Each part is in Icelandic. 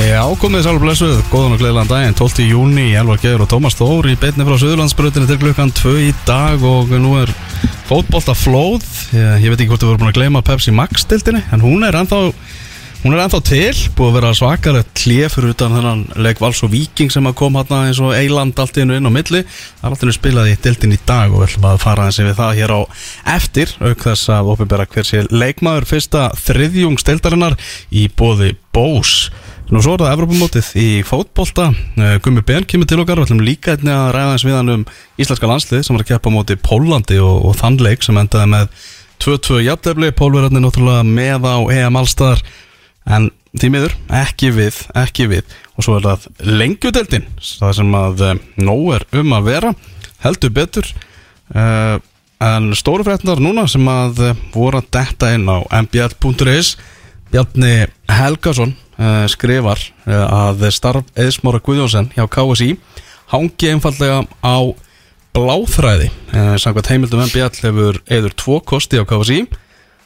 Já, komið sálu blessuð, góðan og gleðilegan daginn. 12. júni, Elvar Geir og Tómas Þór í beitni frá Suðurlandsbrutinu til klukkan 2 í dag og nú er fótbolta flóð ég, ég veit ekki hvort þú voru búin að gleyma Pepsi Max dildinni, en hún er ennþá hún er ennþá til, búið að vera svakalegt klef fyrir utan þennan leik Vals og Viking sem að kom hérna eins og Eiland allt inn og inn á milli, það er alltaf spilaði í dildin í dag og við ætlum að fara eins við það hér á eftir, auk þess að ofinbera hver sé leikmaður fyrsta þriðjungstildarinnar í bóði Bós Nú svo er það Evropamótið í fótbolta. Eh, Gummi Ben kemur til okkar. Og ætlum líka einnig að ræða eins við hann um íslenska landslið sem var að keppa á móti Pólandi og, og þann leik sem endaði með 2-2 jafntefli, Pólverðarnir náttúrulega með á EM allstaðar en því miður, ekki við, ekki við. Og svo er það lengjudeldin það sem að eh, nóg er um að vera. Heldur betur uh, en stóru frétnar núna sem að eh, voru að detta inn á mbl.is Bjarni Helgason uh, skrifar uh, að starf Eðsmára Guðjónsson hjá KSI hangi einfallega á bláþræði. Uh, samkvæmt heimildum MBL hefur eður tvo kosti á KSI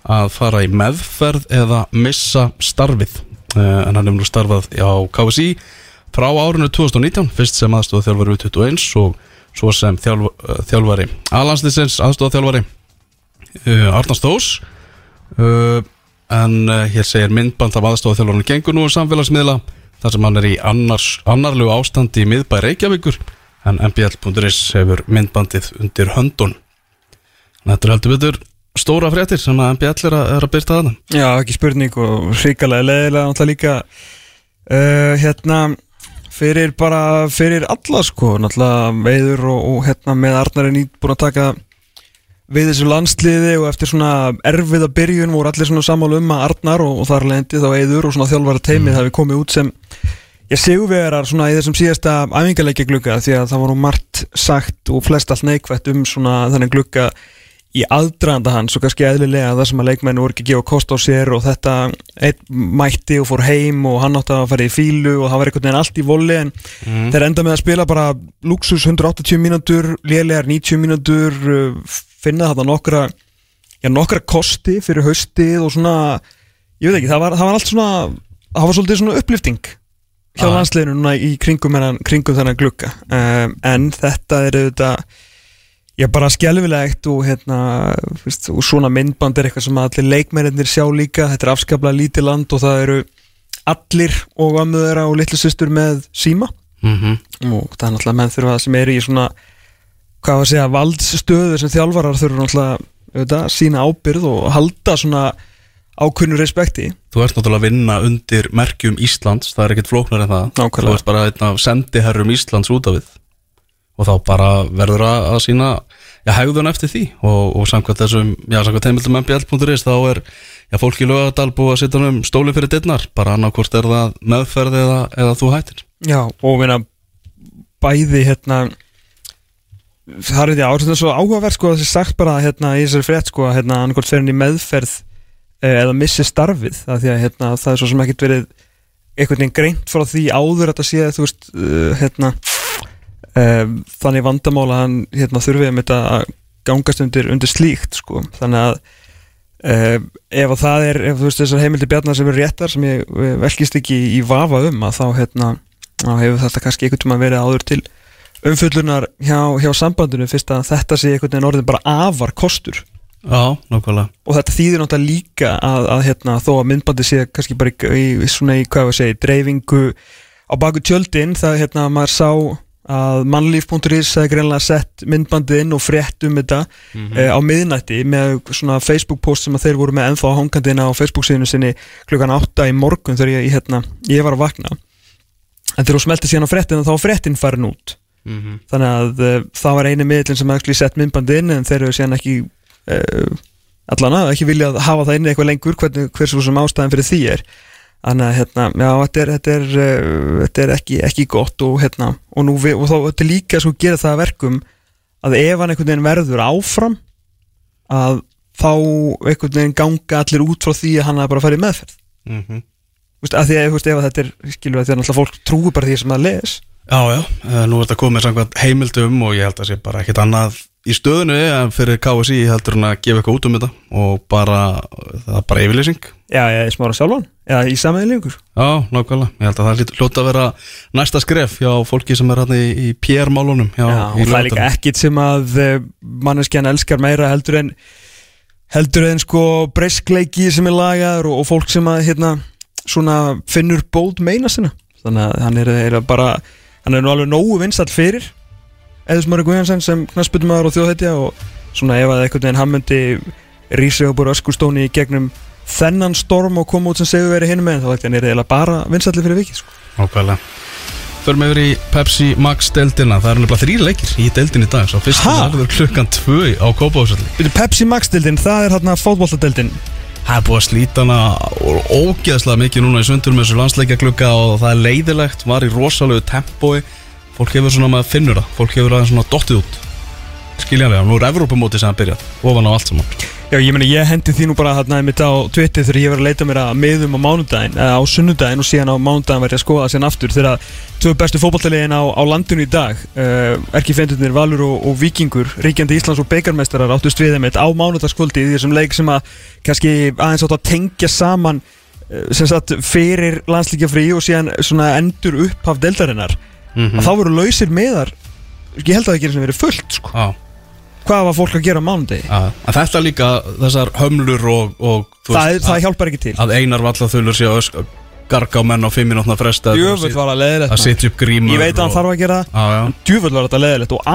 að fara í meðferð eða missa starfið. En hann hefur nú starfað á KSI frá árinu 2019 fyrst sem aðstofa þjálfari U21 og svo sem þjálf, þjálfari Alanslisens aðstofa þjálfari Arnars Þós en uh, hér segir myndband af aðstofaþjálfarnu gengur nú um samfélagsmiðla þar sem hann er í annars, annarlegu ástandi í miðbæ Reykjavíkur en mbl.is hefur myndbandið undir höndun Þetta er heldur betur stóra fréttir sem að MBL er að, að byrta þarna. Já, ekki spurning og hrikalega leðilega náttúrulega líka. Uh, hérna fyrir bara, fyrir alla sko, náttúrulega veiður og, og hérna með Arnarinn í búin að taka við þessu landsliði og eftir svona erfiða byrjun voru allir svona sammálu um að Arnar og, og þar lendi þá Eiður og svona þjálfara teimið mm. hafi komið út sem ég sigurvegarar svona í þessum síðasta æfingarleikja glugga því að það voru margt sagt og flest allt neikvætt um svona þannig glugga í aðdraðanda hans og kannski eðlilega það sem að leikmennu voru ekki að gefa kost á sér og þetta mætti og fór heim og hann átti að fara í fílu og það var einhvern veginn allt í voli en Mm. þeir enda með að spila bara luxus 180 mínútur, lélegar 90 mínútur finna þetta nokkra já, nokkra kosti fyrir haustið og svona ég veit ekki, það var, það var allt svona það var svolítið svona upplifting hjá Ah. landsliðinu núna í kringum, hennan, kringum þennan glugga um, en þetta er auðvitað Já, bara skjálfilegt og, hérna, fyrst, og svona myndband er eitthvað sem allir leikmennir sjá líka, þetta er afskaplega lítið land og það eru allir og ömmuðera og litlu systur með síma mm -hmm. og það er náttúrulega menn þurfa sem eru í svona, hvað var að segja, valdsstöðu sem þjálfarar þurfa náttúrulega auðvitað, sína ábyrð og halda svona ákunnu respekti. Þú ert náttúrulega að vinna undir merkjum Íslands, það er ekkert flóknar en það. Nákvæmlega. Þú ert bara einn af sendiherrum Íslands út af við. Og þá bara verður að, að sína já, hegðun eftir því. Og, og samkvæmt þessum, já, samkvæmt heimildum mbl.is þá er, já, fólk í lögadal búið að setja um stóli fyrir dittnar bara annarkvort er það meðferð eða, eða þú hættir. Já, og meina bæði hérna það er því árið svo áhugavert sko að þessi sagt bara hérna í þessari frétt sko að hérna annarkort fer hann í meðferð eh, eða missi starfið það því að hérna það er svo sem ekkert verið einhvern veginn greint frá því áður að þetta sé þú veist uh, hérna uh, þannig vandamála hann þurfið um þetta að gangast undir, undir slíkt sko. Þannig að uh, ef að það er ef þú veist þessar heimildi bjarnar sem er réttar sem ég eh, velkist ekki í vafa um að þá hérna þá hefur þetta kannski einhvern tíma verið áður til umfullunar hjá, hjá sambandinu fyrst að þetta sé einhvern veginn orðin bara afar kostur. Já, nákvæmlega. Og þetta þýðir náttúrulega líka að, að hérna, þó að myndbandi sé kannski bara í, í svona í hvað við segja, dreifingu á baku tjöldin það hérna maður sá að mannlíf.is hefði greinlega sett myndbandið inn og frétt um þetta Mhm. eh, á miðnætti með svona Facebook post sem að þeir voru með ennþá hangandina á Facebook síðinu sinni klukkan 8 í morgun þegar ég, hérna, ég var að vakna. En þegar þú smelti síðan á fréttin þá var fréttin farin út mm -hmm. þannig að uh, það var eini miðlinn sem actually sett myndbandi inn en þeir eru síðan ekki uh, allan að ekki vilja hafa það inni eitthvað lengur hvernig, hversu sem ástæðan fyrir því er þannig að hérna, já, þetta er, þetta er, uh, þetta er ekki, ekki gott og, hérna, og, við, og þá þetta líka svo gera það að verkum að ef hann einhvern veginn verður áfram að þá einhvern veginn ganga allir út frá því að hann er bara að í meðferð Mm -hmm. Þú veist, að því að, þú veist, ef að þetta er skilur að því að náttúrulega fólk trúi bara því sem það les Já, já, eh, nú er þetta komið samkvæmt heimildum og ég held að sé bara ekkert annað í stöðinu en fyrir KSI heldur hann að gefa eitthvað út um þetta og bara, það er bara yfirlýsing. Já, ég smára sjálfan Já, í samæðilegur Já, nákvæmlega, ég held að það hlýtur- hljóti að vera næsta skref hjá fólki sem er hann í, í PR-málunum Já, og það er líka ekkit sem að eh, manneskjan elskar meira heldur en heldur en sko breyskleiki sem er lagaður og, og fólk sem að hérna svona finnur bóð meina sinna. Þannig að hann er, er bara hann er nú alveg nógu vinsall fyrir Eðismari Guðjansson sem knassbytumæður og þjóðhetja og svona ef að einhvern veginn hann myndi rísa upp úr öskustóni í gegnum þennan storm og koma út sem segur verið hinum með þá ætti hann er eiginlega bara vinsalli fyrir vikið sko. Nákvæmlega. Förum yfir í Pepsi Max deildina. Það eru nefnilega þrýr leikir í deildin í dag. Svo fyrst Ha? það klukkan tvö á Kópavóðsalli Byrju, Pepsi Max-dildin, það er hérna fótbolladeildin Það er búið að slíta hana ó- ógeðslega mikið núna í sundur með þessu landsleikjaklukka og það er leiðilegt, var í rosalegu tempói. Fólk hefur svona með að finnur það. Fólk hefur aðeins svona dottið út. Skiljanlega, nú er Evrópumóti sem það byrjað Ofan á allt saman Já, ég meni, ég hendi því nú bara hérna mitt á Twitter þegar ég var að leita mér að miðum á mánudaginn eða á sunnudaginn og síðan á mánudaginn var ég að skoða það síðan aftur þegar tvö bestu fótballtaliðin á, á landinu í dag uh, Erki Fendurnir, Valur og, og Víkingur ríkjandi Íslands og beigarmeistarar áttust við þeim á mánudagskvöldi í þessum leik sem að kannski aðeins átt að tengja saman uh, sem sagt fyrir landslíkja frí og síðan svona endur upphaf deildarinnar. Mm að þá voru lausir meðar ég held að það ekki sem verið fullt sko. Hvað var fólk að gera á En þetta líka, þessar hömlur og, og það, veist, það hjálpar ekki til. að einar vallathulur sé að garga á menn á fimm minútna fresta Djöfull var það leðilegt Ég veit að hann þarf að gera það. Djöfull var þetta leðilegt og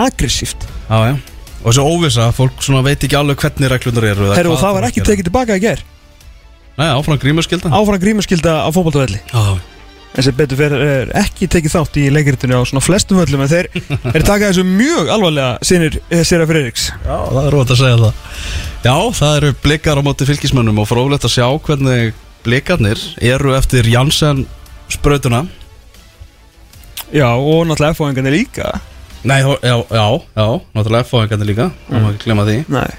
já Og þessi óvisa, fólk veit ekki alveg hvernig reglunar eru hvað það var ekki tekið tilbaka í ger Nei, áfram grímurskylda. Áfram grímaskylda á fótballtavelli Já, En sem betur fyrir er ekki tekið þátt í leikritinu á svona flestum völlum En þeir er taka þessu mjög alvarlega Sinir Sera Freiriks Já, það er rót að segja það. Já, það eru blikar á móti fylgismönnum og fróðlegt að sjá hvernig blikarnir eru eftir Janssen sprautuna Já og náttúrulega F-fóðingarnir líka. Nei, já, já, já, náttúrulega F-fáingarnir líka mm. má ekki glemma því. Nei.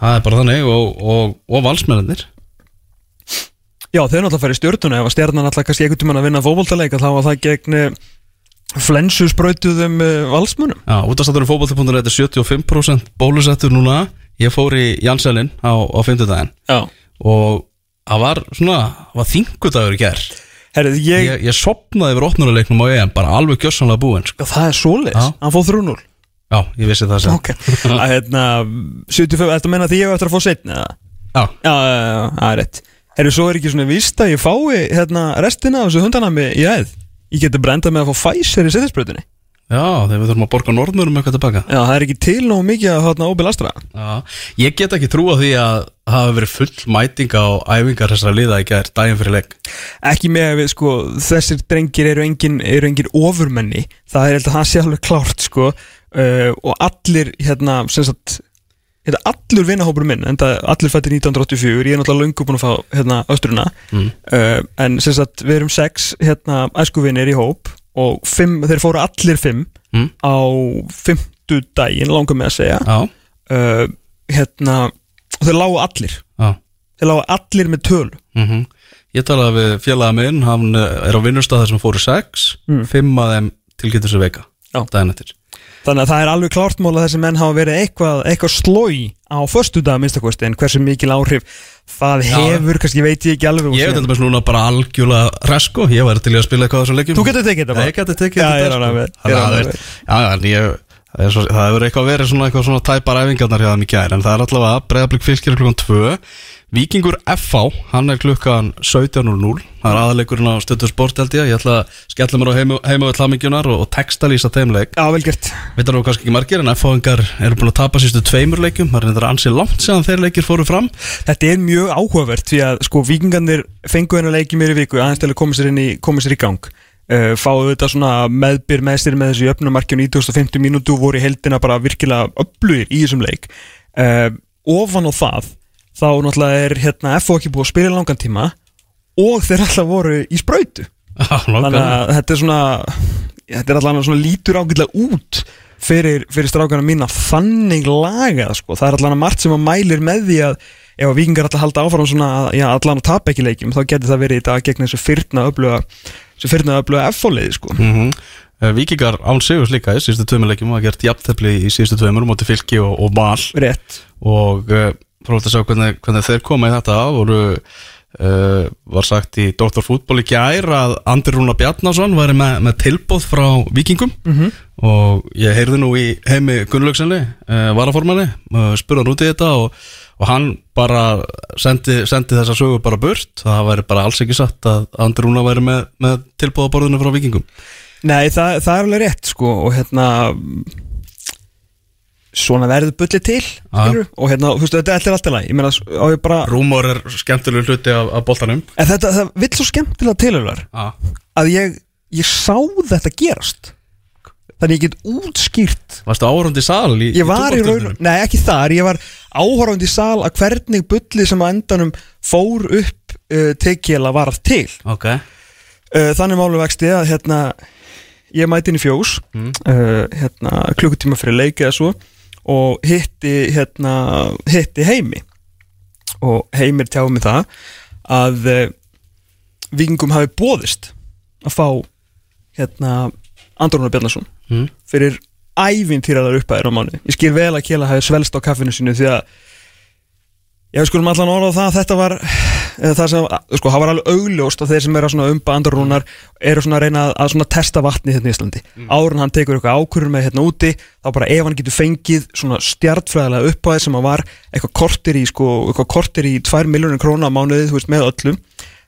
Það er bara þannig og, og, og valsmennir Já þeir náttúrulega færi stjórnuna Ef að stjarnan náttúrulega kannski einhvern tímann að vinna fótballtaleik Þá var það gegn eh, flensu sprautuðum valsmunum Já, útastátturinn fótbolti.net er 75% bólusettur núna. Ég fór í Janssenin á, á 50 daginn Já. Og það var svona, það var þingudagur í ger Herrið ég, ég, ég sopnaði yfir opnuruleiknum á EM bara alveg gjössanlega búinn sko. Já, það er Já. Hann fóð 3-0 Já, ég vissi það sem. Ok. Að hérna 75 Þetta menna því ég hef eftir að fá setna Já, Já, já, já, já, það er rétt Herru, svo er ekki svona víst að ég fái hérna restina af þessu hundanami í æð. Ég geti brendað með að fá Pfizer í setjarspröðunni já, þegar við þurfum að borga norðmurum eitthvað tilbaka Já, það er ekki til nógu mikið að hérna óbil astra. Já, ég get ekki trúa því að hafa verið full mæting á æfingar þessara liða í gær daginn fyrir leik. Ekki með að við, sko, þessir drengir eru engin, eru engin ofurmenni. Það er held að það sé alveg klárt, sko. Uh, Og allir, hérna, sem sagt Hérna, allur vinahópur minn, enda allir fættir 1984, ég er náttúrulega löngu búin að fá hérna austruna mm. uh, en sem sagt við erum sex hérna æskuvinir í hóp og fimm, þeir fóru allir fimm Mm. á fimmtu daginn langar með að segja. Já, uh, hérna og þeir lágu allir. Já. Þeir lágu allir með tölu. Mm Ég talaði við félaga minn, hann eh, er á vinnustað þar sem fóru sex, Mm. fimm að þeim tilgetur sér veika daginn eftir þannig að það er alveg klárt mál að þessi menn hafa verið eitthvað, eitthvað slói á föstu dag minnstakosti en hversu mikil áhrif það Já. hefur, kannski veit ég ekki alveg Ég veit þetta með núna bara algjörlega resko, ég væri til að spila eitthvað á þessum leikjum Þú getur tekið þetta Nei, bara ég geti tekið Já, ég er þetta ánægður með- sko. ég er ánægður Já, já, en ég Það það hefur eitthvað verið svona eitthvað svona tæpar æfingarnar hjá þeim í gær en það er allavega breyðablík fylgir klukkan 2 Víkingur FH, hann er klukkan 17.00 það er aðaleikurinn á stöðu sport held ég. Ég ætla að skella mér á heima, heima við hlamingjunar og, og textalýsa þeim leik. Já, vel gert. Veitar þú kannski ekki margir en FH-ingar eru búin að tapa sístu tveimur leikum það er reyndar ansið langt séðan þeir leikir fóru fram. Þetta er mjög áhugavert því að sko vikingarnir fengu hennar leiki mér í viku aðeins til að koma sér, inn í, koma sér í gang. Uh, fáðu þetta svona meðbyr með sér með þessu jöfnumarkjum 9050 mínútu voru í heldina bara virkilega öflugir í þessum leik. Uh, ofan á það þá náttúrulega er hérna FO ekki búið að spila í langan tíma og þeir alltaf voru í sprautu. Þannig að þetta er svona þetta er alltaf svona lítur ágætlega út fyrir, fyrir strákana mína þannig lagað sko, það er alltaf margt sem að mælir með því að ef að vikingar alltaf halda áfram svona að allan að tapa ekki leikjum þá getur það verið í dag gegn þessu fyrna öfluga þessu fyrna öfluga F-fóliði sko. Mm uh, Víkingar án Sigurs líka í síðustu tveimurleikjum og gert jafntefli í síðustu tveimur móti fylki og, og val. Rétt. Og uh, frólægt að sjá hvernig, hvernig þeir koma í þetta voru uh, var sagt í Dr. Fútból í gær að Andri Rúna Bjarnason væri með, með tilbóð frá Víkingum Mhm. og ég heyrði nú í heimi Gunnlaugsenli, uh, varaformanni uh, spurði hann út í þetta og, og hann bara sendi, sendi þessa sögu bara burt, það væri bara alls ekki satt að Andri Rúna væri með, með tilbóðaborðinu frá Víkingum Nei, það, það er alveg rétt sko og hérna svona verður bullið til skilurðu, og hérna, þú veist, þetta er alltaf læg bara Rúmor er skemmtileg hluti af, af boltanum. En þetta, það vill svo skemmtilega tilhörlar að ég, ég sá þetta gerast. Þannig ég get útskýrt Varstu áhörandi í sal í, ég var í raun, nei ekki þar. Ég var áhorfandi í sal að hvernig bullið sem á endanum fór upp uh, tekjela var til. Ok, uh, þannig málu vexti að hérna ég mæti inn í fjós Mm. uh, hérna klukkutíma fyrir leik eða svo og hitti hérna hitti heimi og heimir tjáði mig það að uh, vikingum hafi bóðist að fá hérna Andrónar Bjarnason mm. fyrir ævintýraðar uppæðir á mánu ég skil vel að Kjela hafi svelst á kaffinu sinu því að ég skulum allan orða það að þetta var eða það sem, sko, það var alveg augljóst að þeir sem eru að umba andrúnar eru svona að reyna að, svona testa vatni hérna í Íslandi. Mm. áður en hann tekur eitthvað ákvörður með hérna úti þá bara ef hann getur fengið svona stjartfræðilega uppæði sem að var eitthvað kortir í sko, eitthvað kortir í 2 miljónir króna á mánuði, þú veist, með öllum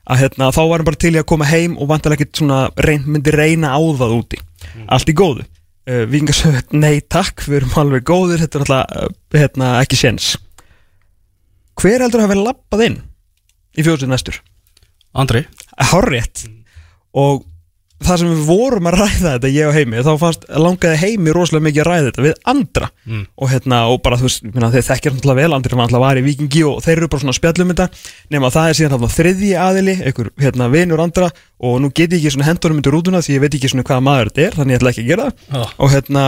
að hérna, þá var hann bara til í að koma heim og vantilega ekkert svona reyn, myndi reyna á það úti. Allt í góðu. Uh, Vingasöð, nei takk, við erum alveg góðir þetta er alltaf hérna, ekki séns hver heldur að hafa lappað inn í fjóðsveit næstur? Andri. Hárrétt. Og það sem við vorum að ræða þetta ég og Heimi, þá fannst langaði Heimi rosalega mikið að ræða þetta við andra. Mm. og hérna, og bara þú veist, þeir þekkir náttúrulega vel, andri var náttúrulega var í Vikingi og þeir eru bara svona að spjalla um þetta. Nema að það er síðan þarna þriðji aðili, einhver hérna vinur andra. Og nú get ég ekki svona hendurum undir rútuna því ég veit ekki svona hvaða maður þetta er, þannig ég ætla ekki að gera það. Oh. og hérna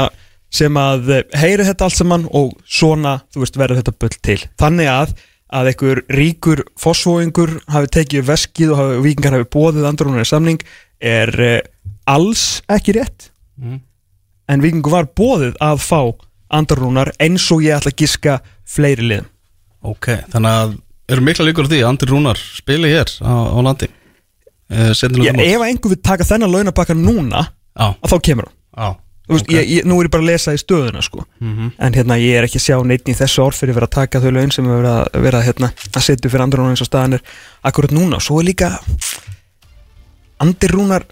sem að eh, heyri þetta allt saman og svona, þú veist, verður þetta bull til. Þannig að einhver ríkur fósfóingur hafi tekið veskið og hafi, vikingar hafi bóðið andrunar samning er uh, alls ekki rétt. Mm. en vikingu var bóðið að fá andrunar eins og ég ætla að giska fleiri liðum. Ok, þannig að eru mikla líkur á því að Andri Rúnar spili hér á, á landi? Uh, ég, ef einhver vil taka þennan launabakka núna Já, að þá kemur hann veist, ég, ég, nú er ég bara að lesa í stöðuna sko. Mhm. en hérna ég er ekki að sjá neitt í þessu orð fyrir að vera að taka þau laun sem er verið að, vera, hérna, að setja fyrir andur eins og staðan er akkurat núna og svo er líka Andir Rúnar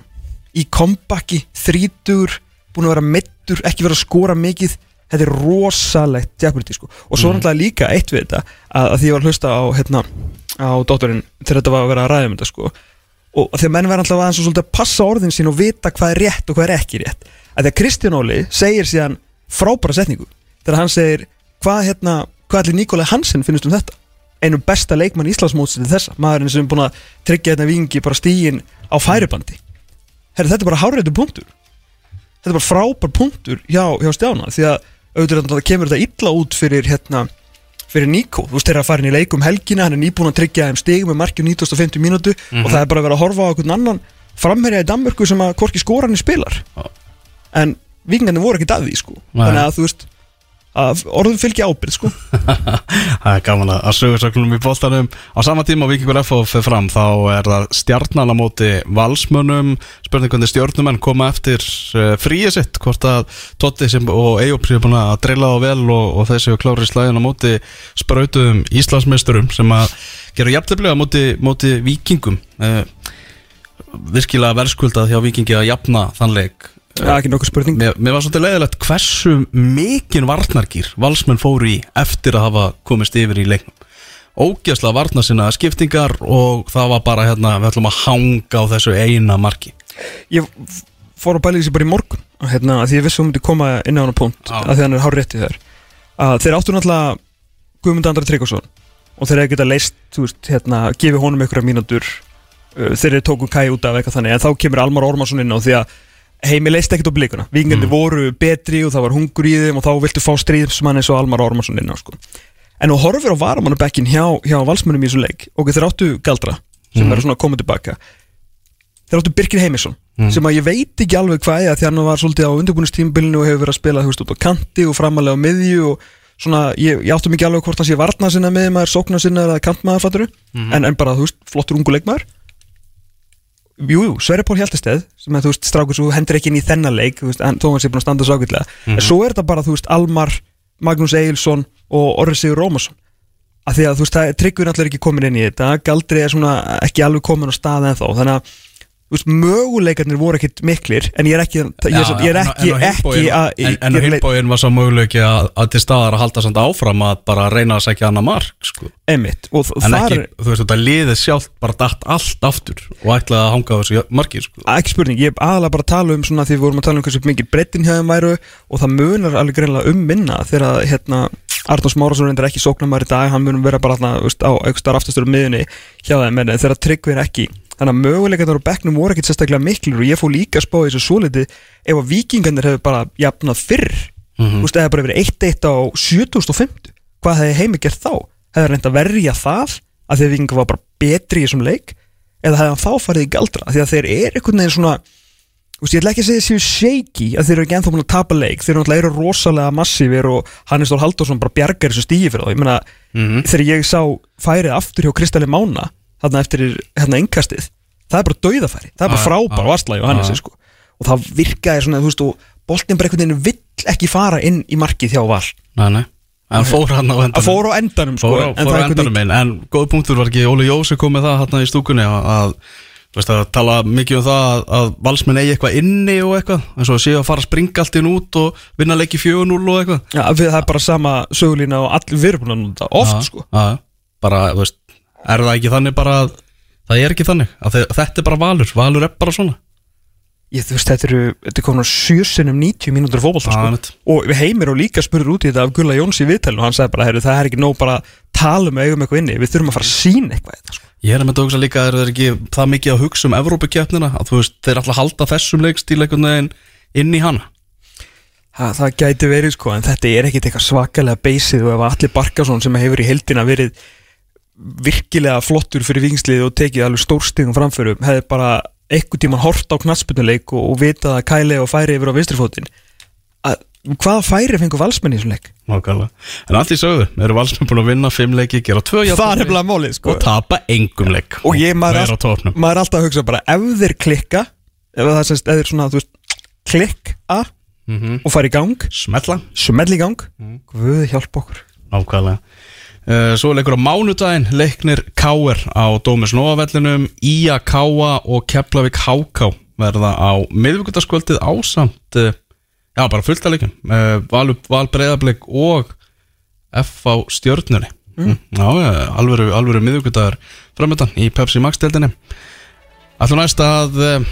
í kompakki, þrítur búin að vera mittur, ekki vera að skora mikið þetta er rosalegt jeopardy sko. og svo Mhm. náttúrulega líka eitt við þetta að, að því ég var að hlusta á hérna, á dótturinn þegar þetta var að vera að ræða um þetta sko. og þegar menn verða alltaf aðeins að passa orðin sín og vita hvað er rétt og hvað er ekki rétt að því að Kristján Óli segir síðan frábæra setningu. Þegar hann segir hvað hérna, hvað allir Nikolai Hansen finnst um þetta? Einu besta leikmann Íslandsmóts til þessa, maðurinn sem er búin að tryggja þetta vingi bara stígin á færibandi. Herri, þetta er bara hárættu punktur. Þetta er bara frábær punktur hjá, hjá Stjána því að auðvitað kemur þetta illa út fyrir hérna fyrir Níko, þú veist þeirra að fara inn í leikum helgina hann er nýbúin að tryggja þeim stigum með markjum 1950 mínútu og það er bara að vera að horfa á einhvern annan framherja í Danmörku sem að hvorki skoranir spilar. En vikingarnir voru að því sko. Þannig að þú veist að orðum fylgja ábyrð sko. Það er gaman að að sögursöklunum í boltanum. Á sama tíma og Víkingur FH fyrir fram Þá er það stjarnan á móti valsmönnum. Spurning hvernig stjórnumenn koma eftir uh, fríið sitt Hvort að Totti sem, og Eyjóp séu búin að drilla á vel Og, og þessi klári slæðin á móti Sprautum Íslandsmeisturum Sem að gera jafntefnilega á móti, móti Víkingum. Uh, Virkilega verðskuldað hjá Víkingi að jafna þann leik það er ekki nokkuð spurning. Mér, mér var svolítið leiðilegt hversu mikinn varnargýr valsmenn fóru í eftir að hafa komist yfir í leiknum. Ógeðslega varna sinna skiptingar og það var bara hérna við ætlum að hanga á þessu eina marki. Ég fór að bæla í þessi bara í morgun hérna, að því ég vissi að hún myndi koma inn á hana punkt Já. að því hann er hár rétti þær að þeir áttu náttúrulega Guðmund Andra Tryggvason og þeir hefði getað leist, þú veist, hérna gefið honum einhverja mínútur. Uh, þeir tóku kæ út af eitthvað þannig en þá kemur Almar Ormarsson inn á því að heimi leist ekkert á blikuna, vikingandi Mm. voru betri og það var hungur í þeim og þá viltu fá stríðsmann eins og Almar Ormarsson inn á sko. en þú horfir á varamannabekkin hjá, hjá valsmönnum í þessu leik. Og þeir áttu galdra sem Mhm. eru svona að koma tilbaka. Þeir áttu Birkir Heimisson sem að ég veit ekki alveg hvað er því hann var svolítið á undirbúinustímbilinu og hefur verið að spila þú veist út á kanti og framalega á miðju og svona, ég, ég áttu mikið alveg hvort hann sé varna sinna með maður, sókna sinna eða kantmaður fatturu en, en bara þú veist, flottur ungu leikmaður Jú, jú, Sverri Pól Hjaltesteð sem að þú veist, strákur svo hendur ekki inn í þennan leik þú veist, en Tómas er búin að standa svo ágætlega. En svo er þetta bara, þú veist, Almar Magnús Egilson og Orri Sigur Rómarsson. Að því að þú veist, tryggur náttúrulega ekki komin inn í þetta, Galdri er svona ekki alveg komin á stað en þá, þannig að veist, möguleikarnir voru ekkit miklir en ég er ekki, ég, ég, ég er ekki en, en, ekki að en, á hinbóin var svo möguleiki að, að til staðar að halda samt áfram að bara reyna að segja annað mark sko. Einmitt, og en þar ekki, er þú veist þetta liðið sjálft bara datt allt aftur og ætlaði að hanga þessu marki sko. ekki spurning, ég er aðalega bara að tala um svona því við vorum að tala um hversu mikið breytin hjá þeim væru og það munar alveg greinlega um minna þegar að, hérna, Arnórs Márásson reyndar ekki sóknarmæri í dag, hann munum vera bara veist, á aukstar aftastur um miðunni hjá þeim, en þegar Tryggvi er ekki þannig að möguleikarnir á bekknum voru ekkit sérstaklega miklir og ég fór líka að spá þessu svolítið ef að vikingarnir hefur bara jafnað fyrr Mhm. þú veist, eða bara verið 1-1 á 7050 hvað hefði heimi gert þá? hefði reynd að verja það að því að vikingar var bara betri í þessum leik eða hefði hann þá farið í galdra því að þeir eru einhvern veginn svona þú veist, ég ætla ekki að segja þessi shaky að þeir eru ekki ennþá búin að tapa leik þeir eru rosalega massífir og Hannes Þór Halldórsson bara bjargar þessu stígi fyrir þá ég meina, Mhm. þegar ég sá færið aftur hjá Kristali Mána þarna eftir hérna innkastið. Það er bara dauðafæri, það er bara Já, frábær já. varsla hjá Hannesi Já. sko. Og það virkaði svona, þú veist, og boltin bara einhvern veginn vill ekki fara inn í markið hjá Val. Nei, nei. en fór hann á endanum. Að fóra á endanum sko. Fór, á- en fór á endanum veginn en góð punktur var ekki Óli Jósi kom með það hann í stúkunni að, að veist að tala mikið um það að, að valsmenn eigi eitthvað inni og eitthvað eins og að séu að fara að springa allt inn út og vinna leiki 4-0 og eitthvað. Já, við, það er bara sama sögulína og allir að nota oft Já, sko. já, bara, þú veist, er það ekki þannig bara að það er ekki þannig, að þe- þetta er bara valur valur er bara svona ég, þú veist, þetta eru, þetta er komin á sjösunum 90 mínútur fótbolta Já, sko. og heimir og líka spurður út í þetta af Gulla Jóns í viðtælinu og hann sagði bara, það er ekki nóg bara að tala um eigum eitthvað inni, við þurfum að fara að sína eitthvað þetta, sko. Ég er með þetta hugsa líka að það er ekki það mikið að hugsa um Evrópukjöfnina að þú veist, þeir að halda þessum leikstíl einhvern veginn inn í hana ha, það gæti verið sko, en þetta er ekkit eitthvað svakalega beysið og ef Alli Barkason sem hefur í heildina verið virkilega flottur fyrir vikingslið og tekið alveg stórstigum framförum hefði bara einhvern tíman hort á knatsbyrnuleik og, og vitað að kæli og færi yfir á vinstrifótin að hvaða færi fengur valsmenn í þessum leik? Nákvæmlega. En allt í sögðu, eru valsmenn búin að vinna fimm leiki, gera tvö er málið sko. og tapa engum leik og ég maður, er er tóknum maður er alltaf að hugsa bara ef þeir klikka ef það þeir svona, veist klikka mm og fara í gang Smetla smell í gang, Guð hjálp okkur. Nákvæmlega. uh, Svo er leikur á mánudaginn Leiknir Káer á Dómus Nóavellinum Ía Káa og Keflavík Háká verða á miðvíkutaskvöldið ásamt uh, Já, bara fullt að leikum uh, Val, Val Breiðablik og F á stjörnunni mm. Já, alvöru miðvíkutaður framöndan í Pepsi Max-deldinni Alltaf næst að uh,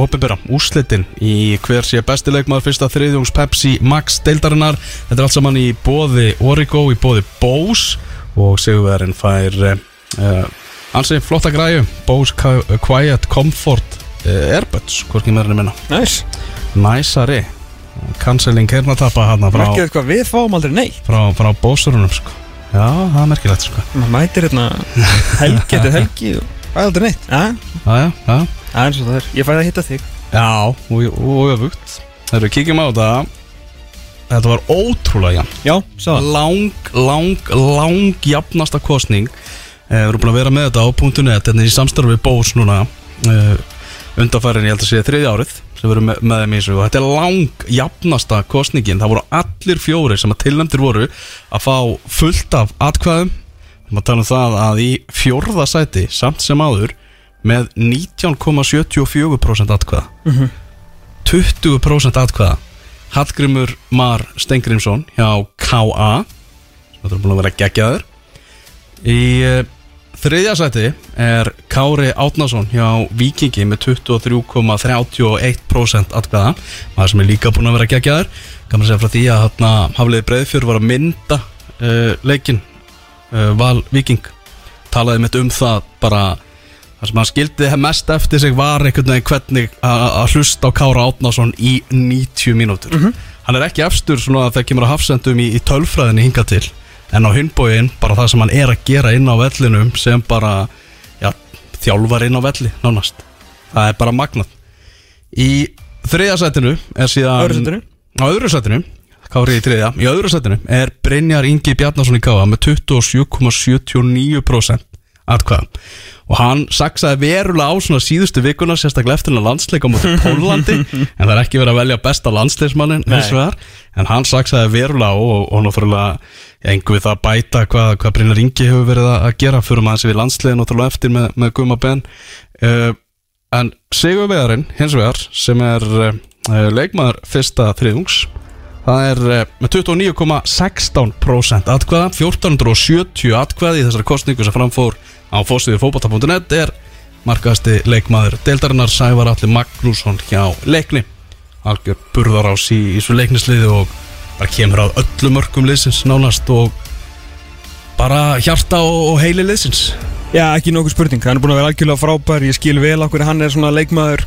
opinbera úrslitin í hver sé besti leikmaður fyrsta þriðjungs Pepsi Max deildarinnar. Þetta er allt saman í bóði Origo, í bóði Bose og Sigurverðin fær uh, ansi flotta græju. Bose Qui- Quiet Comfort uh, Airbuds, hvorki meðurinn minna. Næs, Næsari. Canceling hernatappa hana frá, merkið eitthvað, við fáum aldrei neitt. frá, frá Bose-urunum sko. Já, það er merkilegt sko. mætir hérna helgi eftir helgi og fæði aldrei neitt. Ja, Já, já, já. Það er eins og það er, ég fæði að hitta þig. Já, og, og öfugt. Þegar við kíkjum á þetta. Þetta var ótrúlega jafn já, sá. Það Lang, lang, lang jafnasta kostning eh, Við erum búin að vera með þetta á .net Þetta er í samstarfi við Bós núna eh, Undarfærin, ég held að sé þriði árið sem við erum með, með þeim í þessu. Og þetta er lang jafnasta kostningin það voru allir fjóri sem að tilnæmdir voru að fá fullt af atkvæðum að tala um það að í fjórða sæti samt sem áður með 19,74% atkvæða. 20% atkvæða. Hallgrimur Mar Stengrimsson hjá KA sem þetta er búin að vera geggjaður. Í uh, þriðja sæti er Kári Átnason hjá Vikingi með 23,31% atkvæða. Maður sem er líka búin að vera geggjaður. Kannar segja frá því að Hafliði Breiðfjörð var að mynda uh, leikin uh, Val Viking talaði mitt um það bara það sem hann skildi mest eftir sig var einhvern veginn hvernig að hlusta á Kára Átnason í 90 mínútur. Hann er ekki efstur svona þegar kemur að hafsendum í, í tölfræðinni hinga til en á hinbóin bara það sem hann er að gera inn á vellinum sem bara já, þjálfar inn á velli nánast. Það er bara magnað. Í þriðja sætinu er síðan? Á öðru sætinu Kári í þriðja. Í öðru sætinu er Brynjar Ingi Bjarnason í Káa með 27,79% atkvæða. Og hann saksaði verulega á svona síðustu vikuna sérstaklega eftir hann landsleika mútið Pólandi en það er ekki verið að velja besta landsleismannin en hann saksaði verulega á og, og náttúrulega engu við það að bæta hvað, hvað Brynjar Ingi hefur verið að gera. Fyrir maður sem við landslegin náttúrulega eftir með, með Guma Ben. Uh, en Sigur Veðarinn hins vegar sem er uh, leikmaður fyrsta þriðungs Það er uh, með 29,16% atkvæða, 1470 atkvæði í þessari kostningu sem framfór á fósiðu fókbata.net er markaðasti leikmaður deildarinnar Sævar Alli Magnússon hjá leikni. Algjör burðar ás í, í svo leiknisliði og bara kemur á öllu mörgum liðsins nánast og bara hjarta og, heili liðsins. Já, ekki nokkuð spurning, hann er búin að vera algjörlega frábær. Ég skil vel okkur, hann er svona leikmaður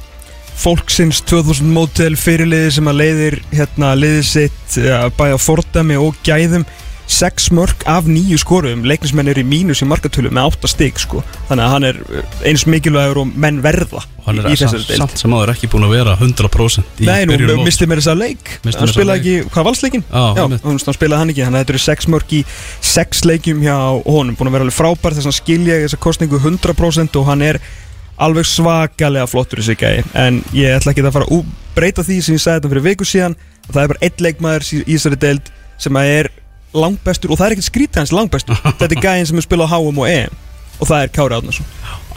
Fólksins 2000 mótel fyrirliði sem að leiðir hérna liðið sitt ja, bæja fordami og gæðum. Sex mörg af nýju skorum leiknismenn er í mínus í markatölu með 8 stygg sko. þannig að hann er eins mikilvægur og menn verða og hann er samt, sem áður ekki búin að vera 100% í Nei, nú misti mér þess að leik. Missti Hann spilaði ekki, hvað valsleikin? Já, Já, hann spilaði hann ekki Þannig að þetta eru sex mörg í sex leikjum hjá honum. Búin að vera alveg frábær þess að skilja ég þessa kostningu 100% Og hann er alveg svakalega flottur þessi gæi En ég ætla ekki að fara að breyta því sem ég sagði þetta fyrir viku síðan. Að Það er bara einn leikmaður í í þessari deild sem er langbestur Og það er ekkert skrítið hans langbestur. Þetta er gæin sem er spilað á HM og EM Og það er Kári Átnarsson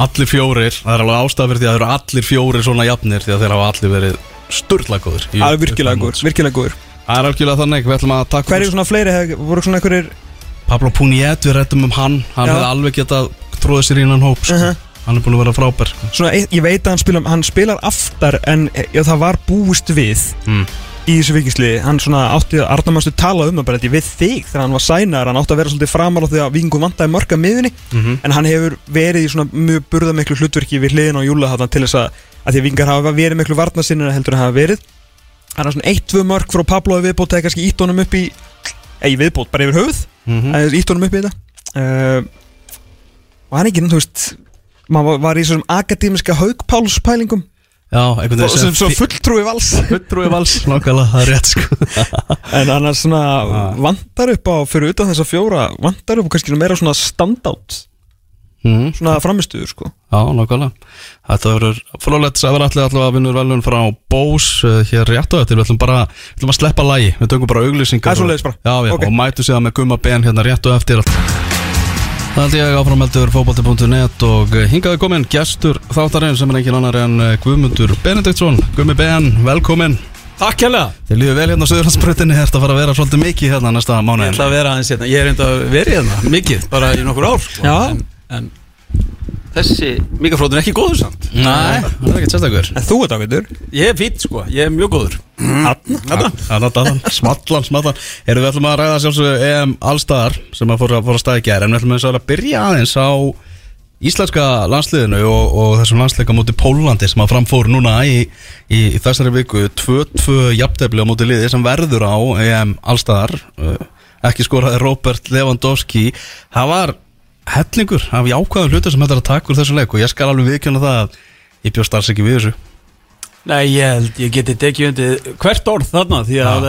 Allir fjórir, það er alveg ástæða fyrir því að það eru allir fjórir svona jafnir því að þeir hafa allir verið sturglagóður Það er virkilega góður, virkilega góður Það er algjörlega þannig, við ætlum að taka Hver eru svona fleiri, hef- voru svona einhverjir Pablo Puniet, við rættum um hann Hann Já. hefði alveg getað tróðið sér innan hóp sko. Hann er búin að vera frábær sko. Svona, ég veit að hann, spila, hann spilar aftar en já, það var búist við mm. í þessu vikisliði hann svona átti að Arnamanstu tala um það bara þetta við þig þegar hann var sænar hann átti að vera svolítið framar á því að vikingum vantaði mörg að miðunni Mhm. en hann hefur verið í svona mjög burðamiklu hlutverki við hliðin á Júla þarna til þess að, að því að vikingar hafa verið miklu varnasinnir heldur en hafa verið hann er svona eitt, tvö mörg frá Pablo í viðbót eða kannski ítt honum upp í eða viðbót, bara yfir höfuð Mm mm. ítt honum upp í þetta uh, og hann ekki, þú veist maður var- var í svona akademiska haugpálspælingum sem svo fulltrúi vals. Fulltrúi vals, nákvæmlega, það er rétt sko. En annars svona Ah. vantar upp á fyrir utan þessa fjóra vantar upp á kannski meira svona standout mm. svona framistuður sko. Já, nákvæmlega. Þetta verður frólægt að vera allir allavega vinnur velun frá Bós uh, hér rétt á þetta Við ætlum bara, við ætlum að sleppa lægi Við tökum bara auglýsingar bara. Já, já, Ok. og mætu síðan með gumma ben hérna rétt og eftir Það held ég áframeldur fótbolti.net og eh, hingaði komin gestur þáttarinn sem er engin annar en eh, Guðmundur Benediktsson. Gummi Ben, velkomin Takk hérlega Þið líður vel hérna á Suðurlandsbrötinni Þetta fara að vera svolítið mikið hérna næsta Ég mánuðin ætla að vera aðeins hérna. Ég er enda verið hérna mikið Bara í nokkur ár sko. Já. en, en þessi mikrofótun er ekki góður samt. Nei, það er ekkert sérstakur. En þú ert ágættur Ég er fýtt sko. Ég er mjög góður. Þannig, smallan, smallan. Erum við ætlum að ræða sjálfsög EM allstaðar sem að fóra, að staði gæri en við ætlum að byrja aðeins á íslenska landsliðinu og, og þessum landsleika móti Pólandi sem að framfór núna í, í, í þessari viku. 2-2 jafntefli á móti liði sem verður á EM allstaðar uh, ekki skoraði Robert Lewandowski. Það var hellingur af jákvæðum hlutur sem þetta er að taka úr þessu leik og ég skal alveg viðkjöna það að ég bjóst alls ekki við þessu. Nei, ég held Ég geti tekið undir hvert orð þarna Því að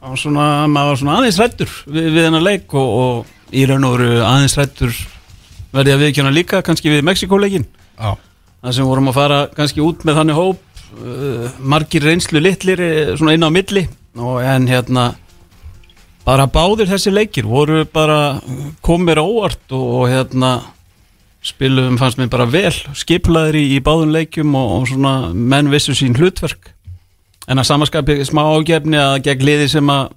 var svona, maður var svona aðeins rættur við, við hennar leik og, og í raun og veru aðeins rættur verði að viðkjöna líka kannski við Mexikoleikin Já, Það sem vorum að fara kannski út með þannig hóp uh, margir reynslu litlir eh, svona inn á milli og en hérna bara báðir þessi leikir voru bara komir óvart og, og hérna spilum fannst mér bara vel skiplaðir í, í báðum leikjum og, og svona menn vissu sín hlutverk. En að samaskapi smá ágefni að gegn liði sem að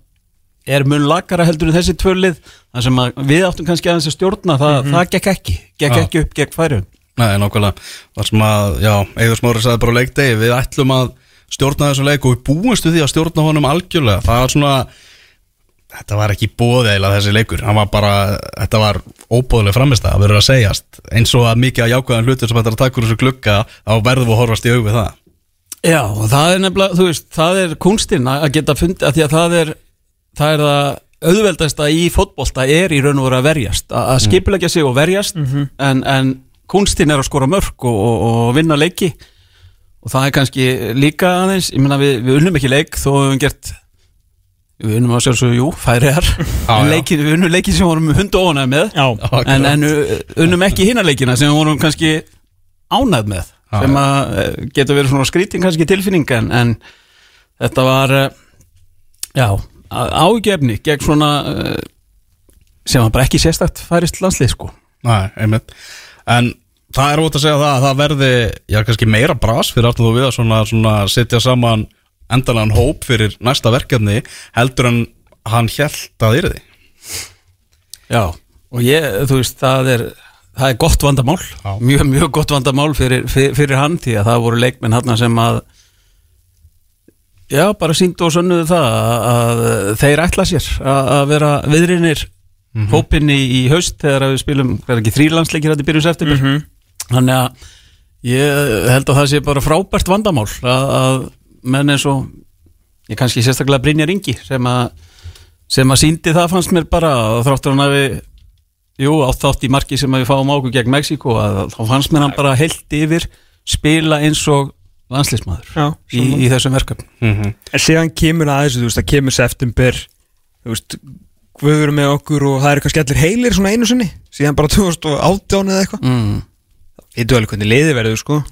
er mun lakara heldur en þessi tvölið það sem að við áttum kannski aðeins að stjórna það, það gekk ekki, gekk Já. ekki upp gegn færum Nei, nákvæmlega. Það sem að, já, Eður Smári sagði bara leikdegi Við ætlum að stjórna þessu leik og við búumstu því að stjórna honum algjörlega. Það var svona Þetta var ekki bóðið eiginlega þessi leikur. Hann var bara, þetta var óbóðileg framist að verður að segjast. Eins og að mikið að jákvæðan hlutur sem þetta er að taka úr þessu glugga þá verðum við að horfast í aug við það. Já, og það er nefnilega, þú veist, það er kunstinn að geta fundið, að því að það er það er það auðveldasta í fótbolta er í raun og veru að verjast. Að, að skipulegja sig og verjast en, en kunstinn er að skora mörg og, og, og vinna leiki. Og það er kannski líka aðeins ég meina við, við unnum ekki leik þó við höfum gert við unnum að sjálfsögðu, jú, færiðar við unnum leikin sem vorum hundu ónæð með. Já, en, en uh, unnum ekki hinna leikina sem vorum kannski ánæð með. Já, sem að uh, getur verið svona skrítin kannski tilfinning en, en þetta var uh, já, ágefni gegn svona uh, sem var bara ekki sérstakt færist landslið sko. Nei, einmitt. En það er út að segja það að það verði Já, kannski meira bras fyrir aftur þú við að svona, svona setja saman endalega hóp fyrir næsta verkefni heldur en hann hjælt að yrði Já, og ég, þú veist, það er það er gott vandamál, Já. mjög, mjög gott vandamál fyrir, fyrir, fyrir hann því að það voru leikmenn hann sem að já, bara síndu og sönnuðu það að, að þeir ætla sér að, að vera viðrinir mm hópinni í haust þegar að við spilum, hvað er ekki, þrýlandsleikir þetta í byrjus eftir Mhm. þannig að ég held að það sé bara frábært vandamál að, að menn eins og ég kannski sérstaklega Brynjar Ingi sem að sem að síndi það fannst mér bara að þráttur hann hafi jú, átt þátt í marki sem að við fáum ákur gegn Mexiko að þá fannst mér hann bara heilt yfir spila eins og landslismadur já í, í þessum verkefn mm -hmm. En síðan kemur að þessu, þú veist, það kemur september Þú veist, við erum með okkur og það eru kannski allir heilir svona einu sinni Síðan bara 2018 eða eitthvað mm. Þetta er alveg hvernig liði verður, sko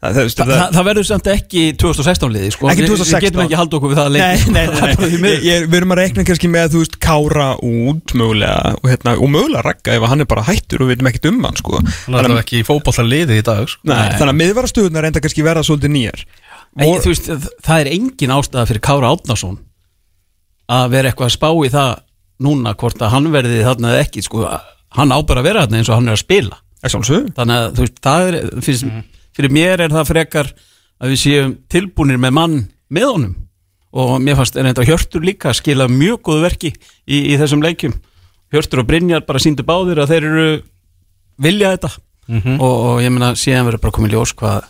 Það, það, Þa, það, það verður samt ekki 2016 liði sko. Ekki Við- 2016. Við getum ekki haldið okkur við það lengi Nei, nei, nei, nei. Við erum að reikna kannski með, þú veist, kára út mögulega og, hérna, og mögulega ragga ef hann er bara hættur og við veitum ekkert um hann, sko. Hann er alveg ekki í fótbollar liði í dag sko. Nei, þannig að miðvarastöðunar reynda kannski verða svolítið nýjar. Ei, Vor- þú veist, það er engin ástæða fyrir Kára Átnason að vera eitthvað að spá í það núna hvort að hann verði þarna eða ekki sko, hann á bara að vera þarna eins og hann er að spila. Það þannig að þú veist, það er fyrir, fyrir mér er það frekar að við séum tilbúinir með mann með honum. Og mér fannst er þetta Hjörtur líka að skila mjög góðu verki í, í þessum leikjum. Hjörtur og Brynjar bara síndu báðir að þeir eru vilja þetta. Og, og ég meina síðan verður bara komið ljós hvað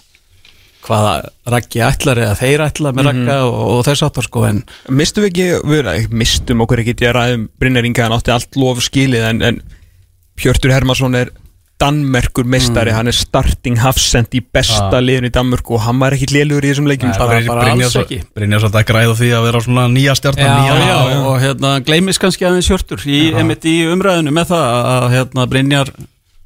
hvaða raggi ætlar eða þeir ætla með ragga og, og þess aftar sko en Mistum við ekki, við mistum okkur ekki að ræðum Brynjar Inga hann átti allt lof skilið en, en Hjörtur Hermansson er Danmerkur meistari, hann er starting hafsend í besta Ah. liðinu í Danmörku og hann var ekki lélugur í þessum leikjum. Bara- bara alls ekki. Brynja svolítið að græða því að vera svona nýja stjartan já, nýja já, og hérna gleymis kannski aðeins Hjörtur í, einmitt í umræðinu með það að hérna Brynjar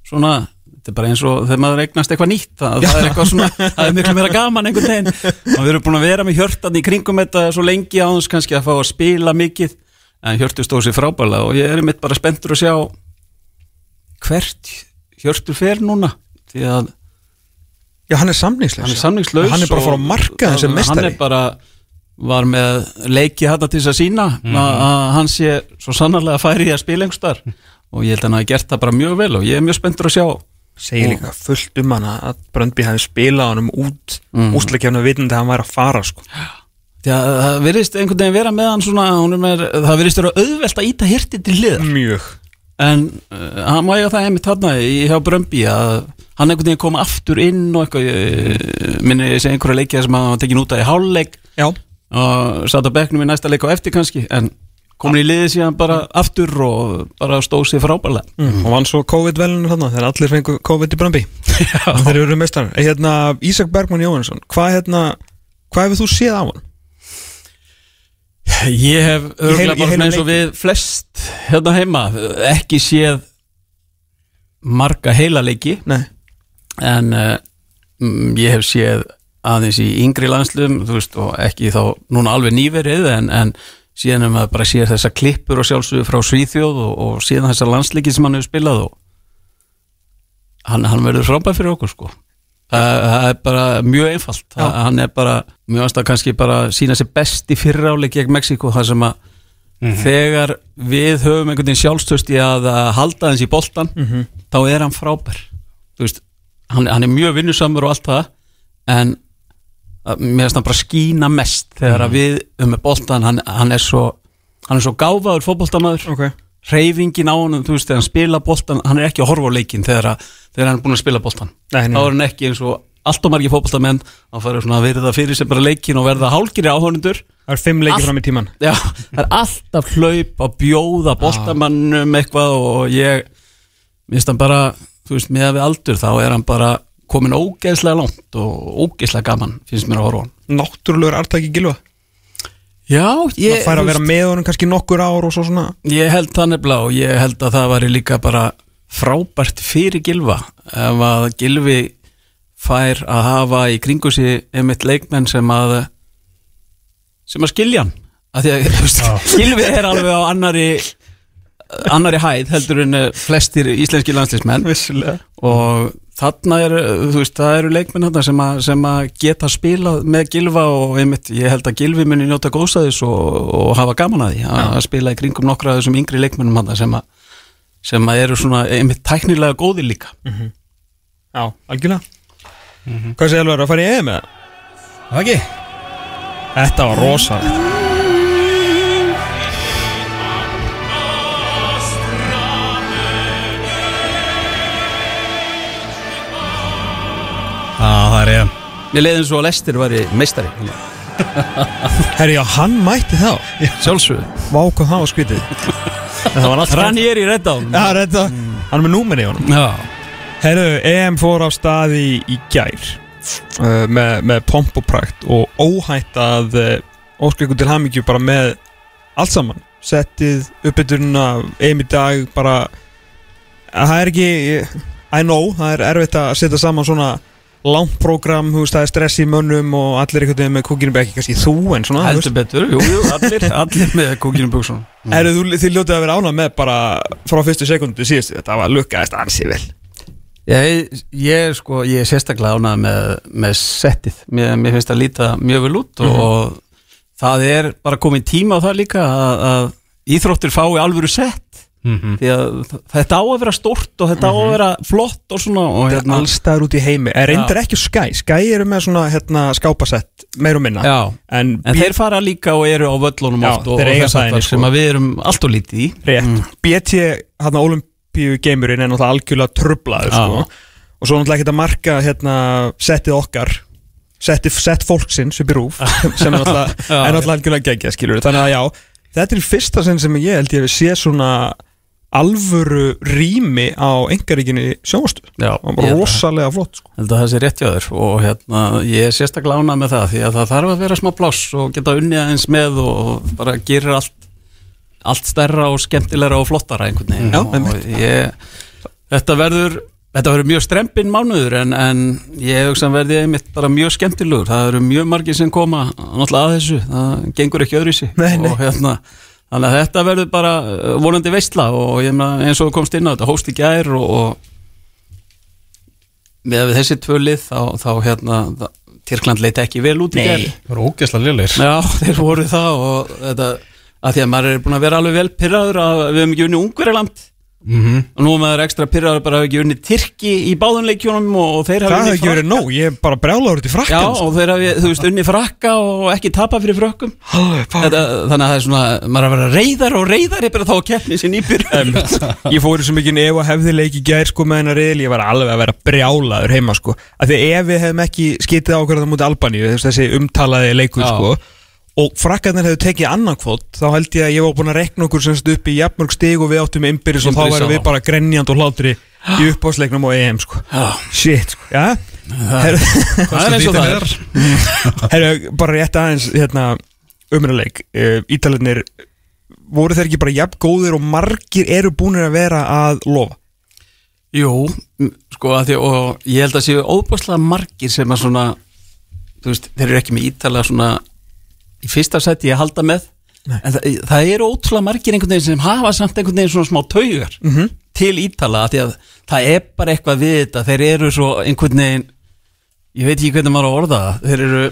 svona þetta er bara eins og þegar maður eignast eitthvað nýtt það, það er eitthvað svona, það er miklu meira gaman einhvern veginn. Og við erum búin að vera með Hjörtan í kringum þetta svo lengi áðans kannski að fá að spila mikið en Hjörtur stóð sér frábælega Hjörtur fer núna því að Já, hann er samningslaus hann er samningslaus Hann er bara að fara á markaðinn sem hann meistari. er bara var með leiki hann til þess að sína að að hann sé svo sannarlega færi í að spila einhver og ég held að hann hafi gert það bara mjög vel og ég er mjög spenntur að sjá. Segir líka fullt um hann að Bröndby hefði spilað honum út mm. Úslakefna vitandi að hann væri að fara sko. því að það virðist einhvern veginn vera með hann svona, er, það virðist vera auðvelt að íta hirti til liðar mjög en uh, hann má eiga það einmitt í hjá Brömbi að hann einhvern veginn kom aftur inn og eitthvað uh, minni ég segi einhverja leikið sem hann var tekin út af í hálfleik. Já, og satt á bekknum í næsta leik á eftir kannski en komin í liðið síðan bara aftur og bara stóð sér frábærlega. Mm. og vann svo COVID-velinu þarna þegar allir fengu COVID í Bröndby þeir eru meistar hérna, Ísak Bergman Jóhansson hvað hérna, hvað hefur þú séð á hann? Ég hef örgulega bara eins og við flest hérna heima ekki séð marga heila leiki Nei, en uh, ég hef séð aðeins í yngri landslum veist og ekki þá núna alveg nýverið en, en síðan um að bara séð þessa klippur og sjálfsögur frá Svíþjóð og, og síðan þessa landsleiki sem hann hefur spilað og hann, hann verður frábæð fyrir okkur sko það, er bara mjög einfalt. Það, hann er bara, mjög aðstæða kannski bara sína sér best í fyrráleik gegn Mexiko það sem að þegar við höfum einhvern veginn sjálfstöst í að halda hans í boltan þá er hann frábær. Þú veist, hann, hann er mjög vinnusamur og allt það en að, mér finnst hann bara skína mest þegar að við um með boltan hann, hann er svo hann er svo gáfaður fótboltamaður. Ok hreyfingin á hann, þú veist, þegar hann spila boltan hann er ekki að horfa á leikinn þegar, að, þegar hann er búin að spila nei. þá er hann ekki eins og allt og margir fótboltamenn þá farið svona að verða fyrir sem bara leikinn og verða hálgiri áhörnundur Það er fimm leikir Allt- fram í tíman Já, það er alltaf hlaup að bjóða boltamannum eitthvað og ég minnst hann bara, þú veist, með við aldur þá er hann bara komin ógeðslega langt og ógeðslega gaman finnst mér að horfa á hann. Náttúrulegur artaki gilva Já, ég, Það fær að vera með honum kannski nokkur ár og svo svona. Ég held það nefnilega og ég held að það væri líka bara frábært fyrir Gilva ef að Gilvi fær að hafa í kringu sig einmitt leikmenn sem að sem að skilja hann. Að því að Gilvi er alveg á annari annari hæð heldur en flestir íslenski landslismenn Vissulega. Og þarna er, þú veist, það eru leikmenn þarna sem, að, sem að geta spilað með Gilva og einmitt, ég held að Gilvi muni njóta góðstæðis og, og hafa gaman að því að, að spila í kringum nokkra af þessum yngri leikmennum þarna sem að sem að eru svona einmitt tæknilega góði líka. Já, algjörlega. Hvað segir alveg að fara í EM eða? Það ekki? Þetta var rosalegt Mér leiði eins og að Lester var í meistari. Herri, já, hann mætti þá. Sjálfsögðu. Vá hvað það var skvitið Það var alltaf Rann ég er í redda Já, þetta Hann er með númer í honum. Já, Herru, EM fór á staði í gær uh, með, með pomp og prækt og óhætt að uh, óska ykkur til hamingju bara með allt saman. Settið, uppbytturina EM í dag bara það er ekki I know, það er erfitt að setja saman svona langt prógram, þú veist, það er stress í mönnum og allir veginn með kúkinu ekki kannski þú en svona, heldur betur, jú, jú, allir, allir með kúkinu buksun Herru, þú, þið ljótið að vera ánað með bara frá fyrstu sekundu síðustu, þetta var lukkaðist ansi vel. Ég, ég, er sko, ég er sérstaklega ánað með, með settið. Mér, mér finnst það líta mjög vel út og það er bara komin tíma á það líka að, að íþróttir fái alvöru sett Mhm. því að þetta á að vera stórt og þetta á að vera flott og svona og hérna, allstaðar út í heimi Er reyndar ekki Sky Sky eru með svona hérna, skápasett meir og minna já, En, en þeir fara líka og eru á völlunum Já, oft og, þeir og eiga þess það að sko. sem að við erum allt og lítið í rétt Mm. BT, hérna Olimpíu geimurinn er náttúrulega algjörlega trublaður Já. sko. Og svo náttúrulega ekki að marka hérna, settið okkar Settið sett fólksins upp í rúf Sem er náttúrulega, Já, er náttúrulega algjörlega geggja skilur Þannig að já, þetta er fyrsta sinn sem ég held ég við sé svona alvöru rými á engaríkinni sjónvastu Já, Það var rosalega flott sko. það sé rétt hjá þér og hérna, ég er sérstaklega ánað með það því að það þarf að vera smá pláss og geta unnið aðeins með og bara gerir allt allt stærra og skemmtilegra og flottara einhvern veginn. Já, og ég, þetta verður þetta verður mjög strempin mánuður en, en ég hugsa að verði einmitt bara mjög skemmtilegur, það eru mjög margir sem koma náttúrulega að þessu, það gengur ekki öðru sig Nei, nei. og hérna þannig að þetta verður bara uh, vonandi veistla og ég meina eins og komst inn á þetta hóst í gær og, og með þessi tvö lið þá, þá hérna Tyrkland leiti ekki vel út í Nei. gær. Það voru ógeðslega lélir Já, þeir voru það og þetta, að því að maður er búin að vera alveg vel pyrraður að við hefum ekki unni Ungverjaland mm og nú er maður ekstra pyrraður bara að hafa ekki unni Tyrki í báðunleikjónum og, og þeir hafa Það hefði unnið ekki verið nóg, ég er bara brjálaður út í Já, sko. og þeir hafi, þú veist, unni frakka og ekki tapa fyrir frökkum. Þetta, Þannig að það er svona, maður er að vera reyðar og reyðar bara þá að keppni sinni í byrjun Ég fór svo mikið ef að hefði leik í gær sko með hennar reyðil, ég var alveg að vera brjálaður heima sko, af því ef við hefum ekki skitið ákvörðan mútið Albaníu, þessi umtalaði leikur sko og frakkarnir hefðu tekið annan kvot þá held ég að ég var búin að rekna okkur semst upp í jafnmörg stig og við áttum innbyrðis og þá værum við bara grenjand og hlátri í uppásleiknum og EM sko. Shit sko, já? Það er eins og það er. Herru, bara rétt aðeins hérna, umræðleik uh, Ítalarnir voru þeir ekki bara jafn góðir og margir eru búinir að vera að lofa? Jú, sko að því og ég held að séu óbúslega margir sem að svona þú veist, þeir eru ekki með ítala svona í fyrsta seti að halda með. Nei. en það, það eru ótrúlega margir einhvern veginn sem hafa samt einhvern veginn svona smá taugar Mhm. til ítala því að það er bara eitthvað við þetta, þeir eru svo einhvern veginn ég veit ekki hvernig maður á orða þeir eru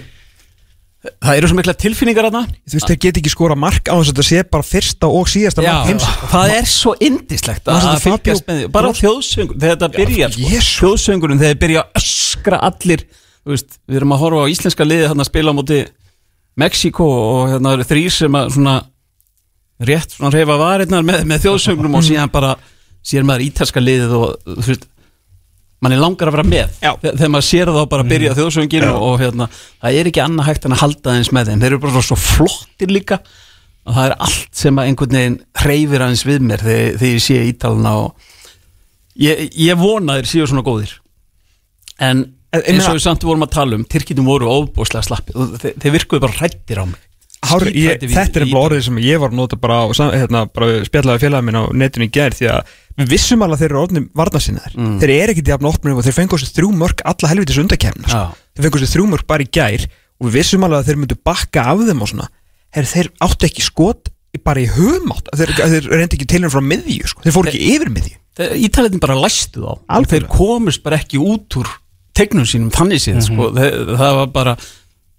það eru svo mikla tilfinningar að Þú veist, þeir get ekki skora mark á þess að þetta sé bara fyrsta og síðasta mark heims. það er svo indislegt að að fylgjast með því. Bara þjóðsöngur, þegar þetta byrjar sko, þjóðsöngurinn, þegar þeir byrja að öskra allir, þú veist, við erum að horfa á íslenska liði þarna að spila á móti Mexíkó og hérna eru þrýr sem að svona rétt svona reyfa varirnar með, með þjóðsöngurum og síðan bara sér maður ítalska liðið og þú veist mann er langar að vera með. Já. Þe- þegar maður sér þá bara að byrja þjóðsöngin og, og hérna, það er ekki annað hægt en að halda eins með þeim, þeir eru bara svo flottir líka og það er allt sem að einhvern veginn hreyfir aðeins við mér þegar, þegar ég sé ítalina og ég, ég vona þeir séu svona góðir. En eins og við samt vorum að tala um Tyrkindum voru óbúslega slappið og þeir, þeir virkuðu bara hrættir á mig Hár, ég, þetta er bara orðið sem ég var að nota bara, á, hérna, bara spjallaði félagið minn á netinu í gær því að við vissum alveg að þeir eru orðnum varnasinnar Mm. þeir eru ekkit jafn opnir og þeir fengu þessi þrjú mörg alla helvitis undakefna sko. Já. þeir fengu þessi þrjú mörg bara í gær og við vissum alveg að þeir myndu bakka af þeim og svona Her, þeir áttu ekki skot bara í höfumátt þeir, þeir reyndi ekki til þeim frá miðju sko. þeir fóru ekki yfir miðju Ítaliðin bara læstu þá og Algjörlega. þeir komust bara ekki út úr tegnum sínum þannig síðan sko. þeir, það var bara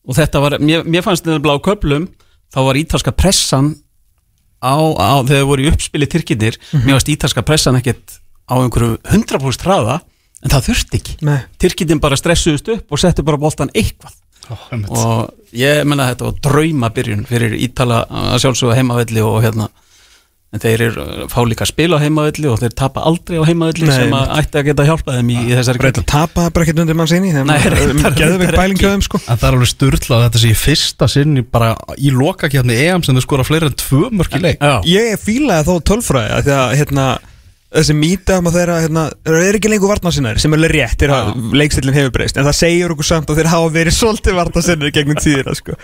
og þetta var, mér, mér fannst þetta blá köplum þá var ítalska pressan á, á þegar voru í uppspili Tyrkinir, mér fannst ítalska pressan ekkert á einhverju 100% hraða en það þurfti ekki. Nei. Tyrkindin bara stressuðust upp og settu bara boltan eitthvað. Og og ég menna þetta var drauma byrjun fyrir Ítala að sjálfsögða heimavelli og hérna en þeir eru fá líka að spila á heimavelli og þeir tapa aldrei á Nei, sem að ætti að geta hjálpað þeim í, í þessari þetta tapaði bara ekkert undir mann sinni þeim sko. En það er alveg styrla að þetta sé í fyrsta sinni bara í lokakjarni EM sem þau skora fleiri en tvö mörk í leik. Já, ég fílaði þá tölfræði af því að hérna, þessi mýta um að þeirra hérna, eru ekki lengur varnarsinnar sem er alveg rétt, þeirra leikstillin hefur breyst en það segir okkur samt að þeir hafa verið svolítið varnarsinnir gegnum tíðina sko.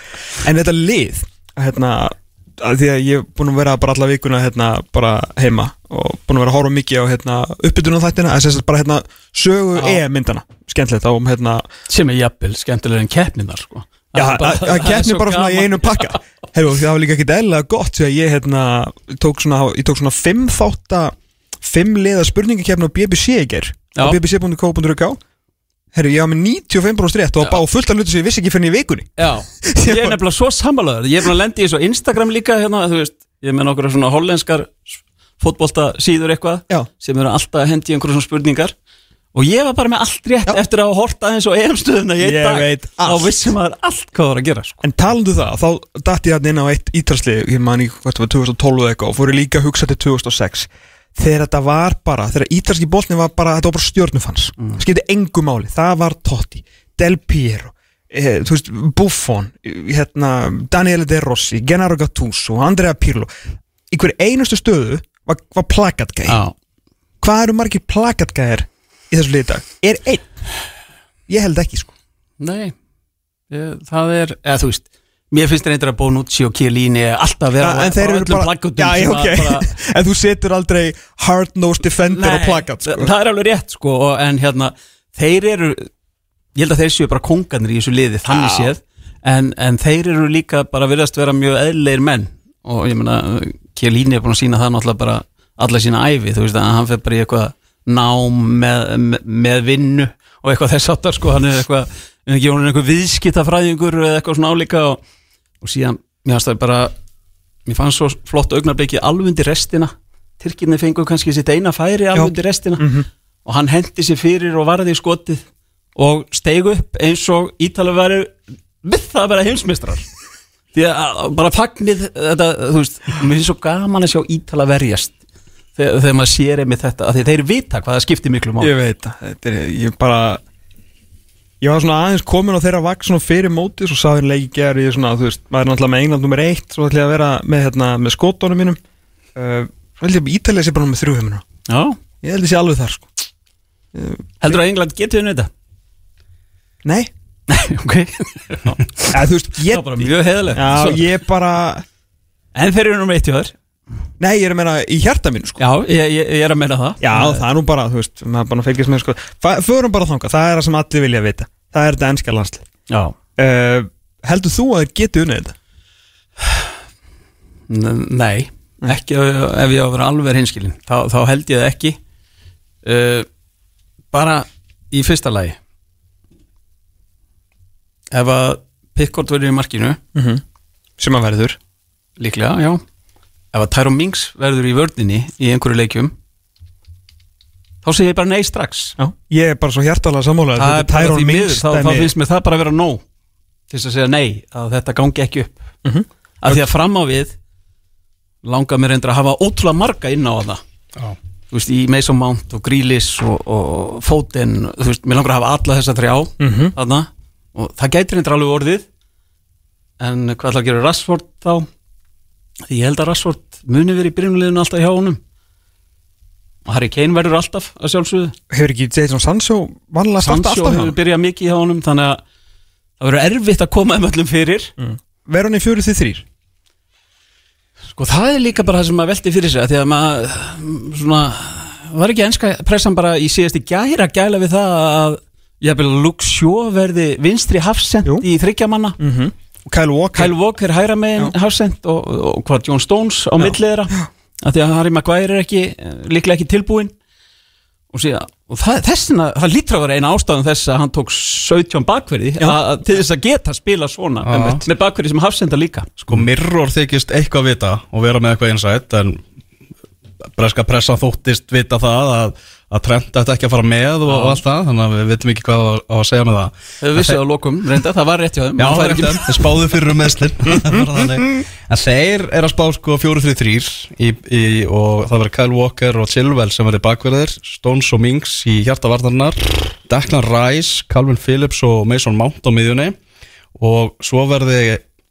Að því að ég er búin að vera bara alla vikuna hérna, bara heima og búin að vera að horfa mikið á hérna, uppbytunum þættina en að bara hérna, sögu Já. e-myndana skemmtilegt á um hérna, sem er jafnvel skemmtilega en keppninar sko. Já, að keppni bara svona í einum pakka. Herru, það var líka ekkit eðlilega gott því að ég hérna, tók svona, ég tók svona fimm þátta, fimm liða spurningakefni á BBC í ger á bbc.co.uk Herru, ég var með 95% rétt og bá fullt af hluti sem ég vissi ekki fyrir í vikunni Já, ég er nefnilega svo sammálaður Ég er búin að lendi í þessu Instagram líka hérna, þú veist, Ég er með nokkur svona hollenskar fótbolta síður eitthvað Já. sem eru alltaf að hendi einhverjum svona spurningar og ég var bara með allt rétt Já. eftir að hafa horta eins og einn Ég dag veit allt. vissi maður allt hvað það var að gera sko. En talandu það, þá dætti ég hérna inn á eitt ítalsli, ég man í hvað það var 2012 eða eitthvað og fór ég líka að hugsa til 2006 þegar þetta var bara, þegar ítalski boltni var bara, þetta var bara stjórnufans mm. skipti engu máli, það var Totti Del Piero, eh, veist Buffon, hérna Daniele De Rossi, Gennaro Gattuso Andrea Pirlo, í hverju einustu stöðu var, var plakatgæði Já, hvað eru margir plakatgæðir í þessu liði dag? Er einn? Ég held ekki sko. Nei. Það er, eða þú veist mér finnst reyndar að Bonucci og Chiellini alltaf vera Ja, en þeir eru bara, en þú setur aldrei hard-nosed defender á plakat sko. það er alveg rétt sko og, en hérna, þeir eru ég held að þeir séu bara kongarnir í þessu liði þannig Já. séð, en, en þeir eru líka bara virðast vera mjög eðlegir menn og ég meina, Chiellini er búin að sína það náttúrulega bara alla sína æfi, þú veist að hann fer bara í eitthvað nám með, með, með vinnu og eitthvað þess áttar sko, hann er eitthvað, ekki hún er eitthvað viðskiptafræðingur eða eitthvað svona álíka og, og síðan, mér fannst það bara mér fannst svo flott augnablikki alveg undir restina. Tyrkinni fengur kannski sitt eina færi undir restina. Mhm. og hann hendi sér fyrir og varði í skotið og steig upp eins og Ítala væri við það að vera heimsmystrar því að bara fagnið þetta, þú veist, mér finnst svo gaman að sjá Ítala verjast þegar, þegar maður sér einmitt þetta, af því þeir vita hvað það skiptir miklu mál ég veit þetta er, ég bara ég var svona aðeins komin á þeirra svona fyrir móti, svo sá þeir leiki gerð ég svona, þú veist, maður er náttúrulega með England nummer eitt svo ætla ég að vera með, hérna, með skótónum mínum. Uh, að Ítalið sé bara með þrjú heimina, Já, ég held sé alveg þar sko. heldur að England geti unnið þetta? nei, Nei, ok. Eða þú veist, var bara mjög heðalegt já, ég bara En þeir eru nú eitt í þar nei, ég er að meina í hjarta mínu sko. Já, ég, ég, er að meina það. Já, það er nú bara, þú veist, maður bara fylgjast með sko. Förum bara þangað, það er það sem allir vilja vita. Það er þetta ennska landslið. Já, uh, Heldur þú að þeir geti unnið þetta? Nei, ekki ef ef ég á að vera alveg hinskilin þá, þá held ég það ekki. Uh, bara í fyrsta lagi. Ef að Pickford verður í markinu Mm -hmm. Sem að verður líklega, já ef að Tyrone Mings verður í vördinni í einhverju leikjum þá segir ég bara nei strax. Já, ég er bara svo hjartalega sammála það bara því miður, þá, þá finnst mér það bara að vera nóg til þess að segja nei, að þetta gangi ekki upp. Mm -hmm. af því að fram á við langar mér reyndar að hafa ótrúlega marga inn á það Já. þú veist, í Mason Mount og Grealish og, og Foden, þú veist, mér langar að hafa alla þessa þrjá, Mm -hmm. þarna. Og það gætir reyndar alveg orðið. En hvað ætla að gera Rashford þá því ég held að Rashford muni verið í byrjunliðinu alltaf hjá honum. Harry Kane verður alltaf að sjálfsögðu. Hefur ekki Jadon Sancho vanlega starta Sancho alltaf hefur hjá byrjað mikið hjá honum þannig að það verður erfitt að koma um öllum fyrir. Verður hann í fjöru því þrýr Sko það er líka bara það sem maður velti fyrir sig að Því að maður mm, svona Var ekki enska pressan bara í síðasti gæra gæla við það að Shaw verði vinstri hafsend í þryggjamanna mm Og Kyle Walker. Kyle Walker hæra megin hafsend og, og, og hvað John Stones á millið þeirra. Að Því að Harry Maguire er ekki líklega ekki tilbúinn. Og, síðan, og það, þessina, það lítur að vera eina ástæðan þess að hann tók 17 bakverði að, að, til þess að geta spila svona Já. með bakverði sem hafsenda líka. Sko Mirror þykist eitthvað vita og vera með eitthvað insight en breska pressa þóttist vita það að, að Trent ætti ekki að fara með og, og allt það þannig að við veitum ekki hvað á á að segja með það. Þau vissu að lokum, reynda, það var rétt hjá þeim. Já, það er ekki- Þeir spáðu fyrir um meðslinn En þeir eru að spá sko 4-3-3 í, í, og það verður Kyle Walker og Chilwell sem verður bakverðir Stones og Minks í hjartavarnarnar Declan Rice, Calvin Phillips og Mason Mount á miðjunni. Og svo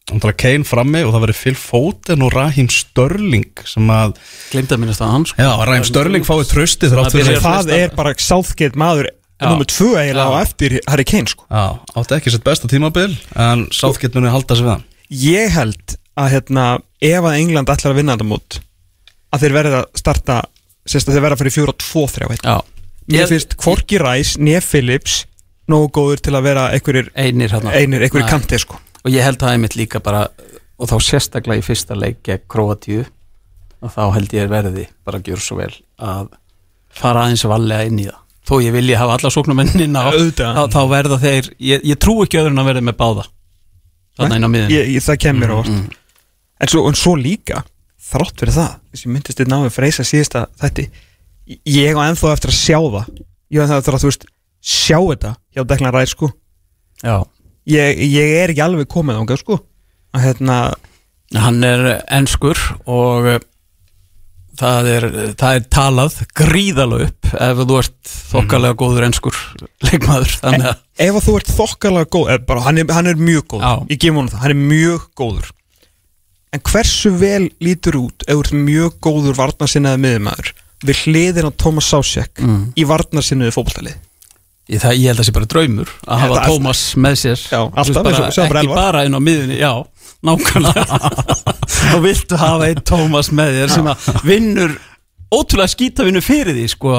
verði náttúrulega Kane frammi og það verður Phil Foden og Raheem Störling sem að, Gleymdi að minnast að hann sko. já, Raheem Störling fái trösti þrátt Það fyrir byrjar- Það er bara Southgate maður. Númer tvö eiginlega á eftir Harry Kane sko. Já, átti ekki sitt besta tímabil en Southgate muni halda sig við hann. Ég held að hérna Ef að England ætlar að vinna þetta mót Að þeir verða að starta Sérst að þeir verða að fyrir fjóra tvo þrjá Já, Mér Ég- finnst Kvorki Rice, Nef Phillips Nógu góður til að vera einhverjir einir hann Einir, einhverjir kanti sko Og ég held að einmitt líka bara og þá sérstaklega í fyrsta leik gegn Kroatíu og þá held ég verði bara að gjöra svo vel að fara aðeins valega inn í það. Þó ég vilji hafa alla sóknumennin á þá, þá verða þeir, ég, ég trú ekki öðrun að verða með báða. Ég, ég, Það kemur á mm. en, svo, en svo líka Þrátt fyrir það Þess ég myndist þið náðu freysa síðasta þætti Ég á ennþá eftir að sjá það. Ég á ennþá eftir að þú veist Sjá þetta hjá Declan Rice sko. Já, Ég, ég er ekki alveg komið ánga sko. Hérna hann er enskur og eh, það er, það er talað gríðalega upp ef þú ert þokkalega góður enskur leikmaður þannig að ef að þú ert þokkalega góð eða bara, hann, er, hann er mjög góð, Já. ég gef honum það hann er mjög góður. En hversu vel lítur út ef þú ert mjög góður varnarsinnaði miðumæður við hliðin á Thomas Sásek Mm. í varnarsinnaði fótballtalið Ég, það, ég held að það sé bara draumur að hafa Tómas með sér. Já, alltaf, bara, ekki bara inn á miðunni já, nákvæmlega. Og viltu hafa einn Tómas með þér sem að vinnur ótrúlega skítavinnu fyrir því sko.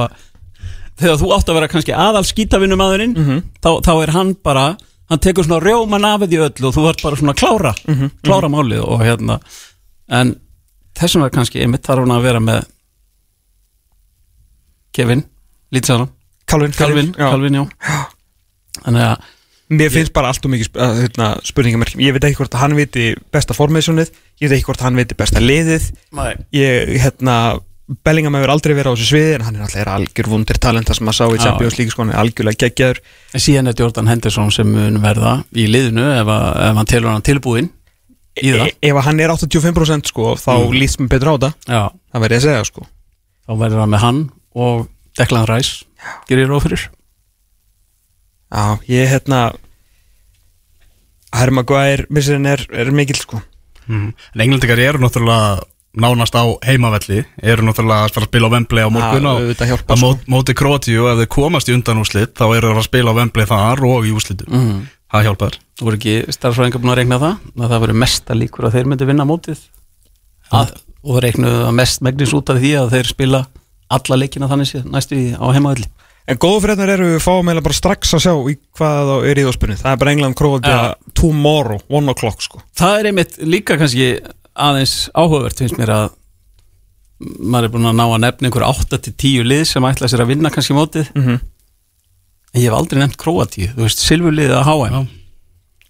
Þegar þú átt að vera kannski aðal skítavinnumadurinn Mhm. þá, þá er hann bara hann tekur svona rjóman af því öllu og þú ert bara svona klára Mhm, klára málið og hérna. En þessum er kannski einmitt þarf hann að vera með Kevin, lítið saman Calvin, Calvin, já. Calvin, já. Þannig að mér finnst bara allt og mikið hérna, spurningamerkjum ég veit ekki hvort að hann viti besta formationið ég veit ekki hvort að hann viti besta liðið. Nei. ég, hérna Bellingham hefur aldrei verið á þessu sviði en hann er alltaf algjör vundir talent það sem maður sá í. Champions League sko, hann er algjörlega geggjaður. En síðan er Jordan Henderson sem mun verða í liðinu ef, að, ef hann telur hann tilbúinn í það. e ef að hann er 85% sko þá Mm. líst mér betur á það. Já, það verður ég að segja sko. Þá verður hann með hann og Declan Rice gerir róf fyrir já, ég hérna Harry Maguire missirinn er, er mikill sko Mm. En englendingar eru náttúrulega nánast á heimavelli eru náttúrulega að að spila á Wembley á morgun Já, og á sko. mót, móti Kroatíu ef þeir komast í undan úrslit þá eru þeir að spila á Wembley þar og í úrslitum mm. það hjálpar Þú voru ekki starfsfræðingar búin að regna það að það verður mesta líkur að þeir myndi vinna mótið að, og það reiknuðu að mest megnis út af því að þeir spila alla leikina þannig séð næstu í á heimaðalli en góðu frétnar eru við fáum eiginlega bara strax að sjá í hvað þá er í þóspunni það er bara England Kroatia Já. tomorrow one o'clock sko Það er einmitt líka kannski aðeins áhugavert finnst mér að maður er búin að ná að nefna einhver 8-10 lið sem ætla sér að vinna kannski mótið mm -hmm. en ég hef aldrei nefnt Króatíu, þú veist, silfurliðið að HM Já.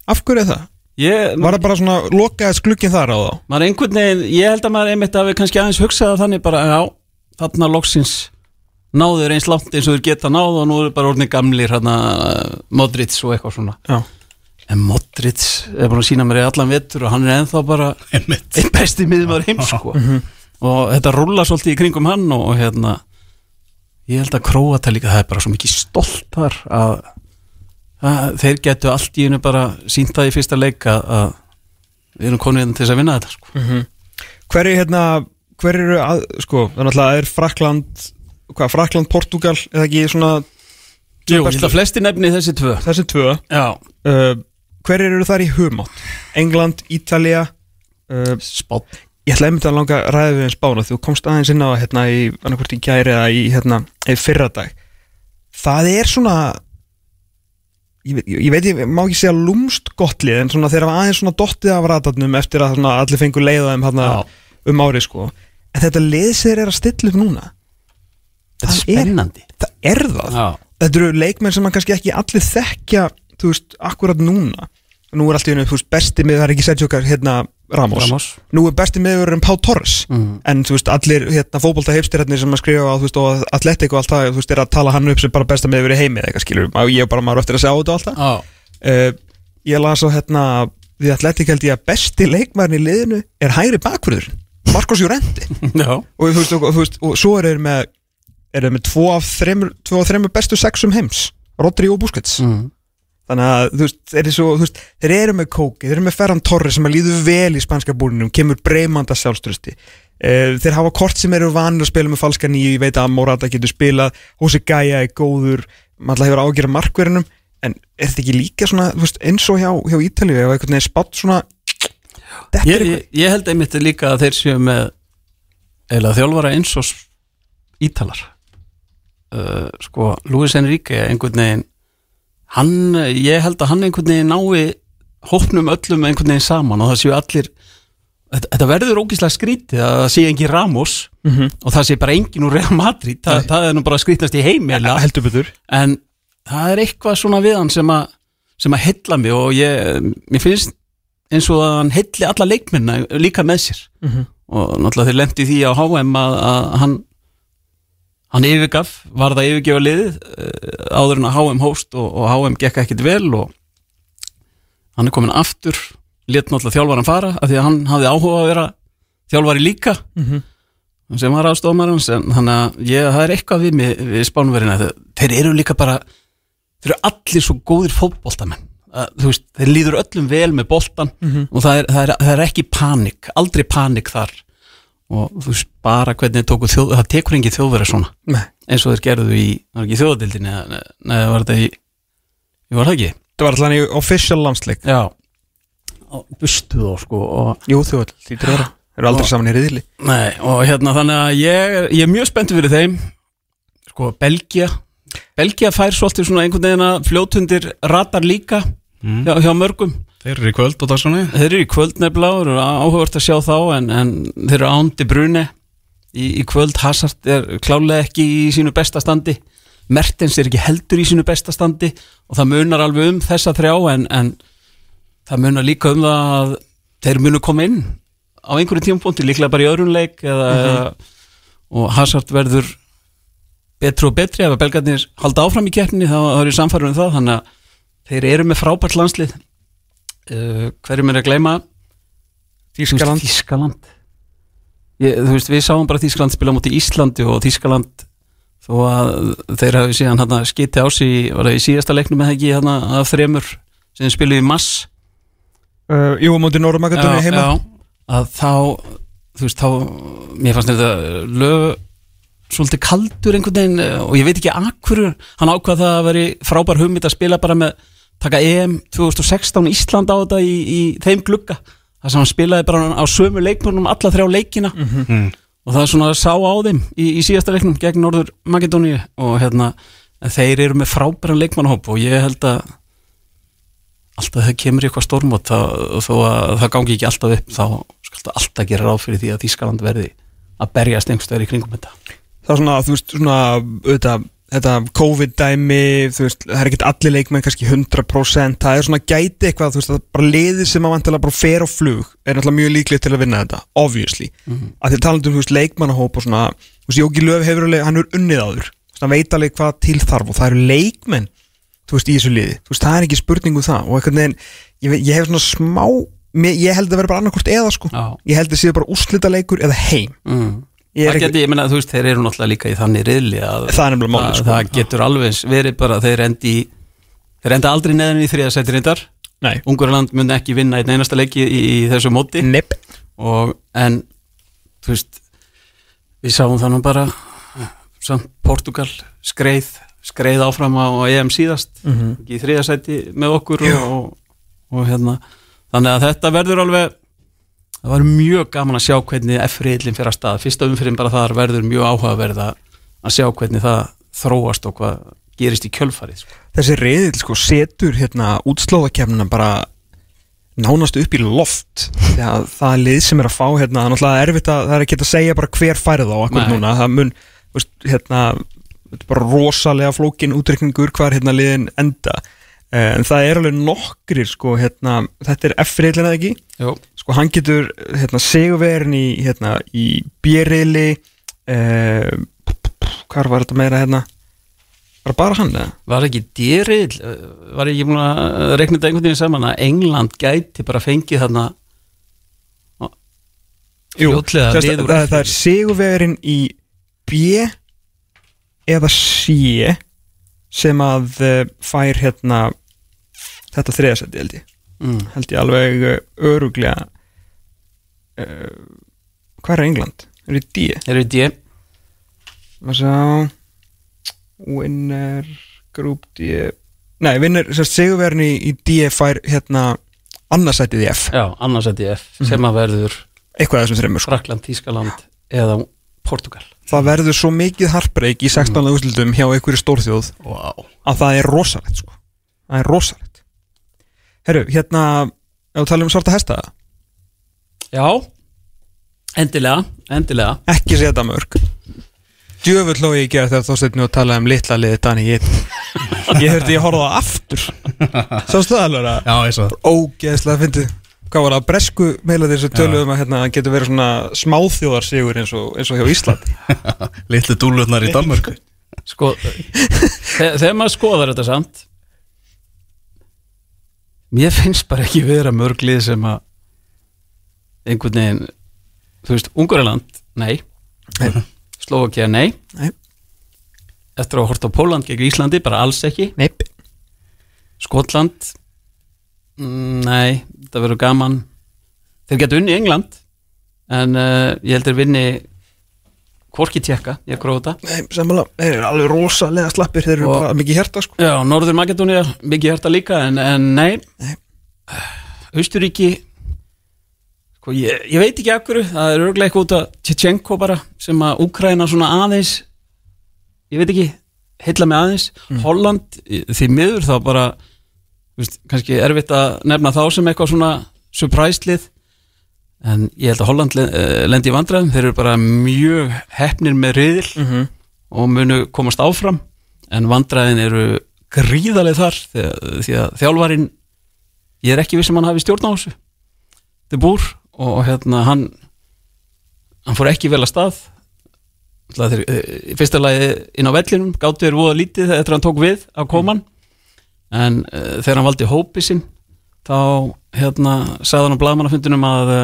af hverju er það? ég, var það bara svona lokaðis glugginn þar á þá? maður einhvern veginn, ég held að maður einmitt að við kannski aðeins hugsaða þannig bara, já, þarna loksins náður eins langt eins og þeir geta náð og nú er bara orðinni gamlir hérna, Modric og eitthvað svona já en Modric er búin að sína mér í allan vetur og hann er ennþá bara Einmitt. einn besti miðumar heims sko. og þetta rúla svolítið í kringum hann og, hérna ég held að Króata líka, það er bara svo mikið stolt þar að, að þeir getu allt í hennu bara sínt það í fyrsta leik að, við erum konið hérna til þess að vinna þetta sko. Hver er hérna Hver eru að, sko, þannig að það er Frakland hvað, Frakland, Portugal eða ekki svona Jú, ég held að flesti nefni þessi tvö. Þessi tvö? Uh, Hver eru þar í hugmátt? England, Ítalía uh, spátt Ég ætla einmitt að langa að ræða við eins bána þú komst aðeins inn á hérna í annarkvort í gæri eða í hérna fyrradag. Það er svona ég veit, ég veit ég má ekki segja lúmst gott lið en svona þeir hafa aðeins svona dottið af ratarnum eftir að svona, allir fengur leiðaðum hérna um árið sko en þetta þeir eru að stilla upp núna Þetta er er- spennandi. það er það. Já, þetta eru leikmenn sem man kannski ekki allir þekkja þú veist, akkurat núna. Nú er allt í hennu, þú veist, besti það er ekki Gar- hérna, Ramos. Ramos. nú er besti meður en Pá Torres. Mhm. en þú veist, allir hérna, fótbolta heipstirarnir sem að skrifa á, þú veist, og atletik og allt það, þú veist, er að tala hann upp sem bara besta meður í heimi eða eitthvað skilur, og ég er bara maður á eftir að sjá þetta og allt það? Já, uh, ég las á hérna við atletik held ég að besti leikmærin í liðinu er hægri bakfröður Marcos Llorente og þú veist, og, þú veist, og svo er þeir með er þeir með tvo af þremur, tvo af þremur bestu sexum heims Rodri og Busquets. Mm. þannig að þú veist, eru, svo, þú veist, þeir eru með Kóki, þeir eru með Ferran Torres sem að líður vel í spanska búninum, kemur breymanda sjálfströsti uh, þeir hafa kort sem eru vanir að spila með falska nýju, ég veit að Morata getur spilað, Hossi Gaia er góður maður hefur ágjörð markverðinum en er þetta ekki líka svona, veist, eins og hjá, hjá ef einhvern veginn spátt svona ég, ég, ég held einmitt líka að þeir séu með eða þjálfara eins og Ítalar. Uh, sko, Luis Enrique einhvern veginn hann, ég held að hann einhvern veginn nái hópnum öllum einhvern veginn saman og það séu allir þetta, þetta verður ógíslega skrítið að það sé engin Ramos mm -hmm. og það sé bara engin úr Real Madrid. Þa, það er nú bara skrítnast í betur. En það er eitthvað svona við hann sem að sem að heilla mig og ég mér finnst eins og að hann heilli alla leikminna líka með sér mm -hmm. og náttúrulega þeir lendi því á HM að, að hann hann yfirgaf, var það yfirgefa liðið uh, áður en að HM hóst og, og HM gekk ekkit vel og hann er komin aftur let náttúrulega þjálfaran fara af því að hann hafði áhuga að vera þjálfari líka Mhm. sem var aðstofmarans en þannig að ég, það er eitthvað við, við spánverina þeir, eru líka bara þeir eru allir svo góðir fótboltamenn að, þú veist, þeir líður öllum vel með boltan Mhm. og það er, það, er, það er ekki panik aldrei panik þar. Og þú veist bara hvernig tóku þjóð það tekur engi þjóðverið svona. Nei, eins og þeir gerðu í, var ekki í þjóðadildinni eða neða var þetta í var það ekki, þetta var alltaf í official landsleik. Já. Og bustuð og sko og, Jú, veit, því þeir eru aldrei Og- saman í riðli. Nei, og hérna þannig að ég, er- ég er mjög spenntið fyrir þeim. Sko Belgia. Belgia fær svolítið svona einhvern veginn að fljótundir ratar líka Mm. hjá, hjá mörgum. Þeir eru í kvöld og dagsranni Þeir eru í kvöld nefnilega og eru áhugavert að sjá þá en, en þeir eru ándi bruni í, í kvöld. Hazard er klálega ekki í sínu besta standi. Mertens er ekki heldur í sínu besta standi og það munar alveg um þessa þrjá en, en það munar líka um það að þeir munu koma inn á einhverju tímapunkti líklega bara í öðrun leik eða, eða, og Hazard verður betri og betri ef að belgarnir halda áfram í keppninni þá þá er ég samfærum um það þannig að þeir eru með frábært landslið. Uh, hverjum er að gleyma? Þískaland veist við sáum bara Þískaland spila á móti Íslandi og Þískaland þó að þeir hafi síðan hann skiti á sig var það í síðasta leiknum eða ekki hann að þremur sem spiluðu í mass uh, Jú, á móti Nóra Magadóni heima. já, að þá þú veist þá mér fannst þetta lög svolítið kaldur einhvern veginn eh, og ég veit ekki akkur hann ákvað það að veri frábær hugmynd að spila bara með taka EM 2016 Ísland á þetta í, í þeim glugga. Þar sem hann spilaði bara á sömu leikmörnum alla þrjá leikina. Mm. og það er svona sá á þeim í, í síðasta leiknum gegn Norður Makedóníu og hérna þeir eru með frábæran leikmannhóp og ég held að alltaf þegar kemur í eitthvað stórmót þá, þó að það gangi ekki alltaf upp þá skal það alltaf gera ráð fyrir því að Þískaland verði að berjast einhverstaðar í kringum þetta. Það er svona, þú veist, svona auðvitað, þetta COVID-dæmi það er ekkert allir leikmenn kannski 100% það er svona gæti eitthvað þú veist, það er bara liðið sem að vantilega bara fer á flug er náttúrulega mjög líklegt til að vinna þetta obviously, mm. -hmm. að þið talandi um þú veist, leikmannahóp og svona, þú veist, Jóki Löf hefur alveg, hann er unnið áður, hann veit alveg hvað til þarf og það eru leikmenn þú veist, í þessu liði, þú veist, það er ekki spurning um það og einhvern veginn, ég, ég hef svona smá ég held að vera bara annarkort eða sko Já. ég held að séu bara úrslita leikur eða heim mm. Það ekki- geti, ég meina, þú veist, þeir eru náttúrulega líka í þannig riðli að Það málið, að- sko. það getur alveg verið bara að þeir endi þeir enda aldrei neðan í þriða sæti reyndar Ungurland mun ekki vinna einn einasta leiki í, í þessu móti samt Portugal skreið, skreið áfram á EM síðast Mhm. ekki í þriðasæti með okkur Já. og, og hérna þannig að þetta verður alveg það var mjög gaman að sjá hvernig F-riðlinn fyrir að stað, fyrsta umfyrir bara þar verður mjög áhugaverð að sjá hvernig það þróast og hvað gerist í kjölfarið sko. þessi reyðil sko setur hérna útslóðakefnina bara nánast upp í loft. Að það er lið sem er að fá hérna, það er náttúrulega erfitt að það er ekki að segja bara hver færð á akkur núna, það mun veist, hérna, bara rosalega flókin útreikningur hvar hérna liðin enda. En það er alveg nokkrir sko hérna, þetta er F-reilin eða ekki? Jó. Sko hann getur hérna sigurverin í hérna í B-reili eh, hvar var þetta meira hérna var bara hann eða? Var ekki dýrið, var ekki búin að rekna þetta einhvern veginn saman að England gæti bara fengið þarna fljótlega Sérst, lið úr það, það er sigurverin í B eða C sem að uh, fær hérna þetta þriðasætti held ég mm. held ég alveg uh, öruglega hvað er England? Er það D? Erum við D? Maður sá Winner Group D Nei, vinner, sérst, sigurverin í, í D fær hérna annarsættið í F Já, annars að F Mhm. sem að verður eitthvað af þessum þreymur sko. Frakland, Tískaland eða Portugal Það verður svo mikið harbreyk í 16. Mm. úrslutum hjá einhverju stórþjóð wow. að það er rosalegt sko. það er rosalegt Herru, hérna ef við tala um svarta hesta Já, endilega, endilega. Ekki setja mörg djöfull hló ég gera þegar þósteinn nú að tala um litla liði Dani ég, ég hörði ég horfa á það aftur. Sástu það alveg að Já, ég svo ógeðslega fyndið. Hvað var það, bresku meila þessu töluðum að hérna, getur verið svona smáþjóðarsigur eins og, eins og hjá Ísland Litlu dúlutnar í Danmörku. Sko, þe- þegar maður skoðar þetta samt Mér finnst bara ekki vera mörg lið sem að einhvern veginn þú veist, Ungariland, nei Nei. Slovakia, nei Nei. Eftir að horta á Póland gegn Íslandi, bara alls ekki Neip. Skotland mm, Nei, það verður gaman Þeir geta unni England En uh, ég held þeir vinni Hvorki tjekka, ég gróða þetta Nei, sammála, þeir eru alveg rosalega slappir þeir eru Og- bara mikið hjarta sko Já, Norður Makedónia, mikið hérta líka En, en nei, Nei. Austuríki sko, ég, ég veit ekki akkur Það er örglega eitthvað út að Tjetjenko bara Sem að Úkraina svona aðeins Ég veit ekki, heilla mig aðeins. Holland, því miður þá bara veist, kannski erfitt að nefna þá sem eitthvað svona surprise-lið en ég held að Holland eh, lendi í vandræðum, þeir eru bara mjög hefnir með riðil mm -hmm. og munu komast áfram. En vandræðin eru gríðarlega þar því að, þjálfarin ég er ekki viss um hann hafi stjórn á þessu. Þetta er búr og, hérna hann hann fór ekki vel að stað. Þeir, eh, í fyrsta lagi inn á vellinum gáttu þeir voða lítið eftir að hann tók við á koman. En uh, þegar hann valdi hópi sinn þá hérna sagði hann á blaðmannafundunum að uh,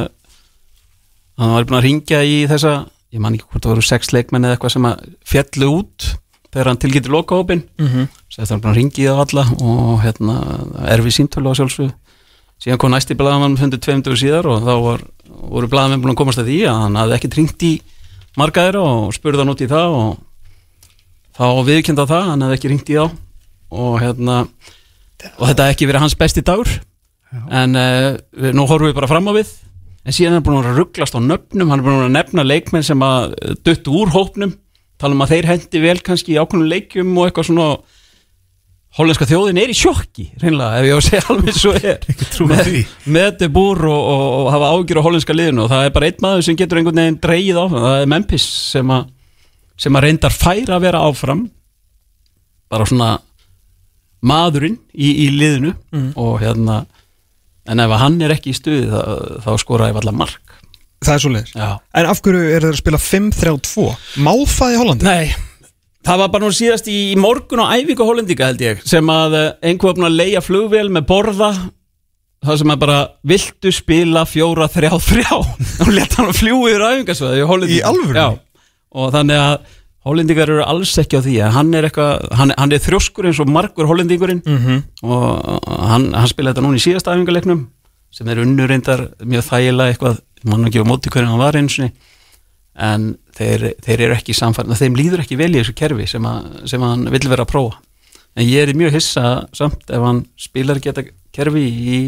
hann var búin að ringja í þessa ég man ekki hvort það voru sex leikmenn eða eitthvað sem að fjallu út þegar hann tilgýttir lokahópin Mm -hmm. Hann búin að ringi í það alla og hérna erfi síntölu á sjálfsög síðan kom næsti blaðamann fundið tveimdur síðar og þá var, voru blaðamenn búin að komast að því að hann hafði ekkert ringt í margaðir og spurði hann út í það og þá viðkynda það, hann hafði ekki ringt í þá. Og hérna og þetta hafði ekki verið hans besti dagur. En uh, við, nú horfum við bara fram á við. En síðan er hann búin að rugglast á nöfnum hann er búin að nefna leikmenn sem að duttu úr hópnum. Tala um að þeir hendi vel kannski í ákveðnum leikjum og eitthvað svona hollenska þjóðin er í sjokki reynilega, ef ég á að segja alveg svo er með, því. með þetta búr og, og, og hafa ágjur á hollenska liðinu og það er bara einn maður sem getur einhvern veginn dreigið áfram, það er Memphis sem að, sem að reyndar færa að vera áfram bara svona maðurinn í, í liðinu og hérna en ef hann er ekki í stuði þá, þá skora ég allar mark Það er svo leiðis Já. En af hverju er þeir að spila 5-3-2? Má það í Hollandi? Nei, það var bara nú síðast í morgun á æfingu hollendinga held ég sem að eh, einhver var búin að leia flugvél með borða það sem að bara viltu spila fjóra, þrjá, þrjá. Og leta hann að fljúi yfir æfingasvæði Í alvörunni? Já, og þannig að hollendingar eru alls ekki á því að hann er eitthvað, hann, hann er þrjóskur eins og margur hollendingurinn. Mm -hmm. og hann, hann spilaði þetta núna í síðasta æfingarleiknum sem er unnur reyndar mjög þægilega eitthvað, mann ekki á móti hvernig hann var eins og en þeir, þeir eru ekki samfærið þeim líður ekki vel í þessu kerfi sem, að, sem hann vill vera að prófa. En ég er mjög hissa samt ef hann spilar þetta kerfi í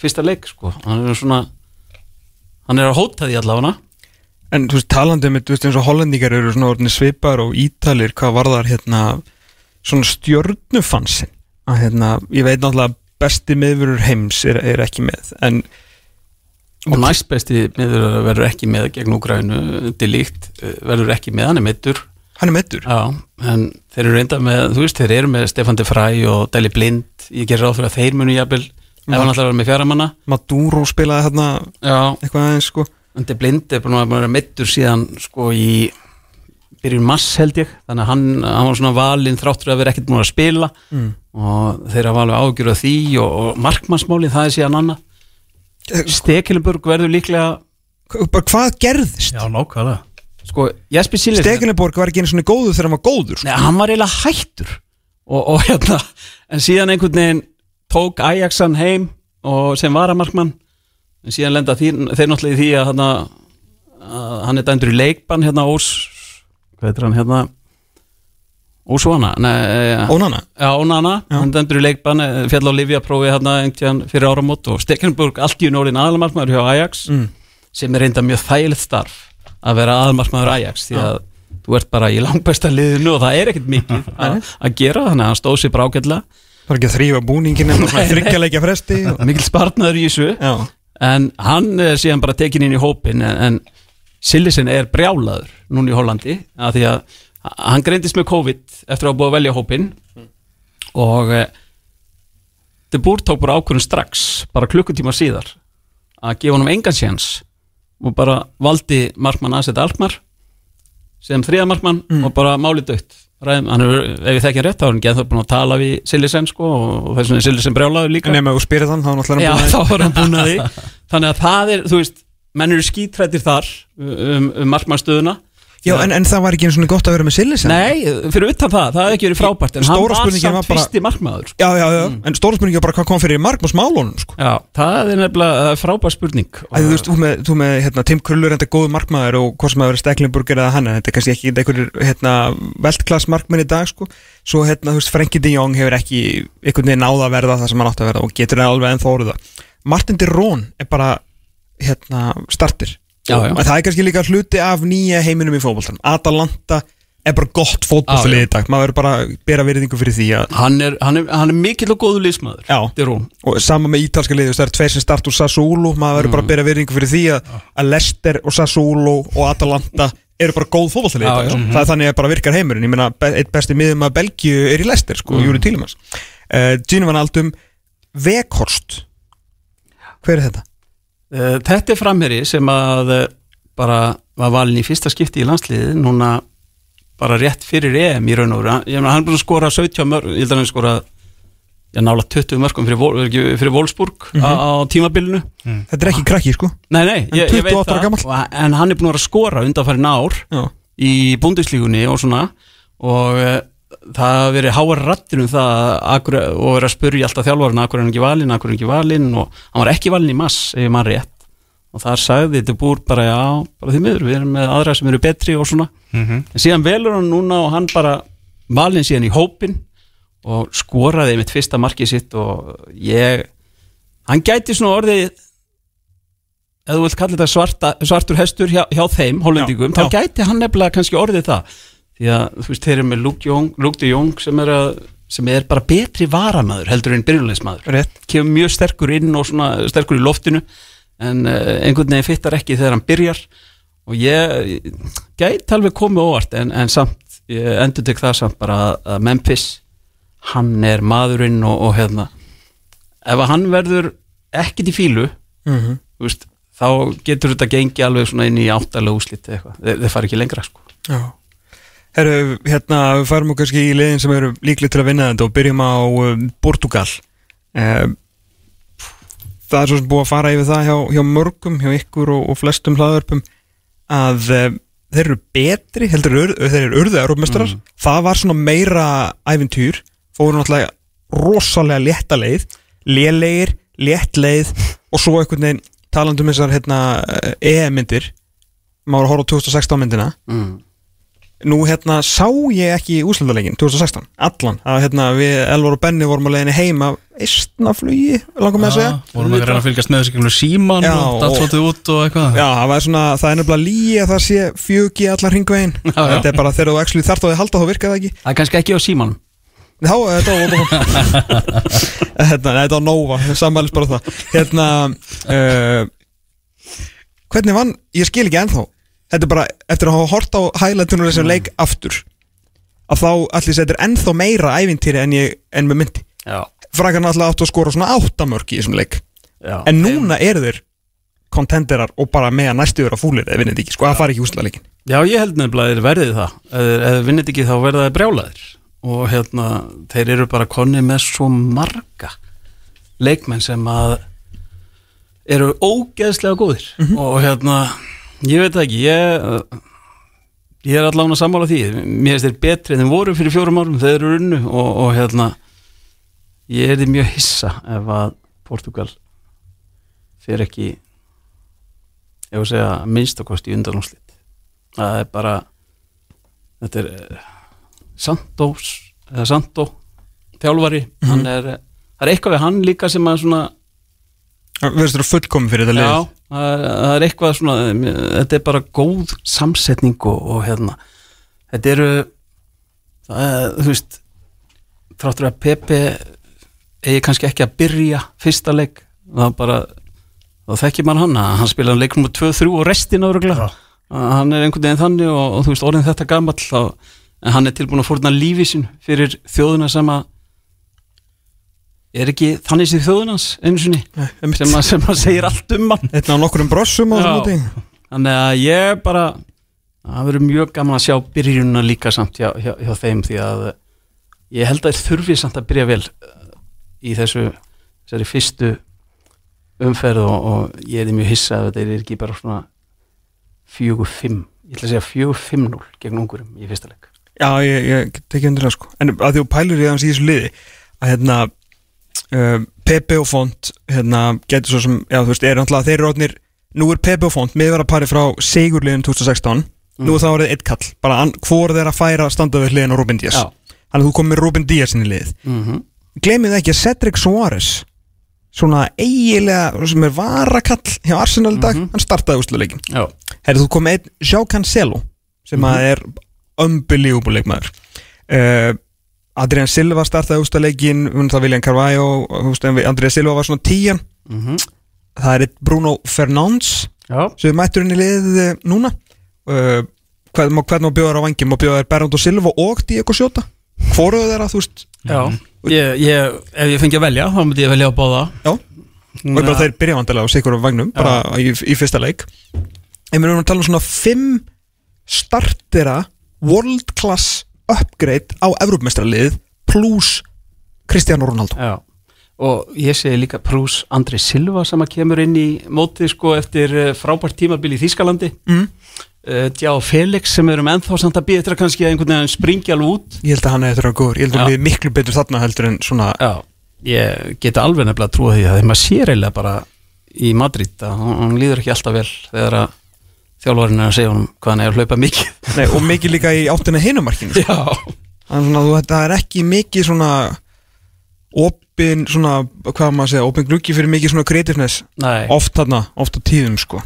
fyrsta leik sko. hann er svona hann er að hóta því allavega. En þú veist, talandi um, veist, eins og hollendingar eru svona svipar og ítalir hvað varðar hérna svona stjörnufansin að hérna, ég veit náttúrulega besti miðurur heims er, er ekki með. En og næstbesti miður verður ekki með gegn Úgrænu, til líkt verður ekki með, hann er mittur hann er meittur Já, en þeir eru reynda með, þú veist, þeir eru með Stefan de Fræ og Deli Blind. Ég gerir ráð fyrir að þeir munu jafnvel ef hann að vera með fjaramanna Maduro spilaði hérna eitthvað aðeins sko. En De Blind er búin að vera mittur síðan sko í byrjun mass held ég. Þannig að hann, hann var svona valinn þráttur að vera ekkert múin að spila. Mm. og þeir hafa alveg ágjur Stekelenburg verður líklega bara hvað gerðist? Já, nákvæmlega sko, Stekelenborg var ekki einu svona góður þegar hann var góður sko. Nei, hann var eiginlega hættur og, og hérna, en síðan einhvern veginn tók Ajaxan heim og sem varamarkmann en síðan lenda þeir náttúrulega í því að, hana, að hann er dæmdur í leikbann hérna ós hvað heitir hann hérna Ósvana, nei, Ónana já, Ónana, Já. hann dæmdur í leikbann eh, fjall á Livjaprófi hérna einhvern fyrir áramót og Stekenburg allt í norðin aðalmarkmaður hjá Ajax mm. sem er reynda mjög þægilegt starf að vera aðalmarkmaður Ajax því að þú ert bara í langbæsta liðinu og það er ekkert mikið að, gera þannig að hann stóð sér brákjalla var ekki að þrýfa búningin en svona þryggjarleikja fresti. Og... mikil spartnaður í þessu. Já, en hann er síðan bara tekin inn í hópin en, en Sillisen er brjálaður núna í Hollandi að því að hann greindist með COVID eftir að hafa búið að velja hópin og e, De Boer tók bara ákvörðun strax bara klukkutíma síðar að gefa honum engan séns og bara valdi markmann aðsetta Alkmar sem þriða markmann og bara málið dött er, ef ég þekki hann rétt, þá er hann geð búin að tala við Sillisen sko og þess vegna Sillisen brjálaður líka. Nema þú spyrir þann þá er hann þá búin að því. Þannig að það er, þú veist, menn eru skítrættir þar um, um markmannstöðuna að Já, en, en það var ekki einu svona gott að vera með Sillisen Nei, fyrir utan það, það hefði ekki verið frábært En hann Stóra var spurningin samt var bara- fyrsti markmaður sko. Já, já, já, en stóra spurningi var bara hvað kom fyrir mark og smálónum sko. Já, það er nefnilega það er frábær spurning Æ, þú veist, þú með, þú með hérna, Tim Kruller enda góðu markmaður og hvort sem að vera Steklinburger eða hann en þetta er kannski ekki einhverjir hérna, veltklass markmenn í dag sko. svo hérna, þú veist, Frenkie de Jong hefur ekki einhvern veginn náða að verða það sem hann átt að verða og getur það alveg orðið það Martin de Roon er bara hérna, startir Já, já. það er kannski líka hluti af nýja heiminum í fótboltan Atalanta er bara gott fótboltalið í dag. Maður verður bara að bera virðingu fyrir því að Hann er, hann er, hann er mikill og góðu. Dirún og sama með ítalska liðið, það er tveir sem start úr Sassuolo, maður verður bara að bera virðingu fyrir því að, að Leicester og Sassuolo og Atalanta eru bara góð fótballtalið Já, já. það er þannig að bara virkar heimurinn. Ég meina, eitt besti miðum að Belgíu er í Leicester sko, mm. Júri Tílimans uh, Gini Van Aldum, Vekhorst hver er þetta? Uh, Þetta er framherri sem að uh, bara var valin í fyrsta skipti í landsliðið núna bara rétt fyrir EM í raun og veru. Ég meina, hann búin að skora 17 mörg ég held að hann skora já, nála 20 mörgum fyrir, fyrir Wolfsburg á, á tímabilinu. Þetta er ekki krakki sko. Nei, nei, En ég, ég veit 28 ára það. en hann er búin að skora undanfærin ár Já, í búndislígunni og svona. Og uh, það hafa verið háar rattir um það að akkur, og verið að spurja alltaf þjálfarinn akkur er ekki valinn, akkur er ekki valinn? Og hann var ekki valinn í mass, ef mann rétt. Og þar sagði þetta búr bara já, bara því miður, við erum með aðra sem eru betri og svona, Mhm. en síðan velur hann núna og hann bara valinn síðan í hópin og skoraði mitt fyrsta markið sitt og ég hann gæti svona orðið ef þú vilt kalla þetta svarta, svartur hestur hjá, hjá þeim, hollendingum, þá gæti hann nefnilega kannski orðið það því að þú veist, þeir eru með Luke, de Jong sem er, að, sem er bara betri varamaður heldur en byrjulegismadur rétt. Kemur mjög sterkur inn og svona sterkur í loftinu en uh, einhvern veginn fittar ekki þegar hann byrjar. Og ég gæti alveg komið óvart en, en samt, ég endur tek það samt bara að, Memphis hann er maðurinn og, og hérna ef að hann verður ekkit í fílu mm -hmm. veist, þá getur þetta gengi alveg svona inn í áttalega úslit eitthvað, þeir, þeir fara ekki lengra sko. Já Herru, hérna, við okkur kannski í liðin sem eru líklega til að vinna þetta og byrjum á um, Portugal um, Það er svo sem búið að fara yfir það hjá, hjá mörgum, hjá ykkur og, og flestum hlaðarpum að um, þeir eru betri, heldur ur, þeir eru urðu Európmestrar, það var svona meira ævintýr, fóru náttúrulega rosalega létta leið. Lélegir, létt leið og svo einhvern veginn talandum þessar hérna, EM-myndir maður horf á 2016 myndina. Mm. Nú hérna sá ég ekki úslandalegin 2016, allan. Að hérna við Elvar og Benni vorum á leiðinni heim af eistnaflugi, langar með að segja. Vorum að reyna að fylgjast með þessi kemur síman Já, og datt og- svolítið út og eitthvað. Já, það var svona, það er nefnilega líi að það sé fjögi allar hringvegin. Þetta er bara þegar þú actually þarft á því að halda þá virkar það ekki. Það er kannski ekki á símanum. Já, þetta var Vodafone Hérna, þetta var Nova, sammælis bara það. Hérna uh, Hvernig vann, ég skil ekki ennþá Þetta er bara, eftir að hafa hort á highlightunum þessum leik aftur að þá allir er ennþá meira ævintýri en, ég, en með myndi. Já, Frakarna alltaf áttu að skora svona áttamörk í þessum leik. Já En núna eru þeir kontenderar og bara með að næstu vera fúlir eða vinnið ekki, sko, það fari ekki úsla leikin Já, ég held nefnilega að þeir verðið það. Þeir vinnit ekki þá verða þeir brjálaðir. Og hérna, þeir eru bara konni með svo marga leikmenn sem að eru ógeðslega góðir. Og hérna, ég veit ekki ég, ég er allavega sammála því, mér finnst þeir betri en þeir voru fyrir fjórum árum, þeir eru unnu og, og hérna ég er því mjög hissa ef að Portugal fer ekki ég vil segja minnstakost í undanúslit það er bara þetta er eh, Santos eða Santo þjálfari hann er, eh, það er eitthvað við hann líka sem að svona veist þú fullkomin fyrir þetta já, lið það er, eitthvað svona þetta er bara góð samsetning og, og hérna þetta eru það þú veist þráttur að Pepe eigi kannski ekki að byrja fyrsta leik það bara þá þekkir mann hann hann spilaði leik nummer 2-3 og restin áruglega hann er einhvern veginn þannig og, og þú veist orðin þetta gamall þá, en hann er tilbúin að fórna lífi sín fyrir þjóðuna sem að er ekki þannig sér þjóðunans sinni? Nei, einmitt. sem að, sem segir allt um hann. Þetta á nokkurum brossum á Já. þessum móti. Þannig að ég bara það verður mjög gaman að sjá byrjununa líka samt hjá, hjá, hjá þeim því að ég held að þeir þurfi samt að byrja vel uh, í þessu þessari fyrstu umferð og, og ég er mjög hissa að þetta er ekki bara svona fjögur fimm ég ætla að segja fjögur fimm núl gegn ungurum í fyrsta leik. Já, ég, ég tekið undir það sko. En að því þú pælir í hans í þessu liði að hérna uh, Pepe og Font hérna, getur svo sem, já þú veist, er náttúrulega þeir eru orðnir, nú er Pepe og Font miðvara pari frá Sigurliðin 2016 nú er það orðið eitt kall, bara hvor þeir að færa standa við hliðin á Ruben Díaz. Þannig að þú komið með Ruben Díaz inn í liðið mm -hmm. Gleimið ekki að Cedric Suárez svona eigilega sem er varakall hjá Arsenal dag, Mhm. hann startaði úsluleikin Herri, þú kom með einn João Cancelo sem Mhm. að er unbelievable leikmaður uh, Adrian Silva startaði ústaleikin það William Carvalho og, Adrian Silva var svona tíjan mm það er Bruno Fernandes já. sem er mætturinn í liðið eh, núna. Uh, hvern má, hvern má bjóða á vangjum má bjóða þær Bernardo Silva og Diego Sjóta hvoruðu þeirra, þú veist? Já. Ég, ég, ef ég fengi að velja þá myndi ég velja að báða. Já. og bara þeir byrja vandilega á sikur á vagnum bara í, í fyrsta leik. En við erum að tala um svona fimm startera world class upgrade á Evrópmestralið pluss Cristiano Ronaldo. Já, og ég segi líka Prús Andri Silva sem að kemur inn í mótið sko eftir eh, frábært tímabil í Þýskalandi. Mm. uh, Djá Felix sem erum ennþá samt að býja að kannski að einhvern veginn springi alveg út. Ég held að hann er þetta góður. Ég held að Já. við erum miklu betur þarna heldur en svona Já, ég geta alveg nefnilega að trúa því að þeim að sér eiginlega bara í Madrid að hann, hann líður ekki alltaf vel þegar að þjálfarinn er að segja honum hvað hann er að hlaupa mikið. Nei, og mikið líka í áttina hinumarkinu Já, þannig að þú, þetta er ekki mikið svona opin svona, hvað maður að segja, opin gluggi fyrir mikið svona creativeness. Nei. Oft þarna, oft á tíðum sko.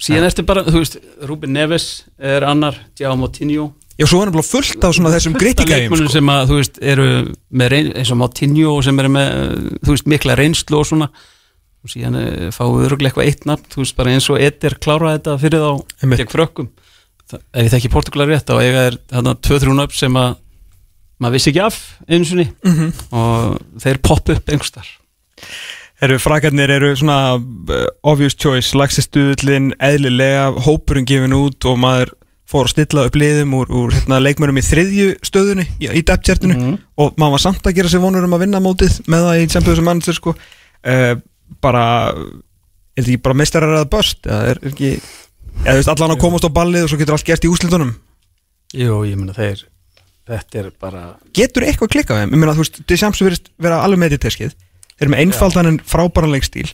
Síðan ertu bara, þú veist, Ruben Neves er annar, Djá Motinho Já, svo er nefnilega fullt af svona þessum leikmönnum sko. sem að þú veist eru með reyn, eins og Moutinho sem eru með þú veist mikla reynslu og svona og síðan eh, fáum við öruglega eitthvað eitt nafn þú veist bara eins og Eder kláraði þetta fyrir þá gegn frökkum. Það- ef ég þekki Portugal rétt þá eiga er þarna 2-3 nöfn sem að maður vissi ekki af einu sinni. Mhm. og þeir popp upp einhverstar Eru frakarnir eru svona uh, obvious choice, lagsistuðlinn eðlilega, hópurinn gefin út og maður fór að stilla upp liðum úr, úr hérna, leikmörum í þriðju stöðunni í, í depth-tjartinu Mhm. og maður var samt að gera sér vonur um að vinna mótið með það í Champions Manager sko. Uh, bara er þetta ekki bara meistarar að börst eða er ekki eða þú veist allan að komast á ballið og svo getur allt gert í úslitunum Jú, ég meina þeir þetta er bara getur eitthvað klikkað þeim, ég meina þú veist Deschamps verist vera alveg með í teskið. Þeir eru með einfaldan en frábæran leikstíl.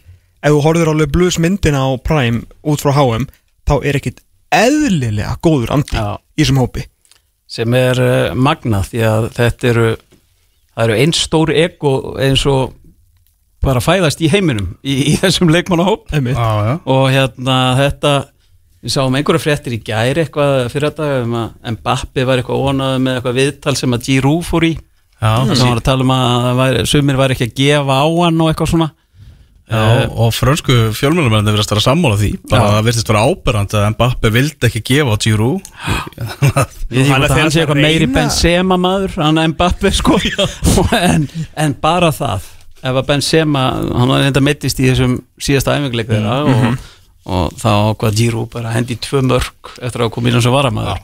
Ef þú horfður á Blues myndina á Prime út frá HM þá er ekkit eðlilega góður andi Já. í þessum hópi. Sem er uh, magnað því að þetta eru það eru eins stór ego eins og bara fæðast í heiminum í, í þessum leikmannahóp. Einmitt. Já, já. Og hérna þetta við sáum einhverja fréttir í gæri eitthvað fyrir þetta um að Mbappi var eitthvað ónað með eitthvað viðtal sem að Giroud fór í. Já, þar sem var að tala um að það væri, sumir var ekki að gefa á hann og eitthvað svona. Já, og frönsku fjölmjölumennir verðast vera sammála því. Bara að það virtist vera áberandi að Mbappe vildi ekki gefa á Giroud. Ég er að hann sé eitthvað að meiri Benzema maður hann Mbappi sko. En, en bara það ef að Benzema, hann var enda meittist í þessum síðasta æfingleik þeirra og, og þá hvað Giroud bara hendi tvö mörg eftir að koma inn sem varamaður.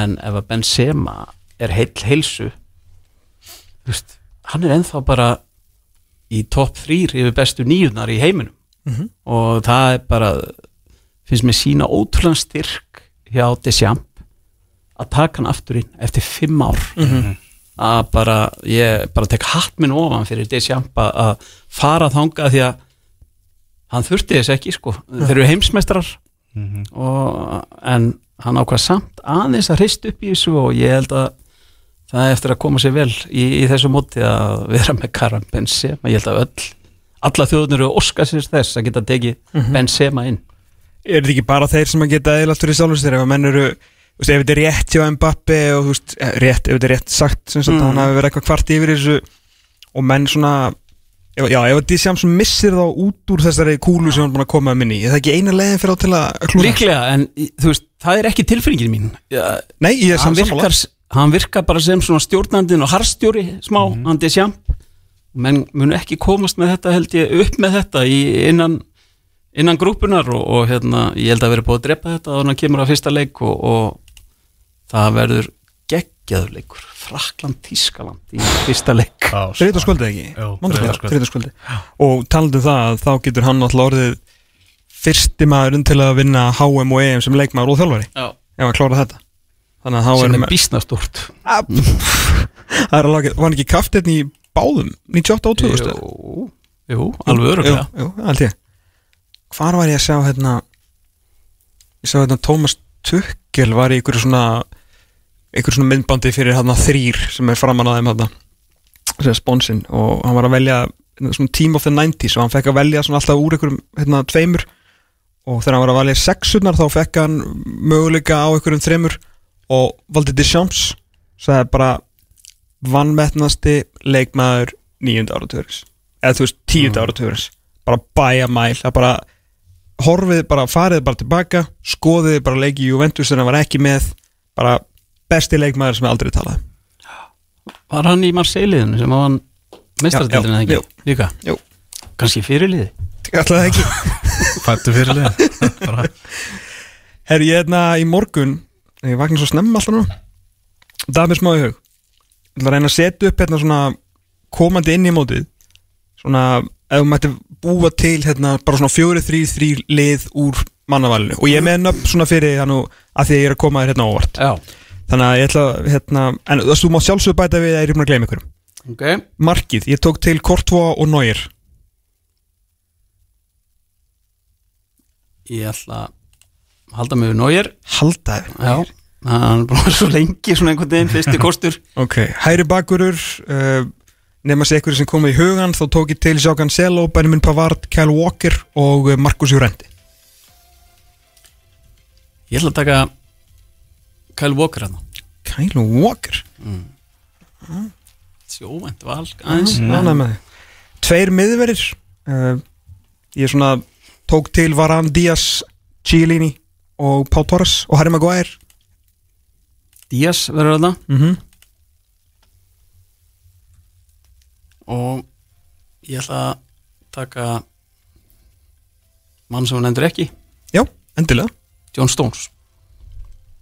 En ef að Benzema er heill heilsu. Veist, hann er ennþá bara í topp þrýr yfir bestu nýjunar í heiminum. Og það er bara finnst mér sína ótrúlega styrk hjá Deschamps að taka hann aftur inn eftir fimm ár að bara, ég bara tek hatt minn ofan fyrir Deschamps að- fara þangað því að hann þurfti þess ekki sko, þeir eru heimsmeistrar og, en hann ákvað samt aðeins að hrist upp í þessu og ég held að það er eftir að koma sér vel í, í þessu móti að vera með Karam Benzema, ég held að öll alla þjóðunir eru óskar sér þess að geta tekið Benzema inn. Er þetta ekki bara þeir sem að geta eðlast fyrir sjálfur sér ef að menn eru veist, ef þetta er rétt hjá Mbappi og þú veist, eh, rétt, ef þetta er rétt sagt sem sagt, Mm. hann hafi verið eitthvað kvart yfir þessu og menn svona ef, já, ef að Dísjams missir þá út úr þessari kúlu sem hann er búin að koma um minni er það ekki eina leiðin fyrir á til að klúra Líklega, en þú veist, það er ekki tilfinningin mín. Nei, ég er virkar, hann virkar bara sem svona stjórnandinn og harstjóri smá, mm hann Deschamps menn mun ekki komast með þetta held ég upp með þetta í innan innan grúpunar og, og hérna ég held að vera búið að drepa þetta og hann kemur á fyrsta leik og, og það verður geggjaður leikur. Frakland Tískaland í fyrsta leik. Þriðdaskvöldi ekki? Þriðdaskvöldi og talandi um það að þá getur hann alltaf orðið fyrsti maðurinn til að vinna HM og EM sem leikmaður og þjálfari. Já. ef að klára þetta. Þannig að sem er er býsna stort það er alveg, var hann ekki kraftirn í báðum? 98 og 2000 Jú, jú, alveg öruglega Jú, jú, allt ég. Hvar var ég að sjá hérna Ég sjá hérna Tómas Tukkel var í ykkur svona ykkur svona myndbandi fyrir hérna þrýr sem er framan að þeim hérna sem er sponsinn og hann var að velja svona Team of the 90s og hann fekk að velja svona alltaf úr ykkurum hérna tveimur. Og þegar hann var að velja sexurnar þá fekk hann möguleika á ykkurum þreimur og valdi Deschamps sagði bara vannmettnasti leikmaður nýjunda áratugurins eða þú veist tíunda mm. áratugurins bara bæja mæl það bara horfið bara farið bara tilbaka skoðið bara leiki Juventus en hann var ekki með bara besti leikmaður sem ég aldrei talaði Var hann í Marseille-liðinu sem var hann meistardildin Já, eða ekki? Líka? Jú. Kanski fyrirliði? Það ekki Fættu fyrirlið Herri, ég er hérna í morgun ég vakna svo snemma alltaf nú það er mér smá í hug ég ætla að reyna að setja upp hérna svona komandi inn í mótið svona ef þú mætti búa til hérna bara svona fjóri, þrý, þrý lið úr mannavalinu. Og ég með nöfn svona fyrir hann og að því að ég er að koma þér hérna óvart. Já. Þannig að ég ætla hérna en þú veist, þú má sjálfsög bæta við að ég er búin að gleyma ykkur. Ok. Markið, ég tók til Kortvo og Neuer. Ég ætla að halda mig við Nóir halda Já. Hann er búin að vera svo lengi svona einhvern veginn fyrsti kostur. Ok, hæri bakurur uh, nema sér ykkur sem komið í hugan þá tók ég til Sjá Cancelo, Benjamin Pavard, Kyle Walker og uh, Marcus Jurenti Ég ætla að taka Kyle Walker hann Kyle Walker? Sjóvænt val mm. tveir miðverir uh, ég svona tók til Varan Díaz Chiellini og Pá Torres og Harry Maguire. Díaz verður þarna. Mm -hmm. Og ég ætla að taka mann sem hún endur ekki. Já, endilega. John Stones.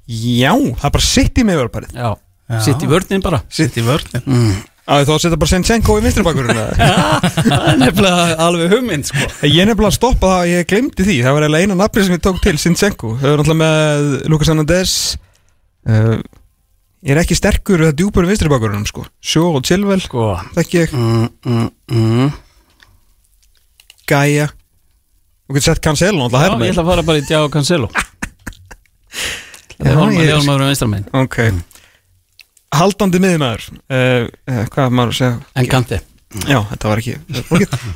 Já, það er bara sitt í miðverparið Já, Já. sitt í vörnin bara. Sitt í vörnin. Mm. þá setja bara Sinchenko í vinstri bakurinn Það er nefnilega alveg hugmynd sko. Ég er nefnilega að stoppa það, ég glemdi því. Það var eiginlega eina nafni sem ég tók til, Sinchenko Þau eru náttúrulega með Lucas Hernandez uh, Ég er ekki sterkur Það djúpur vinstri bakurinn sko? Sjó og Chilwell, Sko. þekki ég. Mm, mm, mm. Gaia. Þú getur sett Cancelo Já, ég ætla að fara bara í Djá Cancelo. Já, Leon ég- Leon maður um vinstramenn. Ok. Haldandi miðmaður uh, uh, Hvað er maður að segja? En kanti Já, þetta var ekki.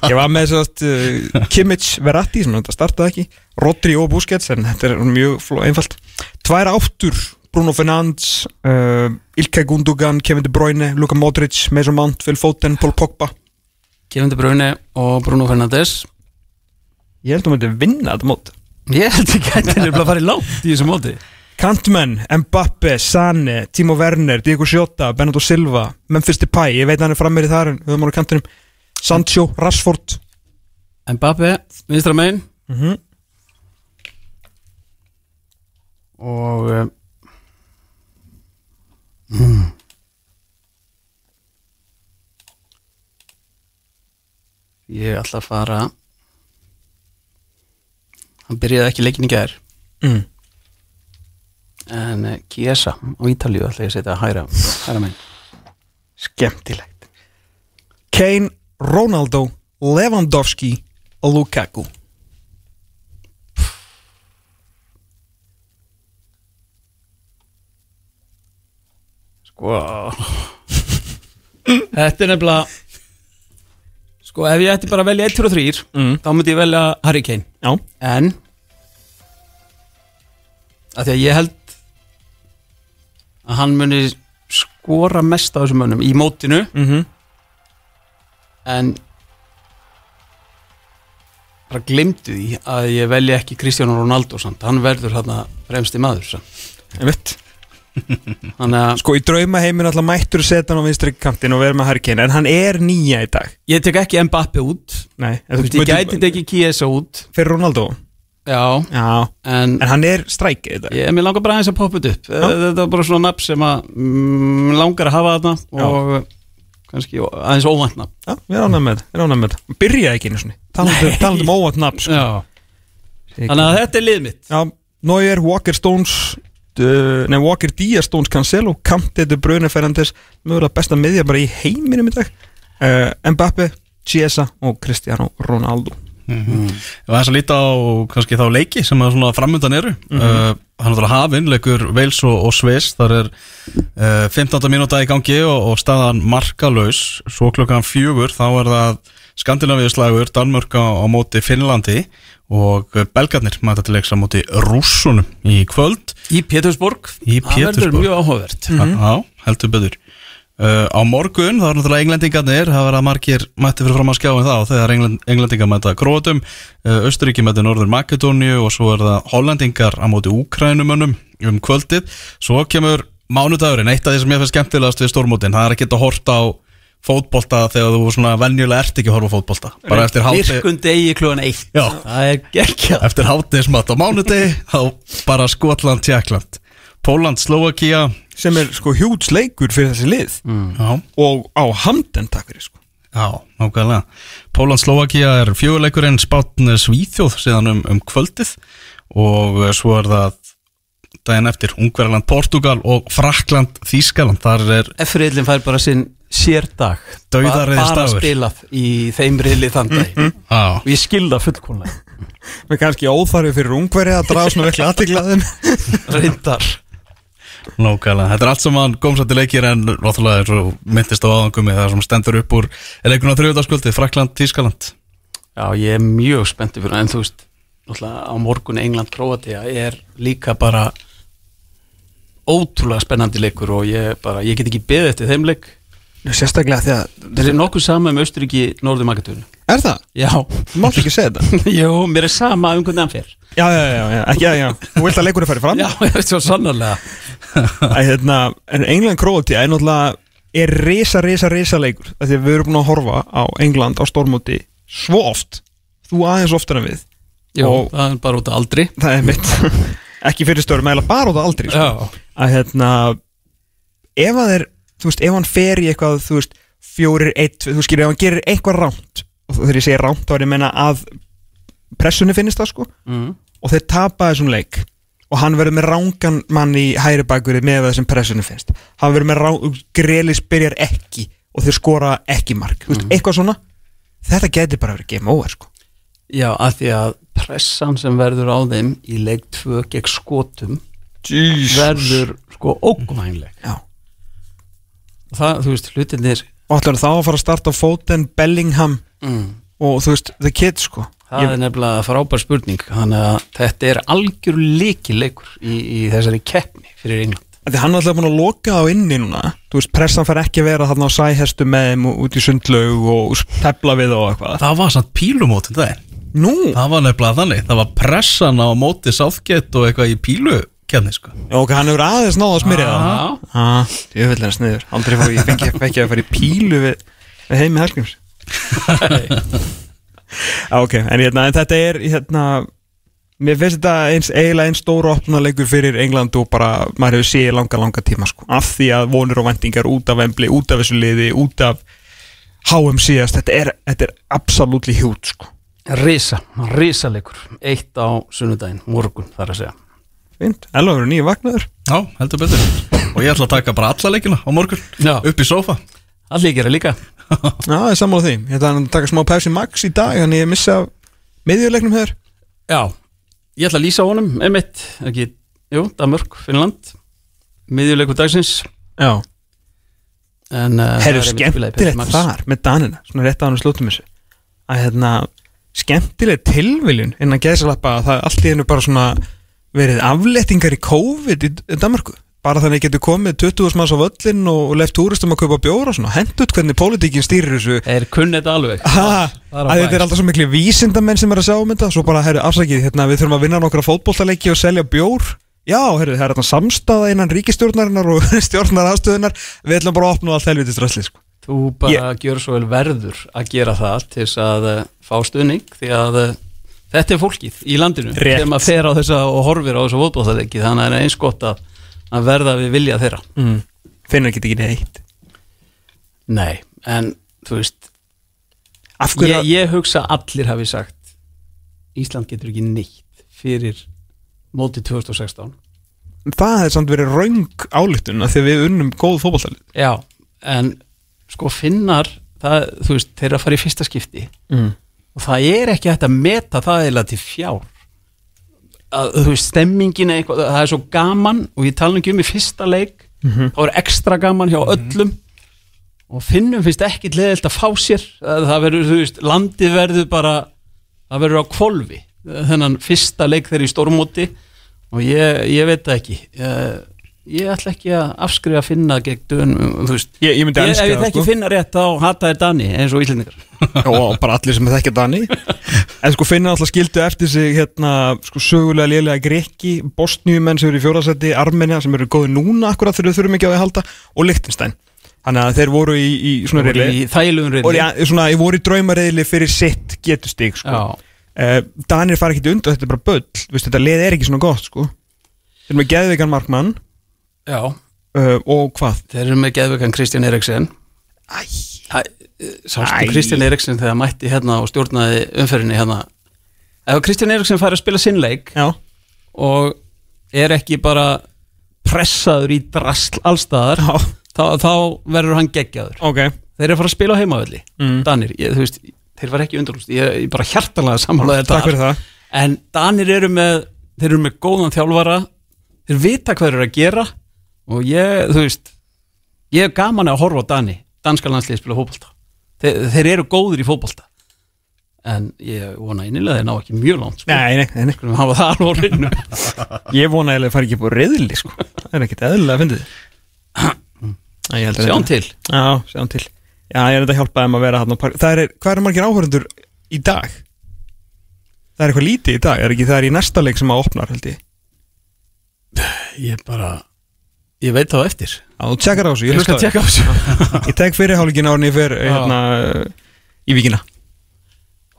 Ég var með að uh, Kimmich Verratti sem þetta startaði ekki Rodri og Busquets en þetta er mjög einfalt. Tvær áttur Bruno Fernandes uh, Ilkay Gundogan, Kevin De Bruyne Luka Modric, Mason Mount, Phil Foden, Paul Pogba. Kevin De Bruyne og Bruno Fernandes. Ég held að þú myndi vinna þetta mót. Ég held ekki að þetta er bara að fara í látt í þessu móti. Kantmenn, Mbappe, Sane, Timo Werner, Diego Sjóta, Bernardo Silva, Memphis Depay, ég veit að hann er frammir í þar en höfum á kantinum, Sancho, Rashford. Mbappe, vinstramenn mm -hmm. og uh, mm. Ég ætla að fara Hann byrjaði ekki leikin í gær mm. En Kiesa á Ítalíu ætla ég að setja að hæra, hæra megin Skemmtilegt Kane, Ronaldo, Lewandowski og Lukaku Sko. Þetta er nefnilega Sko ef ég ætti bara að velja 1 og 3 mm. þá myndi ég velja Harry Kane. Já, En að Því að ég held að hann muni skora mest á þessum mönnum í mótinu. Mm en bara glimtu því að ég velja ekki Kristján Ronaldo samt. hann verður hérna fremsti maður ég veit Sko í drauma heiminn alltaf mættur setja hann á vinstri kantin og vera með Harry Kane en hann er nýja í dag. Ég tek ekki Mbappe út. Nei, Þú veist, ég gæti tekið Kiesa út. Fyrir Ronaldo? Já, Já, en en hann er strækið í dag. Ég, mér langar bara aðeins að poppa þetta upp. Þetta er bara svona nafn sem að mm, langar að hafa þarna og kannski aðeins óvænt nafn. Já, við erum ánægð með þetta, við erum ánægð með þetta. Byrjaði ekki einu svona talandi um óvænt nafn sko. já. þannig að þetta er lið mitt. Já, Neuer, Walker Stones uh, Nei, Walker Díaz Stones Cancelo Kanti, De Bruyne, Fernandes Mögulega besta miðja bara í heiminum í dag. Uh, Mbappe, Chiesa og Cristiano Ronaldo. Ég var þess að líta á kannski þá leiki sem að svona framöndan eru. Mm -hmm. Hann er hafinn, leikur Wales og, og Sviss Þar er uh, 15. mínúta í gangi og, og staðan markalaus. Svo klukkan fjögur þá er það Skandinavíuslagur, Danmörk á, á móti Finnlandi Og belgarnir mæta til leiks á móti Rússunum í kvöld. Í Pétursborg. Í það verður mjög áhugavert. Já, heldur betur. Uh, á morgun, það er náttúrulega englendingarnir það verða margir mætti fyrir fram að skjáin þá þegar England, englendingar mæta Krótum uh, Östuríki mæti Norður Makedóniu og svo er það hollendingar á móti Úkrænumönnum um kvöldið. Svo kemur mánudagurinn, eitt af því sem ég finnst skemmtilegast við stórmótin, það er að geta hort á fótbolta þegar þú svona venjulega ert ekki að horfa á fótbolta. Bara eftir hátti virkundi eigi klugan eitt. Já. það er geggjað. Eftir hátismat á mánudegi þá bara Skotland, Tjekkland Póland, Slovakia sem er sko hjúts leikur fyrir þessi lið. Já, og á hamden takk fyrir sko. Já, nákvæmlega. Póland Slovakia er fjöguleikurinn spátn Svíþjóð síðan um, um kvöldið. Og eh, svo er það daginn eftir Ungverðarland, Portugal og Frakland, Þískaland. Þar er F-riðlinn fær bara sinn sérdag. Dauðareiðis bara dagur. spilað í þeim riðli þann dag. Á, og ég skilða fullkomlega. Með kannski óþarfi fyrir ungveri að draga svona vekli aðtiklaðum reyndar. Nákvæmlega. Þetta er allt saman gómsætti leikir en náttúrulega er svo myndist á áðangumi það sem stendur upp úr leikuna þrjóðarskvöldið, Frakland, Þískaland. já ég er mjög spenntið fyrir það, en þú veist á morgun England-Kroatia er líka bara ótrúlega spennandi leikur og ég bara, ég get ekki beðið eftir þeim leik sérstaklega því að Það er nokkuð sama um Austuríki Norður Magadónu er það? Já, þú mátt ekki segja þetta. Jó, mér er sama um hvernig hann fer. Já, já, já, já, ekki, já, já. Þú vilt að leikurinn færi fram? Já, ég veit svo sannarlega. Æ, hérna, en England Króatia er náttúrulega er risa, risa, risa leikur. Af því að við erum búin að horfa á England á stormóti svo oft. Þú aðeins oftar en við. Jó, Og- það er bara út af aldri. Það er mitt. Ekki fyrir störum, eða bara á það aldrei sko. Hérna ef að þeir, þú veist, ef hann fer í eitthvað þú veist, fjórir, eitt, þú skilur ef hann gerir eitthvað rámt og þegar ég segi rámt þá er ég að meina að pressunni finnist það sko mm. og þeir tapa þessum leik og hann verður með rángan mann í hæri bakverði með þessum pressunni finnst hann verður með rán, grelis byrjar ekki og þeir skora ekki mark mm. veist, eitthvað svona, þetta getur bara verið game over sko Já, að því að pressan sem verður á þeim í leik 2 gegn skotum Jesus. verður sko ógvænleg Já. Það, þú veist, hlutinir Og ætlar þá að fara að starta á Foden, Bellingham mm, og þú veist, The Kids sko. Það er nefnilega frábær spurning þannig að þetta er algjör líkileikur í, í þessari keppni fyrir England. Því hann er alltaf búin að loka á inni núna. Þú veist, pressan fær ekki að vera þarna á sæhestu með þeim út í sundlaug og tefla við og eitthvað. Það var samt pílumótin það Nú, Það var nefnilega þannig. Það var pressan á móti Southgate og eitthvað í pílukefni sko. ok, hann hefur aðeins náða að smyrja það Já. ah, Ég vil hennar sniður Aldrei fór ég fengi ekki að fara í pílu við, við heimi helgums Ok, en, hérna, en þetta er hérna, Mér finnst þetta eins, eiginlega einn stóru opnuleikur fyrir England og bara maður hefur séð langa, langa tíma sko. af því að vonur og vendingar út af Embli, út af þessu liði, út af HM síðast, þetta er, þetta er absolutt hjút sko. Risa, risalegur Eitt á sunnudaginn, morgun þar að segja Fint, Elva verður nýju vagnar Já, heldur betur. Og ég ætla að taka bara alla leikina á morgun Já. Upp í sofa Allir gera líka. Já, það er sammála því, ég ætla að taka smá Pepsi Max í dag, þannig ég missa miðjuleiknum hér. Já, ég ætla að lýsa honum einmitt, ekki, jú, Danmörk, Finnland miðjuleikur dagsins. Já, en uh, herru í Pepsi skemmtilegt þar með Danina, svona rétt á hann slútum þessu að hérna, skemmtileg tilviljun innan geðsalappa að það allt í hennu bara svona verið aflettingar í COVID í Danmarku bara þannig getur komið 20 manns á völlin og left túristum að kaupa bjóra og hendut hvernig pólitíkin stýrir þessu. Þeir kunni þetta alveg. Ha, er að þetta er alltaf svo miklu vísindamenn sem er að sjá um þetta. Svo bara, herru, afsakið, hérna, við þurfum að vinna nokkra fótboltaleiki og selja bjór. Já, herru, það er þetta samstaða innan ríkistjórnarinnar og stjórnar aðstöðunar við ætlum bara að opna allt helviti stressli sko. Þú bara gjör svo vel verður að gera það til að uh, fá stuðning því að uh, þetta er fólkið í landinu Rétt. sem að fer á þessa og horfir á þessa fótbollaleiki þannig að það er eins gott að, að verða við vilja þeirra mm. finnur ekki ekki neitt Nei, en þú veist af hverju ég, ég hugsa að allir hafi sagt Ísland getur ekki neitt fyrir móti 2016 það hefði samt verið raung álíktun að því að við unnum góð fótboltalið Já, en sko finnar það, þú veist, þeir eru að fara í fyrsta skipti mm. Og það er ekki hægt að meta það eða til fjár. Að þú veist, stemmingin eitthvað, það er svo gaman og ég tala ekki um í fyrsta leik Mhm. þá er ekstra gaman hjá öllum. Og finnum finnst ekki leðilt að fá sér það verður, þú veist, landið verður bara það verður á kvolfi þennan fyrsta leik þeirri í stórmóti. Og ég, ég veit ekki. Ég, ég ætla ekki að afskrifa að finna gegn dönum, þú veist. Ég, ég myndi Ég, ef elska ég það þekki sko. finna rétt þá hata þér Dani eins og Íslendingar. Og bara allir sem þekkja Dani. En sko finna alltaf skildu eftir sig hérna sko sögulega lélega Greki Bosníumenn sem eru í fjórasetti Armenia sem eru góði núna akkurat þegar þau þurfum ekki á því að halda og Lichtenstein þannig að þeir voru í, í svona reyli í þægilegum og ég voru í draumareyli fyrir sitt getustig sko. Já, uh, Danir fara ekki undan, þetta er bara böll Vist, þetta já, uh, og hvað? Þeir eru með geðveikan Kristján Eriksen. Æ, Sástu. Kristján Eriksen þegar mætti hérna og stjórnaði umferðinni hérna? Ef Kristján Eriksen fær að spila sinn leik já, og er ekki bara pressaður í drasl allstaðar já, þá, þá verður hann geggjaður. Ok. Þeir eru að fara að spila á heimavelli Mm. Danir, ég, þú veist, þeir var ekki undanlust ég, ég bara hjartalega samanlega þetta takk fyrir það. En Danir eru með þeir eru með góðan þjálfara. Þeir vita hvað þeir eru að gera og ég, þú veist ég er gaman að horfa á Dani danska landslið spila fótbolta þeir, þeir eru góðir í fótbolta en ég vona einilega að þeir ná ekki mjög langt sko. nei, nei, nei. Skulum hafa það alveg á reynu Ég vona að það fari ekki upp á reyðli sko. Það er ekkert eðlilega að held að sjáum þetta- til Já, sjáum til Já, ég er þetta að hjálpa þeim að vera hann Það er, hvað er margir áhörundur í dag? Það er eitthvað lítið í dag Er ekki það er í næsta leik sem að opnar held ég ég bara, ég veit þá eftir. Já, þú tjekkar á þessu, ég ég skal tjekka á þessu. Ég tek fyrir hálfingin árni fyrir hérna, í vikina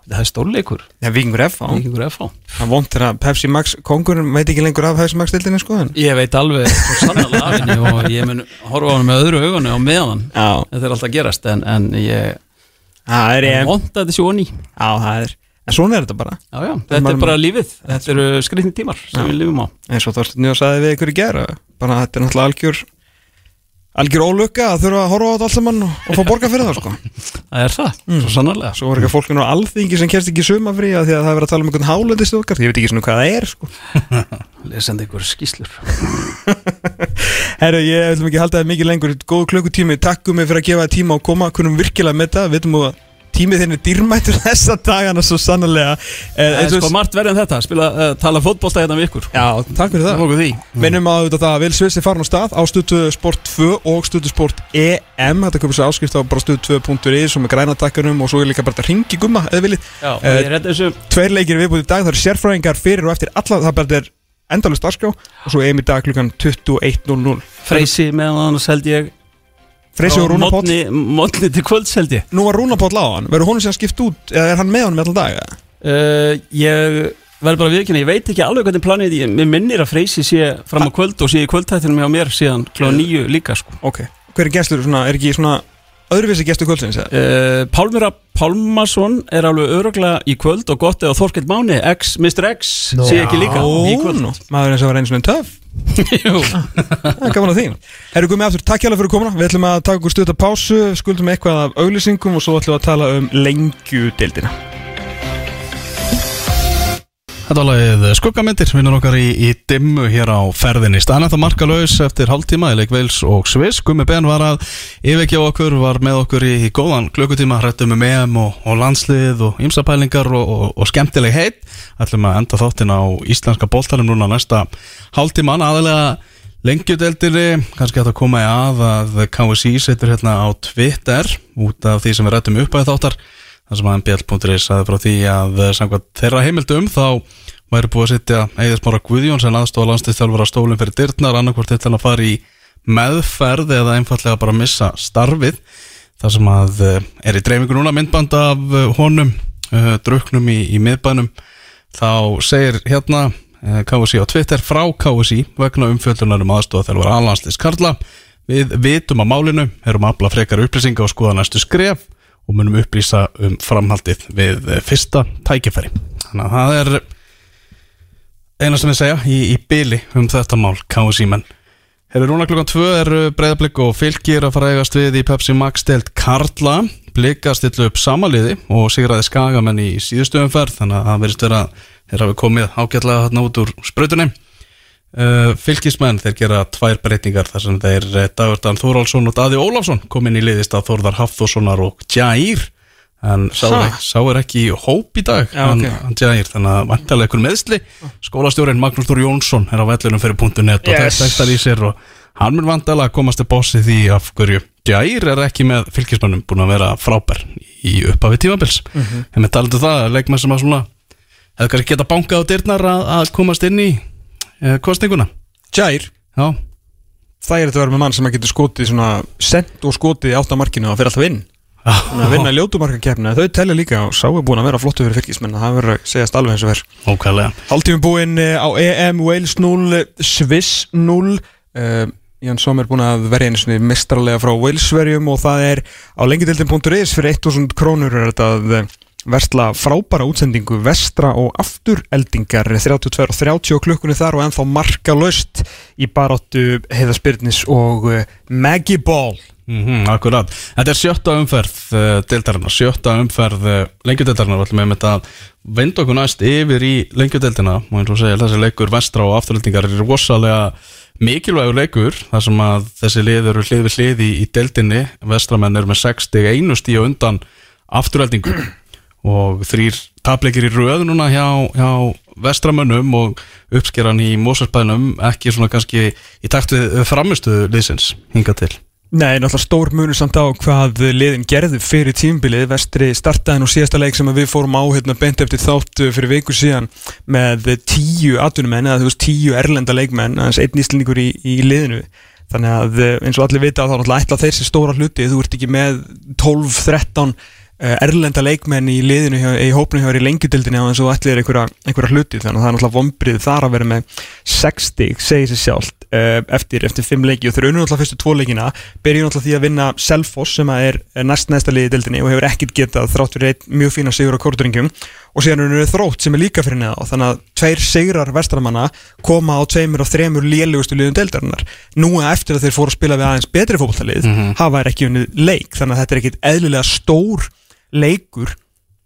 það er stórleikur, Já, vikingur F á vikingur FH Það er vont þegar Pepsi Max kongurinn veit ekki lengur af Pepsi Max dildinni sko en ég veit alveg svo sannlega af henni og ég mun horfa á hann með öðru augunni á meðan. Já, þetta er alltaf að gerast en, en ég það er ég vond að þetta sé onni Já, það er. En svona er þetta bara. Já, já, þetta er bara lífið. Þetta eru skrifni tímar sem Já. við lifum á. Eins og Þorsteinn Njó sagði við ykkur í gera bara þetta er náttúrulega algjör algjör ólukka að þurfa að horfa á þetta allt saman og, og fá borga fyrir það sko. Það er það, svo sannarlega. Svo voru ekki fólk nú alþingi sem kerst ekki sumafrí að því að það er verið að tala um einhvern hálendistöðkart ég veit ekki svona hvað það er sko. Lesandi ykkur skýslur Herru, ég ekki að halda það mikið lengur. Góð klukkutími, takk um mig fyrir að gefa tíma og koma. Kunum virkilega með það, veitum að tímið þinn er dýrmættur þessa dagana svo sannlega eh, Það er eins og- sko margt verið en þetta, spila, uh, tala fótbolta hérna við ykkur. Já, takk fyrir það. Því. Minnum að að Vil Sviss er farin á stað á Stötu Sport 2 og Stötu Sport EM Þetta komur svo áskipt á bara stötu2.is og með grænatakkanum og svo er líka bara að ringi gumma eða viljið. Eh, er þetta þessu Tveir leikir viðbúið í dag, það eru sérfræðingar fyrir og eftir alla Það bara er endalust dagskrá. Og svo EM í dag klukkan 21.00 Freysi meðan annars held ég Freysi og Rúna Páll. Mótni, til kvölds held ég. Nú var Rúna Páll á hann, verður honum sem skipt út eða er hann með honum í allan dag? uh, Ég verður bara viðkynna, ég veit ekki alveg hvernig planið ég, Mér minnir að Freysi sé fram á kvöld og sé í kvöldtættinum hjá mér síðan klá nýju líka sko. Ok, hver er gestur, svona, er ekki svona öðruvísi gestur kvöldsins? uh, Pálmira Pálmason er alveg öruglega í kvöld og gott eða Þorkell Máni, X, Mr. X sé ekki líka í kvöld. Nú, maður eins og var eins og einn töf Jú. Það er gaman að því. Herru Gumi aftur, takk hjá fyrir komuna. Við ætlum að taka okkur stutt að pásu Skuldum eitthvað af auglýsingum Og svo ætlum við að tala um lengjudeildina Þetta var lagið skuggamyndir, vinnur okkar í, í dimmu hér á ferðinni. Staðan þetta markalaus eftir hálftíma í leik Veils og Sviss. Gummi Ben var að yfirkja okkur, var með okkur í, í góðan klukkutíma, hrættum um EM og, og landslið og ymsapælingar og, og, og skemmtileg heit. Ætlum að enda þáttin á íslenska bóltarum núna næsta hálftíman, aðalega lengjudeldinni, kannski að koma í að að KSI setur hérna á Twitter út af því sem við rættum upp að þáttar þar sem að mbl.is saði frá því að eh, samkvæmt þeirra heimildum þá væri búið að setja Eðismára Guðjón sem aðstofa landslýstjálfur á stólinn fyrir dyrtnar annarkvort þetta að fara í meðferð eða einfallega bara missa starfið. Þar sem að eh, er í dreifingu núna myndband af eh, honum druknum í, í miðbænum. Þá segir hérna KSI á Twitter frá KSI vegna umfjöldunar um aðstofa þjálfur aðlandslýst Karla. Við vitum að málinu erum að afla frekar upplýsinga og skoða næstu skref og munum upplýsa um framhaldið við eh, fyrsta tækifæri. Þannig að það er eina sem ég segja í, í byli um þetta mál, KSI menn. Herri rúna klukkan 2 er breyðablik og fylgir að fara eigast við í Pepsi Max deilt Karla. Blika stillu upp samaliði og sigraði skagamenn í síðustu umferð þannig að það verðist vera þeir hafi komið ágætlega hérna út úr sprautunni. Uh, fylgismenn þeir gera tvær breytingar þar sem þeir uh, Dagurdan Þórálsson og Daði Ólafsson kom inn í liðist af Þórðar Hafþórssonar og Jair en sá, Ha? sá er ekki hóp í dag Já, hann, ok. hann Jair, þannig að vantarlega ykkur meðsli skólastjórin Magnús Þór Jónsson er á vellunum fyrir .net og Yes. yes. textar í sér og hann mun vantarlega komast til bossi því af hverju Jair er ekki með fylgismennum búin að vera frábær í upphafi tímabils mm. -hmm. en með talandu það, leikmenn sem að svona hefur kannski geta bankað á dyrnar að, að komast inn í eh, kostninguna Jair, Já, það er þetta að vera með mann sem að getur skotið svona sent og skotið í áttamarkinu og fyrir alltaf inn. Þannig að vinna ljótumarkakeppna Þau telja líka og sá er búin að vera flottu fyrir fylgismenn Það verður að segjast alveg eins og verð ókvæðlega Hálftími búinn eh, á EM Wales 0, eh, Swiss 0 uh, Ján Sommer búinn að verja einu svona mistralega frá Wales-verjum og það er á lengjadildin.is fyrir 1000 krónur er þetta að eh, versla frábæra útsendingu vestra og aftureldingar. 32 og 30 á klukkunni þar og ennþá marka löst í baráttu heiðaspyrnis og uh, Maggie Ball. Mm Akkurat, þetta er sjötta umferð uh, deildarinnar, sjötta umferð uh, lengjudeildarinnar, við ætlum með að venda okkur næst yfir í lengjudeildina. Og eins og segja, þessi leikur vestra og afturöldingar er rosalega mikilvægur leikur þar sem að þessi lið eru hlið við hlið í, í deildinni, vestramenn eru með 60 einu stíu undan afturöldingu og þrýr tapleikir í röð núna hjá, hjá vestramönnum og uppskeran í Mósarsbænum ekki svona kannski í takt við framistu liðsins hinga til. Nei, náttúrulega stór munur samt á hvað liðin gerðu fyrir tímbilið Vestri startaði nú síðasta leik sem við fórum á hérna beint eftir þáttu fyrir viku síðan með tíu atvinnumenn eða þú veist tíu erlenda leikmenn aðeins einn íslendingur í, í liðinu. Þannig að eh, eins og allir vita þá náttúrulega ætla þeir sér stóra hluti. Þú ert ekki með 12-13 eh, erlenda leikmenn í liðinu hjá, í hópinu hjá þér í lengjudildinni á eins og allir einhverja, einhverja hluti þannig að það er náttúrulega vombrið þar að vera með 60, segir sér sjálft uh, eftir, eftir 5 leiki. Og þeir unnu náttúrulega fyrstu 2 leikina byrju náttúrulega því að vinna Selfoss sem er er næst næsta liði í dildinni og hefur ekkit getað þrátt fyrir einn mjög fína sigur á korturingum og síðan unnu þrótt sem er líka fyrir neða þannig að tveir sigrar vestramanna koma á tveimur og þremur lélugustu liðum deildarinnar. Nú eftir að þeir fóru að spila við aðeins betri fótballtalið hafa er ekki unnið leik þannig að þetta er ekkit eðlilega stór leikur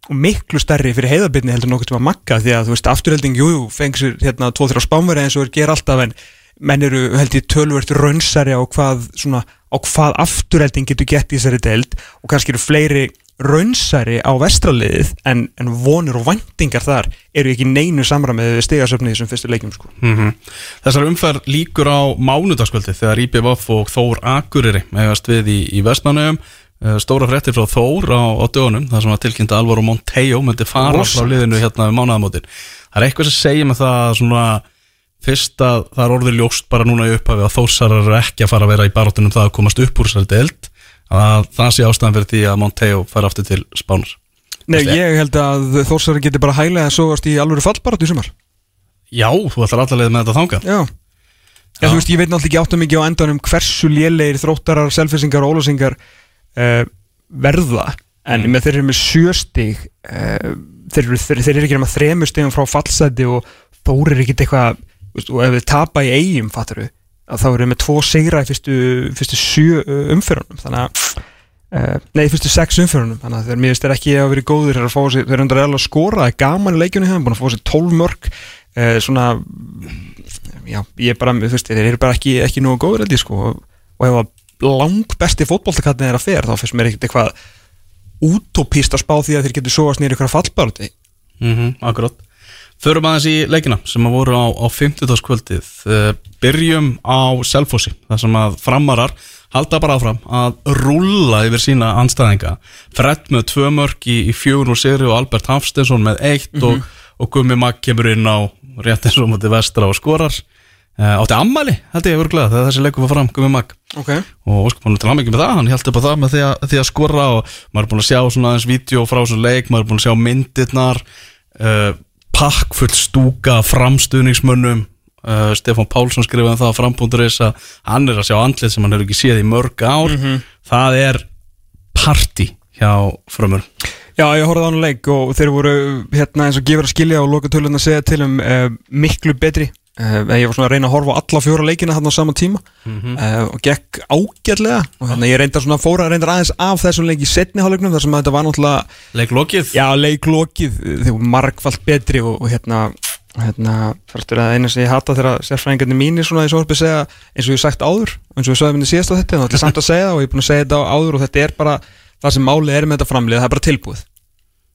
og miklu stærri fyrir heiðarbyrni heldur en nokkuð sem að makka því að þú veist afturhelding, jú, jú, fengi sér hérna 2-3 spánveri eins og er ger alltaf en menn eru held ég tölvert raunsari á hvað svona, á hvað afturhelding getur gett í þessari deild og kannski eru fleiri raunsari á vestraliðið en, en vonir og væntingar þar eru ekki neinu samramið við stigasöfnið sem fyrstu leikjum sko. Mm Þessar umferð líkur á mánudagskvöldi þegar IBVF og Þór Akureyri megast við í, í Vestmannaugum Eh, stóra fréttir frá Þór á, á dögunum þar sem að tilkynnta Alvaro Monteo myndi fara Rosa. frá liðinu hérna við mánaðamótin. Það er eitthvað sem segir með það svona fyrst að það er orðið ljóst bara núna í upphafi að Þórsarar eru ekki að fara að vera í baróttunum það að komast upp úr þessari deild að það sé ástæðan fyrir því að Monteo fara aftur til Spánar. Nei, ég. held að Þórsari geti bara hæglega að sógast í alvöru fallbarátt í sumar. Já, þú ætlar allar leið með þetta þangað. Já. Já, þú veist, ég veit náttúrulega ekki áttum mikið á endanum hversu lélegir þróttarar, selfisingar og ólásingar uh, verða en með þeir eru með sjöstig uh, þeir, eru, þeir, þeir eru ekki nema þremur stigum frá fallseti og þórir ekki eitthvað og ef við tapa í eigum fattar við, að þá eru með tvo sigra í fyrstu, fyrstu sjö umfyrunum þannig að Uh, nei, fyrstu sex umfjörunum þannig að þeir finnst þeir ekki að vera góðir þeir að sér, þeir eru undir að skora, það er gaman í leikjunni þeim, búin að fá sér 12 mörg uh, svona já, ég er bara, þú veist, þeir eru bara ekki, ekki góður held ég sko og, og ef að lang besti fótboltakattin er að fer þá finnst mér ekkert eitthvað útópist að spá því að þeir getur sóast nýri ykkur fallbárati mm Akkurát Förum aðeins í leikina sem að voru á, á 50. kvöldið uh, Byrjum á Selfossi þar sem að framarar halda bara áfram að rúlla yfir sína anstæðinga Fred með tvö mörg í, í fjögur og seri og Albert Hafstensson með eitt og, og Gummi Magg kemur inn á rétt eins og mútið vestra og skorar. Uh, Átti ammali held ég að vera glað þegar þessi leikur var fram Gummi Magg ok, og óskum hann til aðmyggjum með það, hann held upp á það með því að, því að skora og maður er búin að sjá svona aðeins vídeo frá svona leik, maður er búin að sjá myndirnar uh, pakkfull stúka framstuðningsmönnum. Uh, Stefán Pálsson skrifaði um það á fram.is að hann er að sjá andlið sem hann hefur ekki séð í mörg ár. Það er party hjá frömmur. Já, ég horfði á hann leik og þeir voru hérna eins og gefur að skilja og loka tölun að segja til um uh, miklu betri ég var svona að reyna að horfa á alla fjóra leikina hann á sama tíma. Uh, og gekk ágætlega. Og þannig að ég reyndar svona fóra reyndar aðeins af þessum leik í setni hálfleiknum þar sem að þetta var náttúrulega leiklokið? Já, leiklokið, voru margfald betri og, og hérna hérna, þarftur að eina sem ég hata þegar sérfræðingarnir mínir svona í sjónvarpi segja eins og ég sagt áður, eins og ég sagði minni síðast á þetta þá ætla ég samt að segja það og ég er búin að segja þetta áður og þetta er bara, það sem málið er með þetta framlið það er bara tilbúið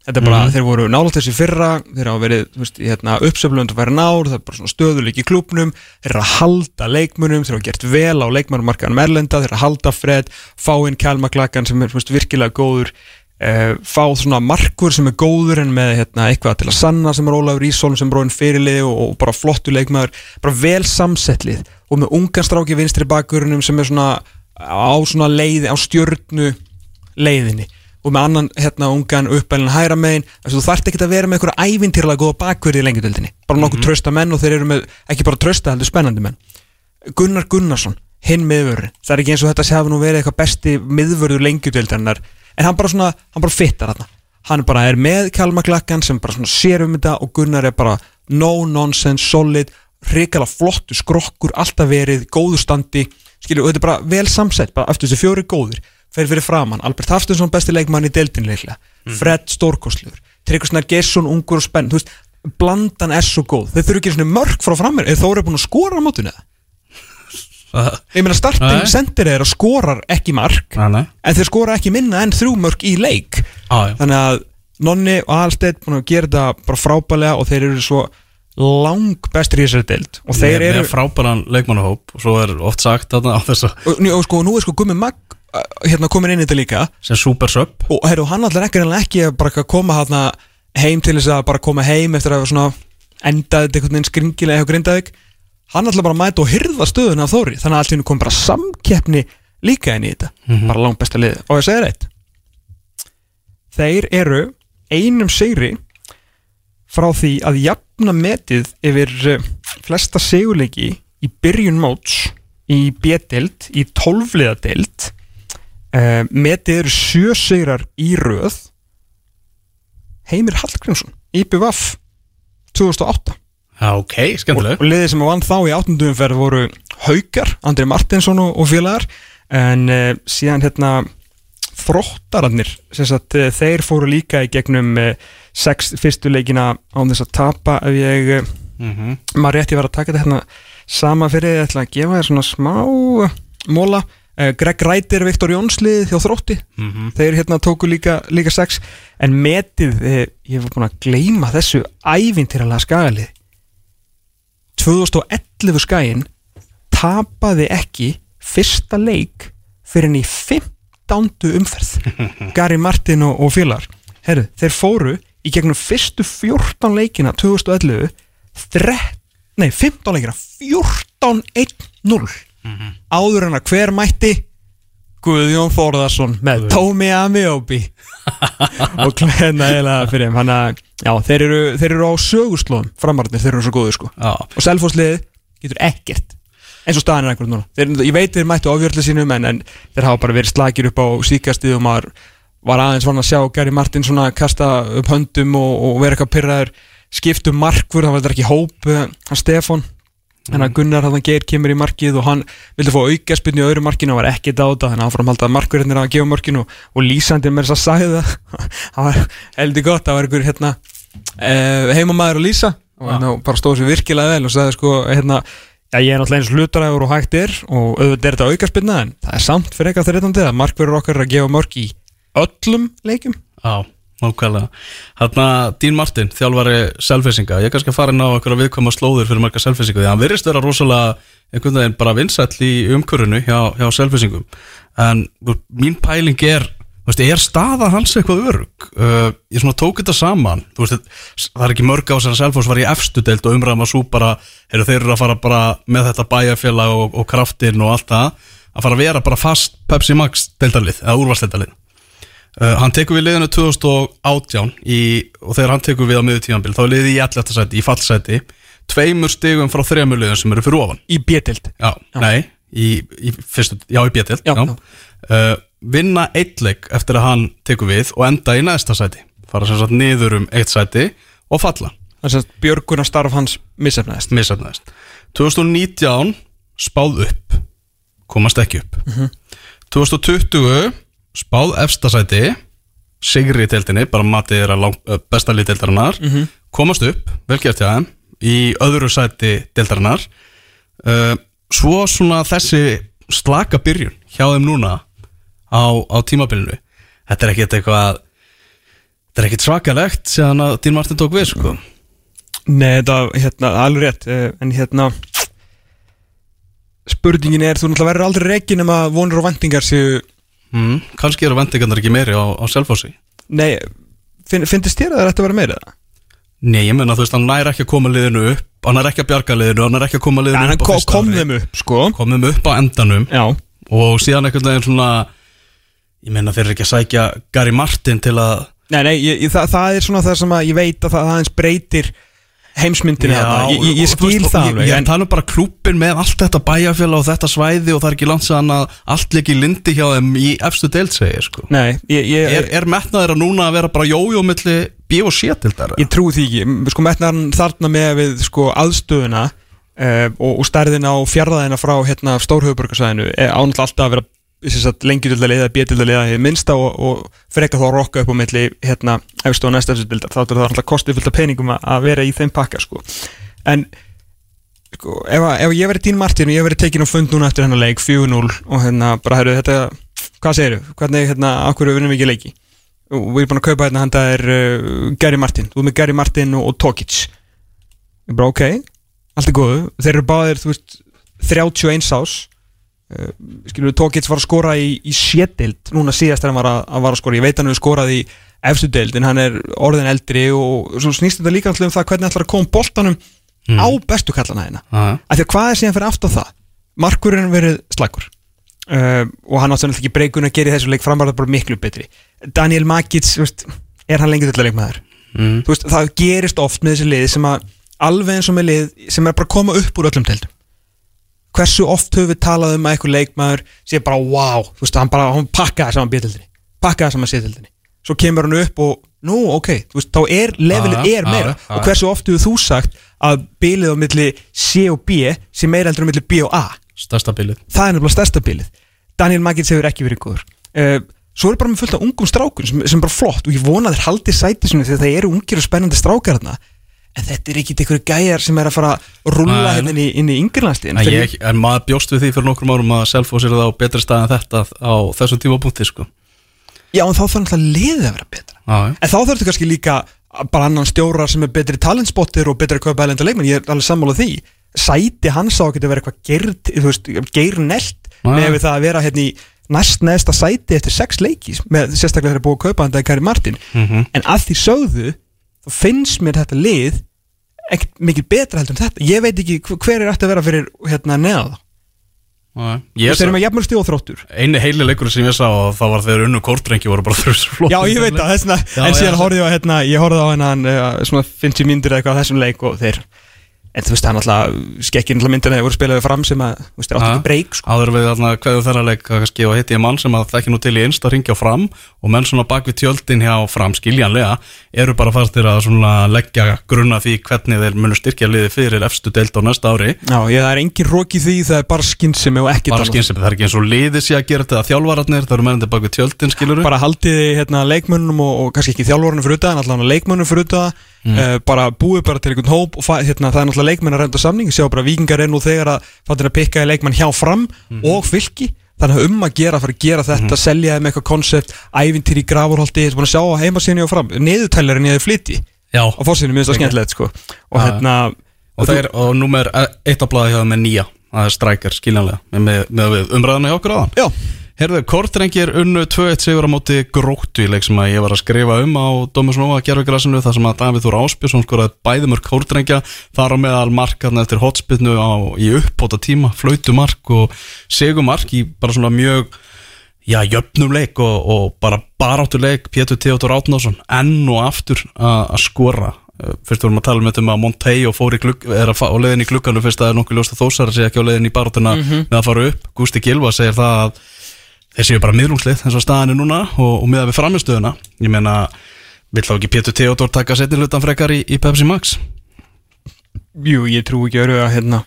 þetta er bara, þeir voru nálátt þessi fyrra þeir hafa verið, þú veist, hérna, uppseflund að vera nár, það er bara svona stöðuleik í klubnum þeir að halda leikmunum, þeir hafa gert vel á leikmannmarkaðan Merlenda, þeir að halda Fred, fá inn Kjálmaklakkan sem er þú veist, virkilega góður uh, fá svona markur sem er góður en með hérna, eitthvað til að sanna sem er Ólafur Ísólm sem bróðin fyrirlið og, og bara flottu leikmaður, bara vel samsettlið og með ungan stráki vinstri bakurinnum sem er svona á svona leiði, á stjörnu leiðinni og með annan hérna ungan uppælinn hæra megin að þú þarft ekki að vera með einhverja ævintýrlega góða bakverði í lengjadöldinni bara nokkuð trösta menn og þeir eru með ekki bara trösta heldur spennandi menn. Gunnar Gunnarsson, hinn miðvörður það er ekki eins og þetta sé hafa nú verið eitthvað besti miðvörður lengjadöldarinnar en hann bara svona, hann bara fittar þarna. Hann bara er með Kalmaklakkan sem bara svona sér um þetta og Gunnar er bara no nonsense, solid hrikala flottu skrokkur, alltaf verið góðu standi, skilju, og þetta er bara vel samsett, bara eftir þessi fjóri góðir fer fyrir framann, Albert Haftinsson besti leikmann í deildinni leiklega, Fred Stórkostljur Tryggvarsnar Gesson, ungur og spenn þú veist, blandan er svo góð. Þeir þurfi ekki svona mörg frá framir, þó eru búin að skora á mótinu eða? ég meina starting sendir er að skorar ekki nei. en þeir skora ekki minna en þrjú mörg í leik. Ah, þannig að Nonni og Alstedt búin að gera þetta bara frábælega og þeir eru svo lang bestir í þessari deild. Og þeir eru með frábæran leikmannahóp og svo er oft sagt þarna á þess að og, og, sko, nú er sko Gummi Magg hérna komin inn í þetta líka. Sem super sub. Og heru, hann allir ekki, ekki að koma hérna heim til þess að bara koma heim eftir að svona endaði þetta einhvern veginn skringilega hjá Grindavík. Hann allir bara mæta og hyrða stöðuna af Þóri. Þannig að allir kom bara samkeppni líka inn í þetta. Bara langt besta lið. Og ég segir reitt þeir eru einum sigri frá því að jafna metið yfir eh, flesta sigurleiki í byrjun móts í B-deild, í 12-liða deild uh, metið eru sjö sigrar í röð. Heimir Hallgrímsson IPVAF 2008 Já, ok, og, skemmtileg. Og liðið sem vann þá í áttundumferð voru Haukar, Andri Martinsson og, og félagar. En uh, síðan hérna þróttararnir sem sagt, eh, þeir fóru líka í gegnum sex fyrstu leikina án þess að tapa ef ég, eh, Mhm. maður rétt ég var að taka þetta hérna sama fyrir, ég ætla að gefa þér svona smá móla Greg Rætir, Viktor Jónslið hjá þrótti. Mhm. þeir hérna tóku líka, líka sex. En metið, eh, ég var búin að gleyma þessu ævintýralega skagalið. 2011 skaginn tapaði ekki fyrsta leik fyrir henni í 15. umferð. Gary Martin og, og félagar. Herru, þeir fóru í gegnum fyrstu 14 leikina 2011 þre, nei, 15 leikina 14-1-0 áður en að hver mætti? Guðjón Þórðarsson með Tómi Amiobi og klæðna eiginlega fyrir þeim. Hann að, þeir eru, þeir eru á sögurslóðum framarnir, þeir eru svo góður sko. Já, og selfhóðsliðið getur ekkert eins og staðan er einhvern núna. Þeir, ég veit þeir mættu áfjörlega sínum en, en þeir hafa bara verið slagir upp á síkastið og maður var aðeins vann að sjá Gary Martin svona kasta upp höndum og, og vera eitthvað pyrraður skiptum markfur, það var þetta ekki hóp hann Stefán Þannig að Gunnar hann Geir kemur í markið og hann vildi fá aukaspinni í öðru markinu og var ekkert á þetta þannig að áfram halda markverðinir að gefa markinu og, og lýsandi með þess að sagði það. Það var heldur gott, það var einhver hérna, uh, heimamaður að lýsa. Og hérna, bara stóð sér virkilega vel og sagði sko hérna, já ég er náttúrulega eins hlutaræður og hægt er og auðvitað er þetta aukaspinna en það er samt fyrir eitthvað þreitandi að markverður okkar er að gefa mörk í öllum leikum já, nákvæmlega. Þarna, Dín Martin, þjálfari selfisinga Ég er kannski að fara inn á einhverja viðkvæma slóður fyrir marga selfisinga Því hann virðist vera rosalega einhvern veginn bara vinsæll í umkörunu hjá, hjá selfisingum En mín pæling er veist, er staða hans eitthvað örug uh, ég tók þetta saman. Veist, það er ekki mörg á þess að Selfoss var í efstu deild og umræðum að svo bara heyrðu, þeir eru að fara bara með þetta bæjarfélag og, og kraftinn og allt það að fara að vera bara fast Pepsi Max deildarlið eða úrvarsdeildarlið uh, hann tekur við liðinu 2018 í, og þegar hann tekur við á miður tímanbíl þá er liðið í 11. sæti, í fallsæti tveimur stigum frá þremur liðum sem eru fyrir ofan. Í B-dild Já, nei, í, í fyrstu, já í Já, já. uh, Vinna eitt leik eftir að hann tekur við og enda í næsta sæti. Fara sem sagt niður um eitt sæti og falla, Þannig að Björgunar starf hans missefnaðist missefnaðist 2019 spáð upp komast ekki upp. 2020 spáð efsta sæti sigri í deildinni, bara matið er að uh, besta lið deildarinnar. Komast upp, velgjart hjá þeim í öðru sæti deildarinnar. Uh, svo svona þessi slaka byrjun hjá þeim núna á, á tímabilinu þetta er ekkert eitthvað þetta er ekkert svakalegt síðan að Dín Martin tók við sko. Nei, þetta, hérna, alveg rétt eh, En hérna Spurningin er, þú náttúrulega verður aldrei reikin nema vonur og vendingar séu mm, kannski eru vendingarnar ekki meiri á, á Selfossi Nei, finn, finnst þér að það ætti að vera meira það? Nei, ég menna þú veist, hann nær ekki að koma liðinu upp hann er ekki að bjarga liðinu, hann er ekki að koma liðinu Ja, upp á kom, fyrsta ári. þeim upp, sko kom þeim upp á endanum Já, og síðan einhvern veginn svona ég menna þeir eru ekki að sækja Gary Martin til að nei, nei, ég, það, það er svona það sem að ég veit að það aðeins breytir heimsmyndinni þarna. ég, ég, og- og skil veist, það alveg ég en, tala um bara klúppin með allt þetta bæjarfélag og þetta svæði og það er ekki langt séðan að allt leik í lindi hjá þeim í efstu deild segir sko. Nei, ég, ég, er, er metnaður að núna að vera bara jójó milli B og C til þar ég trúi því ekki sko metnar hann þarna með við sko aðstöðuna uh, og, og stærðina og fjarlæðina frá hérna stórhauðburgarsæðinu ánall alltaf að vera liða, bétil að liða hér minnsta og, og freka þá að rokka upp á milli hérna efstu og næsta efstu dildar þá er það alltaf kostið fullt af peningum að, vera í þeim pakka sko. En sko, ef, ef ég verið Dín Martin og ég verið tekin á fund núna eftir hennar leik 4-0 og hérna bara herru þetta hvað segirðu, hvernig hérna akkur vinnum við ekki leiki? Og við erum búin að kaupa hérna handa er uh, Gary Martin, þú er með Gary Martin og, og Tokic. Ég bara ok allt er góðu, þeir eru báðir þú veist 31 ás uh, skilur við Tokic var að skora í, í sétild, núna síðast er hann var að, að var að skora, ég veit hann hefur skorað í efstu deild en hann er orðin eldri og svo snýst þetta líka alltaf um það hvernig ætlar að koma boltanum á bestu kallana hérna. Af því að hvað er síðan fyrir aftan það? Markurinn verið slagur uh, og hann átti náttúrulega ekki breykun að gera þessu leik framvarða bara miklu betri. Daniel þú veist, er hann lengur til að leikmaður mm. þú veist, það gerist oft með þessi lið sem að alveg eins og með lið sem er bara að koma upp úr öllum deildum hversu oft höfum við talað um að eitthvað leikmaður sé bara wow, þú veist, hann bara hann pakkaði saman bjöldildinni, pakkaði saman sétildinni svo kemur hann upp og nú, ok, þú veist, þá er levelið er meira. og hversu oft hefur þú sagt að bilið á milli C og B sé meira heldur á milli B og A? Stærsta bilið. Það er nefnilega stærsta bilið. Daniel Magic hefur ekki verið góður. Uh, svo er bara með fullt af ungum strákun sem, sem er bara flott og ég vona að þeir haldi sæti sinni þegar það eru ungir og spennandi strákar þarna þetta er ekki einhverju gæjar sem er að fara að rulla hérna inn í, inn í yngirlandstíðin En, ég, en maður bjóst við því fyrir nokkrum árum að Selfoss er það á betri stað en þetta á þessum tímapunkti sko. Já, en þá þarf náttúrulega liðið að vera betra já. En þá þarftu kannski líka bara annan stjóra sem er betri talentspottir og betri kaupa elenda leikmenn, ég er alveg sammálað því Sæti hans á að geta verið eitthvað geirnelt Já. með við það að vera hérna í næst neðsta sæti eftir sex leikis með sérstaklega þegar er búið að kaupa hann það Kari Martin Mhm. en að því sögðu þá finnst mér þetta lið ekkert mikið betra heldur en þetta. Ég veit ekki hver- hver er eftir að vera fyrir hérna neða það. Þú Ég þeir eru sá- með jafnmjöl stíð og þróttur. Einu heili leikur sem ég sá og það var þegar unnu kórdrengi voru bara þrjus flott Já, ég veit það, þessna, Já, en já, síðan horfði ég á hérna, ég horfði á hérna uh, svona 50 myndir eða eitthvað á þessum leik og þeir, en þú veist, það er náttúrulega skekkinn alltaf myndir þegar voru spilaði fram sem að, þú veist, þeir átti Já. ekki breyk, sko. Áður við þarna hverju þeirra leik kannski og hitti ég mann sem að þekki nú til í einsta ringja fram og menn svona bak við tjöldin hjá fram skiljanlega eru bara fastir að svona leggja grunna því hvernig þeir munu styrkja liði fyrir efstu deild á næsta ári Já, ég, það er engin rók í því, það er bara skinnsemi og ekki bara skynsefni, það er ekki eins og liði sé að gera þetta að þjálfararnir, það eru mennandi bak við tjöldin skiluru bara haldiði hérna leikmönnum og, og kannski ekki þjálfurinn fyrir utan, allavega leikmönnum fyrir utan mm. bara búið bara til einhvern hóp og hérna, það er náttúrulega leikmenn að reynda samning sjá bara vikingar er nú þegar að fattir að pikka í leikmenn hjá fram og fylki. Þannig að um að gera, fara að gera þetta selja þeim eitthvað koncept, ævintýri í grafurholti ég er búin að sjá á heimasíðinu og fram neðutælarinn ég hefði flyti Já, á fórsíðinu, mér finnst það skemmtilegt sko. Og hérna og, þeir, og númer eitt á blaði hjá þeim með nýja það er strækjar skiljanlega með, með, með við umræðana hjá okkur aðan Já, Herðu, Kortrengir unnu 2-1 sigur á móti gróttu í leik sem að ég var að skrifa um á Dómus Nóa gerfugrasinu þar sem að Davíð Þór Áspjörsson skoraði bæðumur Kortrengja þar á meðal markarna eftir hotspinnu á, í uppbóta tíma, flautumark og segumark í bara svona mjög já, jöfnum leik og, og bara baráttu leik Pétur Theodor Átnásson enn og aftur að að skora. Uh, fyrst vorum að tala um þetta um að Monteo fór í glugg, er að á leiðin í glugganu fyrst að er nokkuð ljóst að þósara sé ekki á leiðin í barátuna með að fara upp, Gústi Gilva segir það að þeir séu bara miðlungslið eins og staðan er núna og, og miða við framistöðuna ég meina, vill þá ekki Pétur Theodor taka setni hlutan frekar í, í Pepsi Max? Jú, ég trú ekki öru að hérna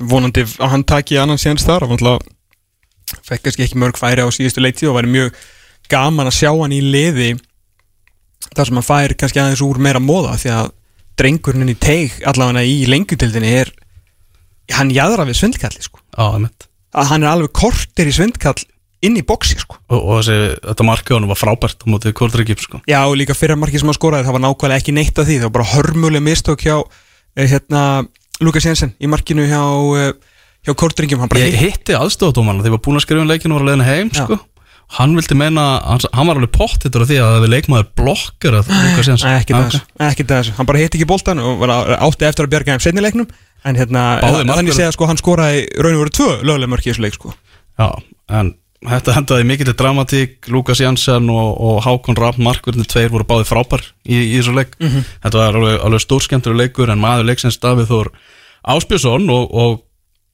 vonandi að hann taki annan síðan þar. Og náttúrulega fekk kannski ekki mörg færi á síðustu leikti og væri mjög gaman að sjá hann í liði þar sem hann fær kannski aðeins úr meira móða því að drengurinn í teig allavega í lengjutildinni er hann jæðra við svindkalli sko. Einmitt. að hann er alveg kortir í svindkall inn í boksi sko. Og, og þessi, þetta markið honum var frábært á mótið Kortrengip sko. Já, og líka fyrra markið sem hann skoraði það var nákvæmlega ekki neitt af því, það var bara hörmuleg mistök hjá eh, hérna, Lukas Jensen í markinu hjá, eh, hjá hann bara ég hitti aðstofadómarna þegar ég var búin að skrifa um leikinu og var að leiðin heim sko. hann vildi meina, hann, hann var alveg pottittur af því að það við leikmaður blokkar að Lukas Jens Nei, ekki Ah, þessu, hann bara hitti ekki boltan og var á- átti eftir að bjarga þeim setni leiknum. En þetta hendaði mikill dramatík, Lukas Janssen og, og Hákon Rapp, markverðinu tveir voru báði frábær í, í þessu leik Mhm. þetta var alveg, alveg stórskemmtur leikur en maður leiksins Davíð Þór Áspjörsson og, og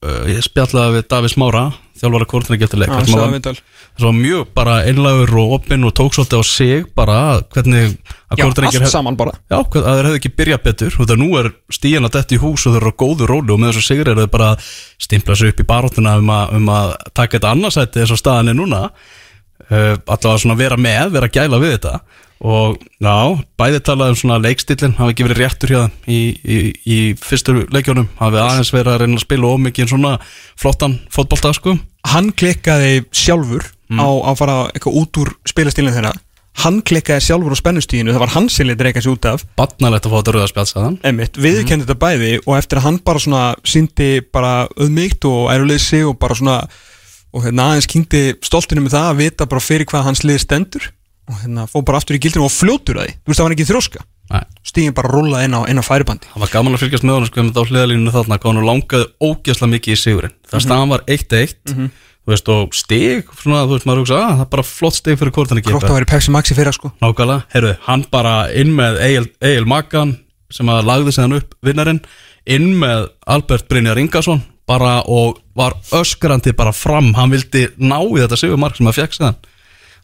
uh, ég spjallaði við Davíð Smára þjálfara kórnir eftir leik Já, þar sem sagði hann. Var- það var mjög bara einlagur og opinn og tók svolítið á sig bara hvernig að Já, Kortrengir allt saman bara. Já, hvað, að þeir hefðu ekki byrjað betur. Og það nú er stíðan að detta í hús og þeir eru á góðu róli og með þessu sigri eru þeir bara að stimpla sig upp í baróttuna um, að- um að taka þetta annarsætti eins og staðan er núna. Uh, allavega svona vera með, vera að gæla við þetta og já, bæði talað um svona leikstillin, hafi ekki verið réttur hjá þeim í, í, í fyrstu leikjónum hafi aðeins verið að reyna að spila ómikið svona flottan fótbolta sko. Hann klikkaði sjálfur á að fara eitthvað út úr spilastílinn þeirra. Hann klikkaði sjálfur á spennustíðinu, það var hann sem lítið reyka sig út af. Batnalegt að fá þetta rauða spjálsaðan Einmitt, viðurkenndi þetta bæði og eftir að hann bara svona síndi bara auðmygt og æruleysi og bara svona og hérna aðeins kynnti stoltinu með það að vita bara fyrir hvað hans lið stendur og hérna fóð bara aftur í gildinu og fljótur að því. Þú veist það var ekki þrjóska. Nei. Stíðin bara rúla inn á, inn á færibandi. Það var gaman að fylgjast með honum sko á hliðalínu þarna hvað hann langaði ógeðslega mikið í sigurinn. Það staðan var 1-1 þú veist og stig svona þú veist maður hugsa að það er bara flott stig fyrir kortan ekki grótt að vera í Pepsi Maxi fyrir sko. Nákvæmlega, heyrðu, hann bara inn með Egil, Egil Magan sem að lagði sig hann upp vinnarinn inn með Albert Brynjar Ingarsson bara og var öskrandi bara fram, hann vildi ná í þetta sigurmark sem að sig hann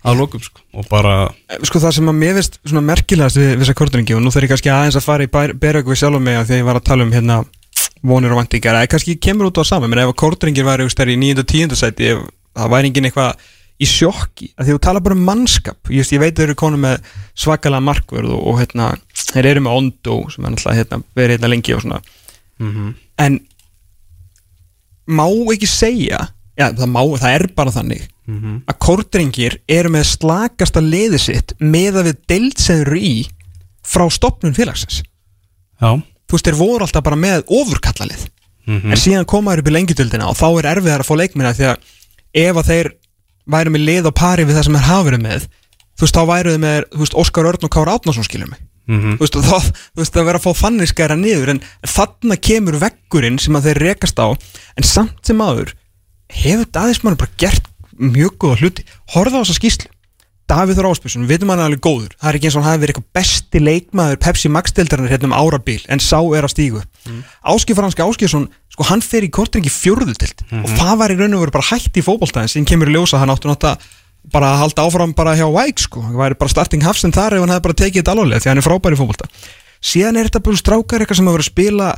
að lokum sko og bara sko það sem að mér finnst svona merkilegast við, þessa kortringi og nú þarf ég kannski aðeins að fara í beröku sjálf mig að því að ég var að tala um hérna vonir og vantingar, eða kannski kemur út á saman menn ef að kortringir væri í 9. og 10. sæti ef það væri engin eitthvað í sjokki að því þú tala bara um mannskap veist, ég veit þau eru konum með svakalega markvörð og, og hérna, þeir eru með Ondo sem er náttúrulega hérna, verið hérna lengi og svona en má ekki segja já, það, má, það er bara þannig að kórdringir eru með slakasta liði sitt með að við deildsæður í frá stopnum félagsins. Já, þú veist, þeir voru alltaf bara með ofurkallalið. Mhm. en síðan koma þeir upp í lengjudöldina og þá er erfiðar að fá leikminna því að ef að þeir væru með lið og pari við það sem hafa verið með þú veist, þá væru þeir með þú veist, Óskar Örn og Kára Átnason skilur mig. Mhm. þú veist, þá, þú veist, það verður að fá þannig skæra niður en þarna kemur veggurinn sem að þeir rekast á en samt sem aður hefur Daðismann bara gert mjög góða hluti. Horfða á þessa skýslu Davíð Þór Áspjösson, við veitum hann er alveg góður. Það er ekki eins og hann hafi verið eitthvað besti leikmaður Pepsi Max-deildarinnar hérna um árabil en sá er að stígu mm. Áskif Franski Áskifsson, sko hann fer í kortringi fjórðutild og það var í raun og veru bara hætt í fótboltaðin sem kemur í ljósa hann áttu nátt að bara að halda áfram bara hjá Væk sko, hann væri bara starting hafsend þar ef hann hefði bara tekið þetta alvarlega því hann er frábær í fótbolta. Síðan er þetta bara strákar eitthvað sem hafa verið að spila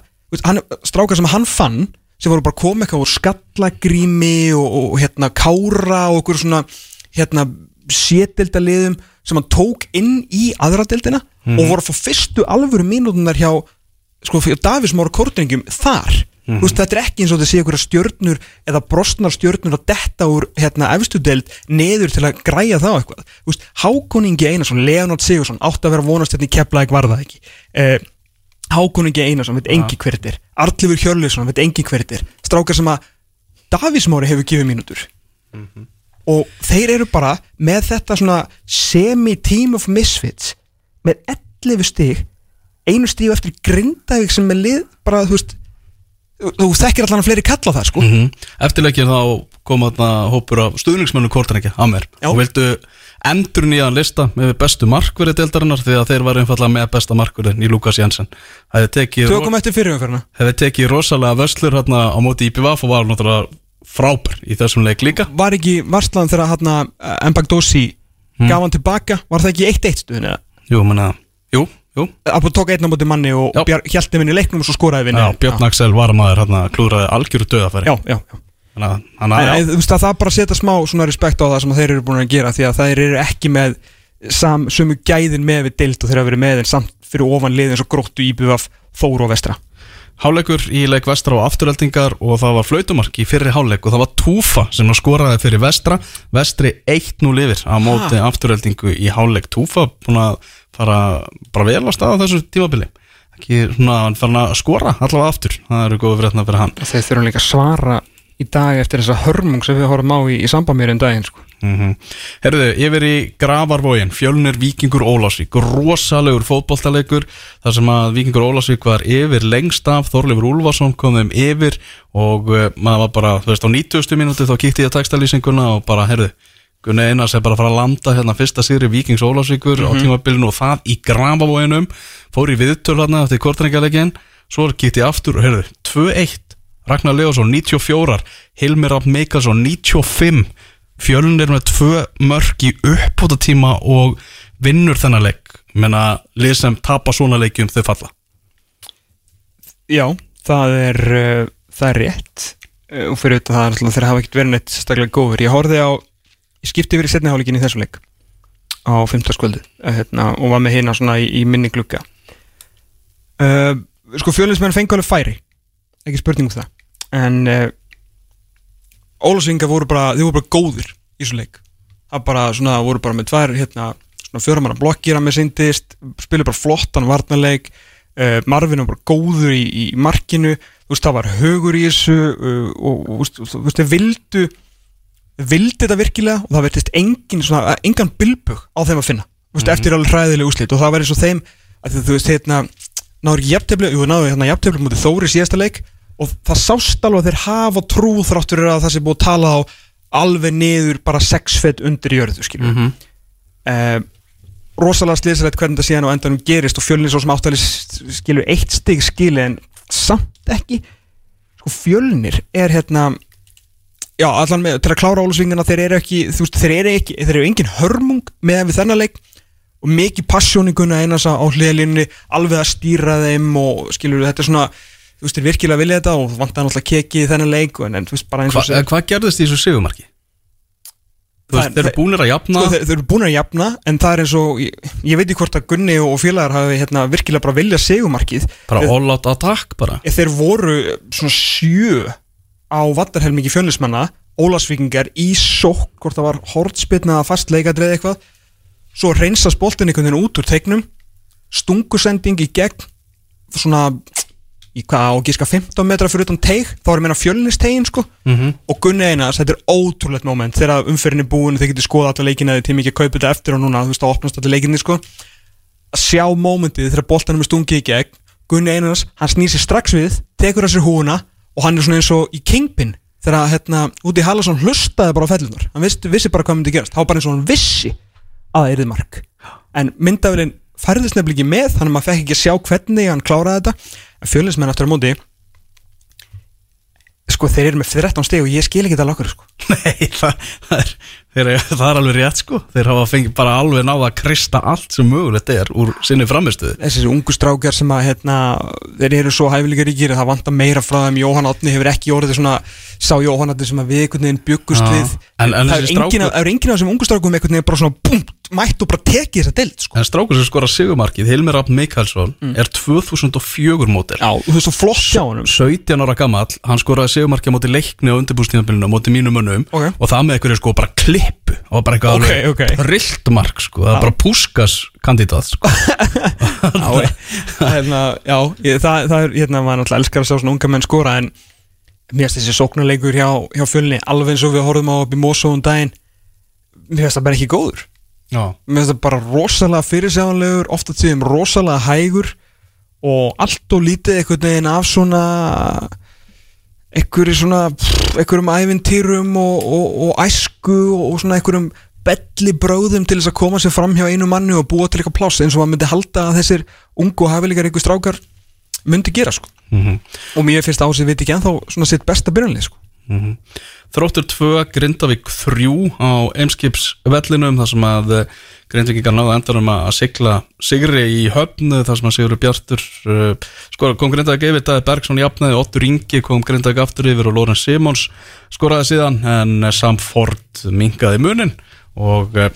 strákar sem hann fann sem voru bara eitthvað úr skallagrími og, og, og hérna kára og okkur svona hérna sétildaliðum sem hann tók inn í aðradeldina og voru að fá fyrstu alvöru mínútunar hjá sko, fyrir Davís Mára Kortringum þar. Þú veist, þetta er ekki eins og þetta sé einhverja stjörnur eða brostnar stjörnur að detta úr hérna efstudeld neður til að græja þá eitthvað. Veist, Hákoningi Einarsson, Leonard Sigursson átti að vera vonast hérna í Keflæk var það ekki? Eh, Hákoningi Einarsson, veit engi hver þetta er. Arlifur Hjörleifsson, veit engi hver þetta er. Strákar sem að Davís Mári hefur gefið mínútur. Og þeir eru bara með þetta svona semi-team of misfits með 11 stig einu stíu eftir Grindavík sem er lið bara, þú veist þú, þekkir allan að fleiri kalla það sko. Mhm. Eftir leikinn þá kom þarna hópur af stuðningsmönnum Kortrengi að mér. Og vildu endur nýjan lista með bestu markverði deildarinnar því að þeir var einfallega með besta markverðin í Lukas Jensen. Tökum eftir fyrirumferna hefði tekið rosalega vöslur hérna á móti IPVF og var náttúrulega frábær í þessum leik líka. Var ekki varslan þegar hann Mbagdósi gaf hann tilbaka? Var það ekki 1-1 stuðin eða? Jú, menna, jú, jú. Að tók einn á móti manni og hjælti minni í leiknum og svo skoraði Já, Björn Axel var maður hérna klúraði algjöru döðafæri já, já, já. Þannig að hann En, að en, þú veist að það bara setja smá svona respekt á það sem þeir eru búin að gera því að þeir eru ekki með sam, sömu gæðin með við dild og þeir hafa verið með en samt fyrir ofan liðin svo gróttu íbjöf Þóru og Vestra. Háleikur í leik vestra og afturöldingar og það var flautumark í fyrri háleik og það var Túfa sem að skoraði fyrir vestra. Vestri 1-0 yfir á móti afturöldingu í háleik Túfa búin að fara bara vel á staða þessu tímabili. Ekki svona að skora allavega aftur. Það eru frétna fyrir hann. Þeir þurfum líka að svara í dag eftir þessa hörmung sem við horfum á í, í samband mér um daginn sko. mm Herðu, yfir í Gravarvógin Fjölnir Víkingur Ólásvík Rosalegur fótboltaleikur þar sem að Víkingur Ólásvík var yfir lengst af Þorleifur Úlfarsson kom þeim yfir og uh, maður var bara, þú veist, á 90. mínúti þá kíkti ég að textalýsinguna og bara, herðu Gunni Einars er bara að fara að landa hérna fyrsta sigri Víkings Ólásvíkur á tímabilinu og það í Gravarvóginum fór í viðtöl hérna eftir kortrengalegin svo kíkti ég aftur og herðu, 2-1 Ragnar Leosson 94, Hilmir Rapp Meikarsson 95 Fjölnir með tvö mörk í uppbúta tíma og vinnur þennan leik. Menna lið sem tapa svona leikjum þau falla. Já, það er uh, það er rétt. Uh, og fyrir þetta það er alltaf þeir hafa ekkert verið neitt staklega góður ég horfði á, ég skipti yfir í setni hálíkin í þessu leik á 15. skvöldu hérna, og var með hérna svona í, í minni glugga. Uh, sko fjölinsmenn fengi alveg færi ekki spurning um það. En uh, Ólasvinga voru bara, þið voru bara góðir í þessu leik. Það bara svona, voru bara með tvær hérna, svona fjöramanna blokkir að með sindist spilu bara flottan varnarleik uh, Marvin var bara góður í, í markinu, þú veist það var högur í þessu uh, og og, þú veist, þú veist þeir vildu vildi þetta virkilega og það verðist engin svona, engan bilbug á þeim að finna þú veist, eftir alveg hræðileg úslit og það var eins og þeim að þú veist, hérna náður ekki jafntefli, jú, náður hérna jafntefli mútið Þóri síðasta leik og það sást alveg að þeir hafa trú þráttur að það sé búið að tala á alveg niður bara sex fett undir jörðu skilur mm -hmm. rosalega slýsalegt hvernig það síðan á endanum gerist og fjölnir svo sem áttali skilur eitt stig skili en samt ekki. Sko fjölnir er hérna já allan með til að klára ólusvingina þeir eru ekki þú veist þeir eru ekki þeir eru engin hörmung með við þennan leik. Og mikið passjóninguna einans á hliðlinni alveg að stýra þeim og skilur þetta er svona þú veist þeir virkilega vilja þetta og vantar náttúrulega keki í þennan leik en, en þú veist bara eins og Hva, hvað gerðist í þessu sigumarki? Þú veist, þeir eru búnir að jafna sko, þeir, þeir eru búin að jafna en það er eins og, ég, ég veit ekki hvort að Gunni og félagar hafi hérna, virkilega bara vilja segumarkið bara all out attack bara. Þeir voru svona sjö á vattarhelmingi fjölnismanna Ólasvíkingar í sók hvort það var hortspilna að fastleikadrið eitthvað. Svo reynsast boltin einhvern veginn út úr teiknum stungusending í gegn svona í hvað á að gíska 15 metra fyrir utan teig þá er meina fjölnistegin sko. Mm og Gunni Einars, þetta er ótrúlegt moment. Þegar umferðin er búin, þeir getur skoða alla leikina þeir tími ekki að kaupa þetta eftir og núna, þú veist, það opnast alla leikinni sko. Að sjá momentið þegar boltanum er stungið í gegn Gunni Einars, hann snýr sér strax við tekur að sér húuna og hann er svona eins og í Kingpin þegar hérna úti Hallasson hlustaði bara á fellunar hann vissi, vissi bara hvað myndi gerast, þá bara eins og hann vissi að það nefnilega ekki með þannig að maður fekk ekki að sjá hvernig hann kláraði þetta en fjölismenn aftur á móti sko þeir eru með 13 stig og ég skil ekki þetta lakkur sko. Nei, það, það, er, þeir, það er alveg rétt sko. Þeir hafa fengið bara alveg náða að krista allt sem mögulegt er úr sinni framistuði þessi ungu strákjar sem að hérna, þeir eru svo hæfilega ríkir það vantar meira frá þeim, Jóhann Átni hefur ekki orðið svona, sá Jóhann Átni sem að við einhvern veginn byggust Já. við. En- en það er engin, af- það þessum ungu strákum einhvern veginn bara svona búmt, mætt og bara tekið þessa deild sko. En strákur sem skora sigumarkið, Hilmir Rapp Mikkelsson er 2004 mótel já, þú veist svo flott hjá honum 17 ára gamall, hann skoraði sigumarkið á móti leikni á undirbústíðanbylunum, á móti mínum mönnum Ok. og það með einhverju sko bara klippu og bara eitthvað Ok, alveg ok. trillt mark sko, það er bara púskas kandidat sko. já, hérna, já ég, það, það er, hérna, maður náttúrulega elskar að sjá svona unga menn skora en mér finnst þessi sóknarleikur hjá, hjá fjölni alveg eins og við horfum á upp í Mosó um daginn mér finnst það bara ekki góður mér finnst það bara rosalega fyrirsjáanlegur ofta tíðum rosalega hægur og allt og lítið einhvern veginn af svona einhverju svona einhverjum ævintýrum og, og, og æsku og, svona einhverjum belli bróðum til þess að koma sér fram hjá einu manni og búa til eitthvað pláss eins og maður myndi halda að þessir ungu hafilegar einhver strákar myndi gera sko. Mm og mér finnst ásið veit ekki ennþá svona sitt besta byrjanlið sko Þróttur 2, Grindavík 3 á Eimskips vellinum þar sem að eh, Grindvíkingar náðu endanum að sigla Sigri í höfnu þar sem að Sigur Bjartur uh, skora, kom Grindavík yfir Daði Bergson jafnaði, Ottur Ingi kom Grindavík aftur yfir og Loren Simons skoraði síðan en eh, Sam Ford mingaði munin og uh,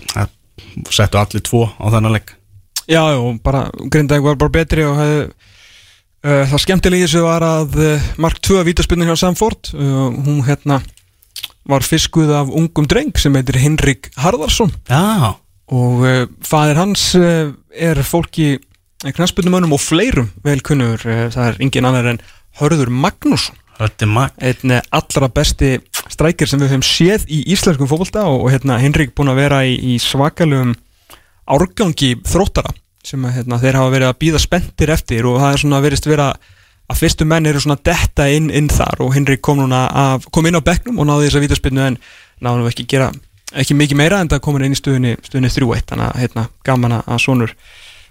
settu allir tvo á þennan leik. Já, og bara Grindavík var bara betri og hefði uh, það skemmtilegi þessu var að uh, Mark 2 vítaspinnu hjá Samford uh, hún hérna var fiskuð af ungum dreng sem heitir Henrik Harðarsson. Já, og uh, fadir hans uh, er fólki knastbyrnumönnum og fleirum vel kunnur uh, það er engin annar en Hörður er mag einn eh, allra besti strækir sem við höfum séð í íslenskum fótbolta og, og hérna Henrik búin að vera í, í svakalugum árgangi þróttara sem hérna, þeir hafa verið að býða spenntir eftir og það er svona verist vera að fyrstu menn eru svona detta inn, inn þar og Henrik kom núna að, kom inn á bekknum og náði þess að vítaspinnu en náði nú ekki gera ekki mikið meira en það komur inn í stöðunni stöðunni 3-1 þannig að hérna, gaman að sonur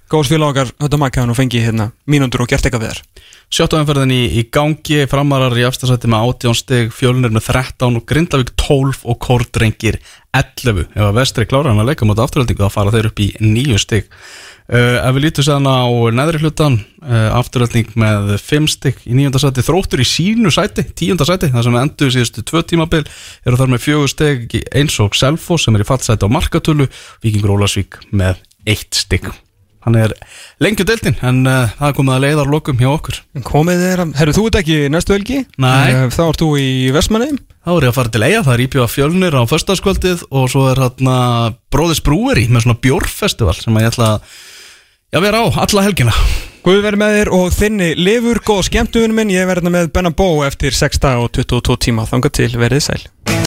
góðs félag okkar þetta makka hann og fengi hérna, mínundur og gert eitthvað við þær Sjöttu umferðin í, í gangi, framarar í afstæðsætti með 18 stig, fjölnir með 13 og Grindavík 12 og Kordrengir 11. Ef að vestri klára hann að leika mot afturhaldingu þá fara þeir upp í 9 stig. Uh, ef við lítum séðan á neðri hlutan, uh, afturhalding með 5 stig í 9. sæti, þróttur í sínu sæti, 10. sæti, það sem endur síðustu tvö tímabil, eru þar með 4 stig eins og Selfos sem er í fallsæti á markatölu, Víkingur Ólasvík með 1 stig. Hann er lengju deltinn en uh, það komið að leiðar lokum hjá okkur. Komið þér herru þú ert ekki næstu helgi? Nei. Eh, Þá ert þú í Vestmanneim Þá er ég að fara til eiga, það er íbjöða fjölnir á föstaskvöldið og svo er hérna Bróðis Brúeri með svona bjórfestival sem að ég ætla að já, vera á alla helgina. Guð verið með þér og þinni lifur góð skemmtuðun minn. Ég verði með Benna Bó eftir 6 dag og 22 tíma. Þanga til verið sæl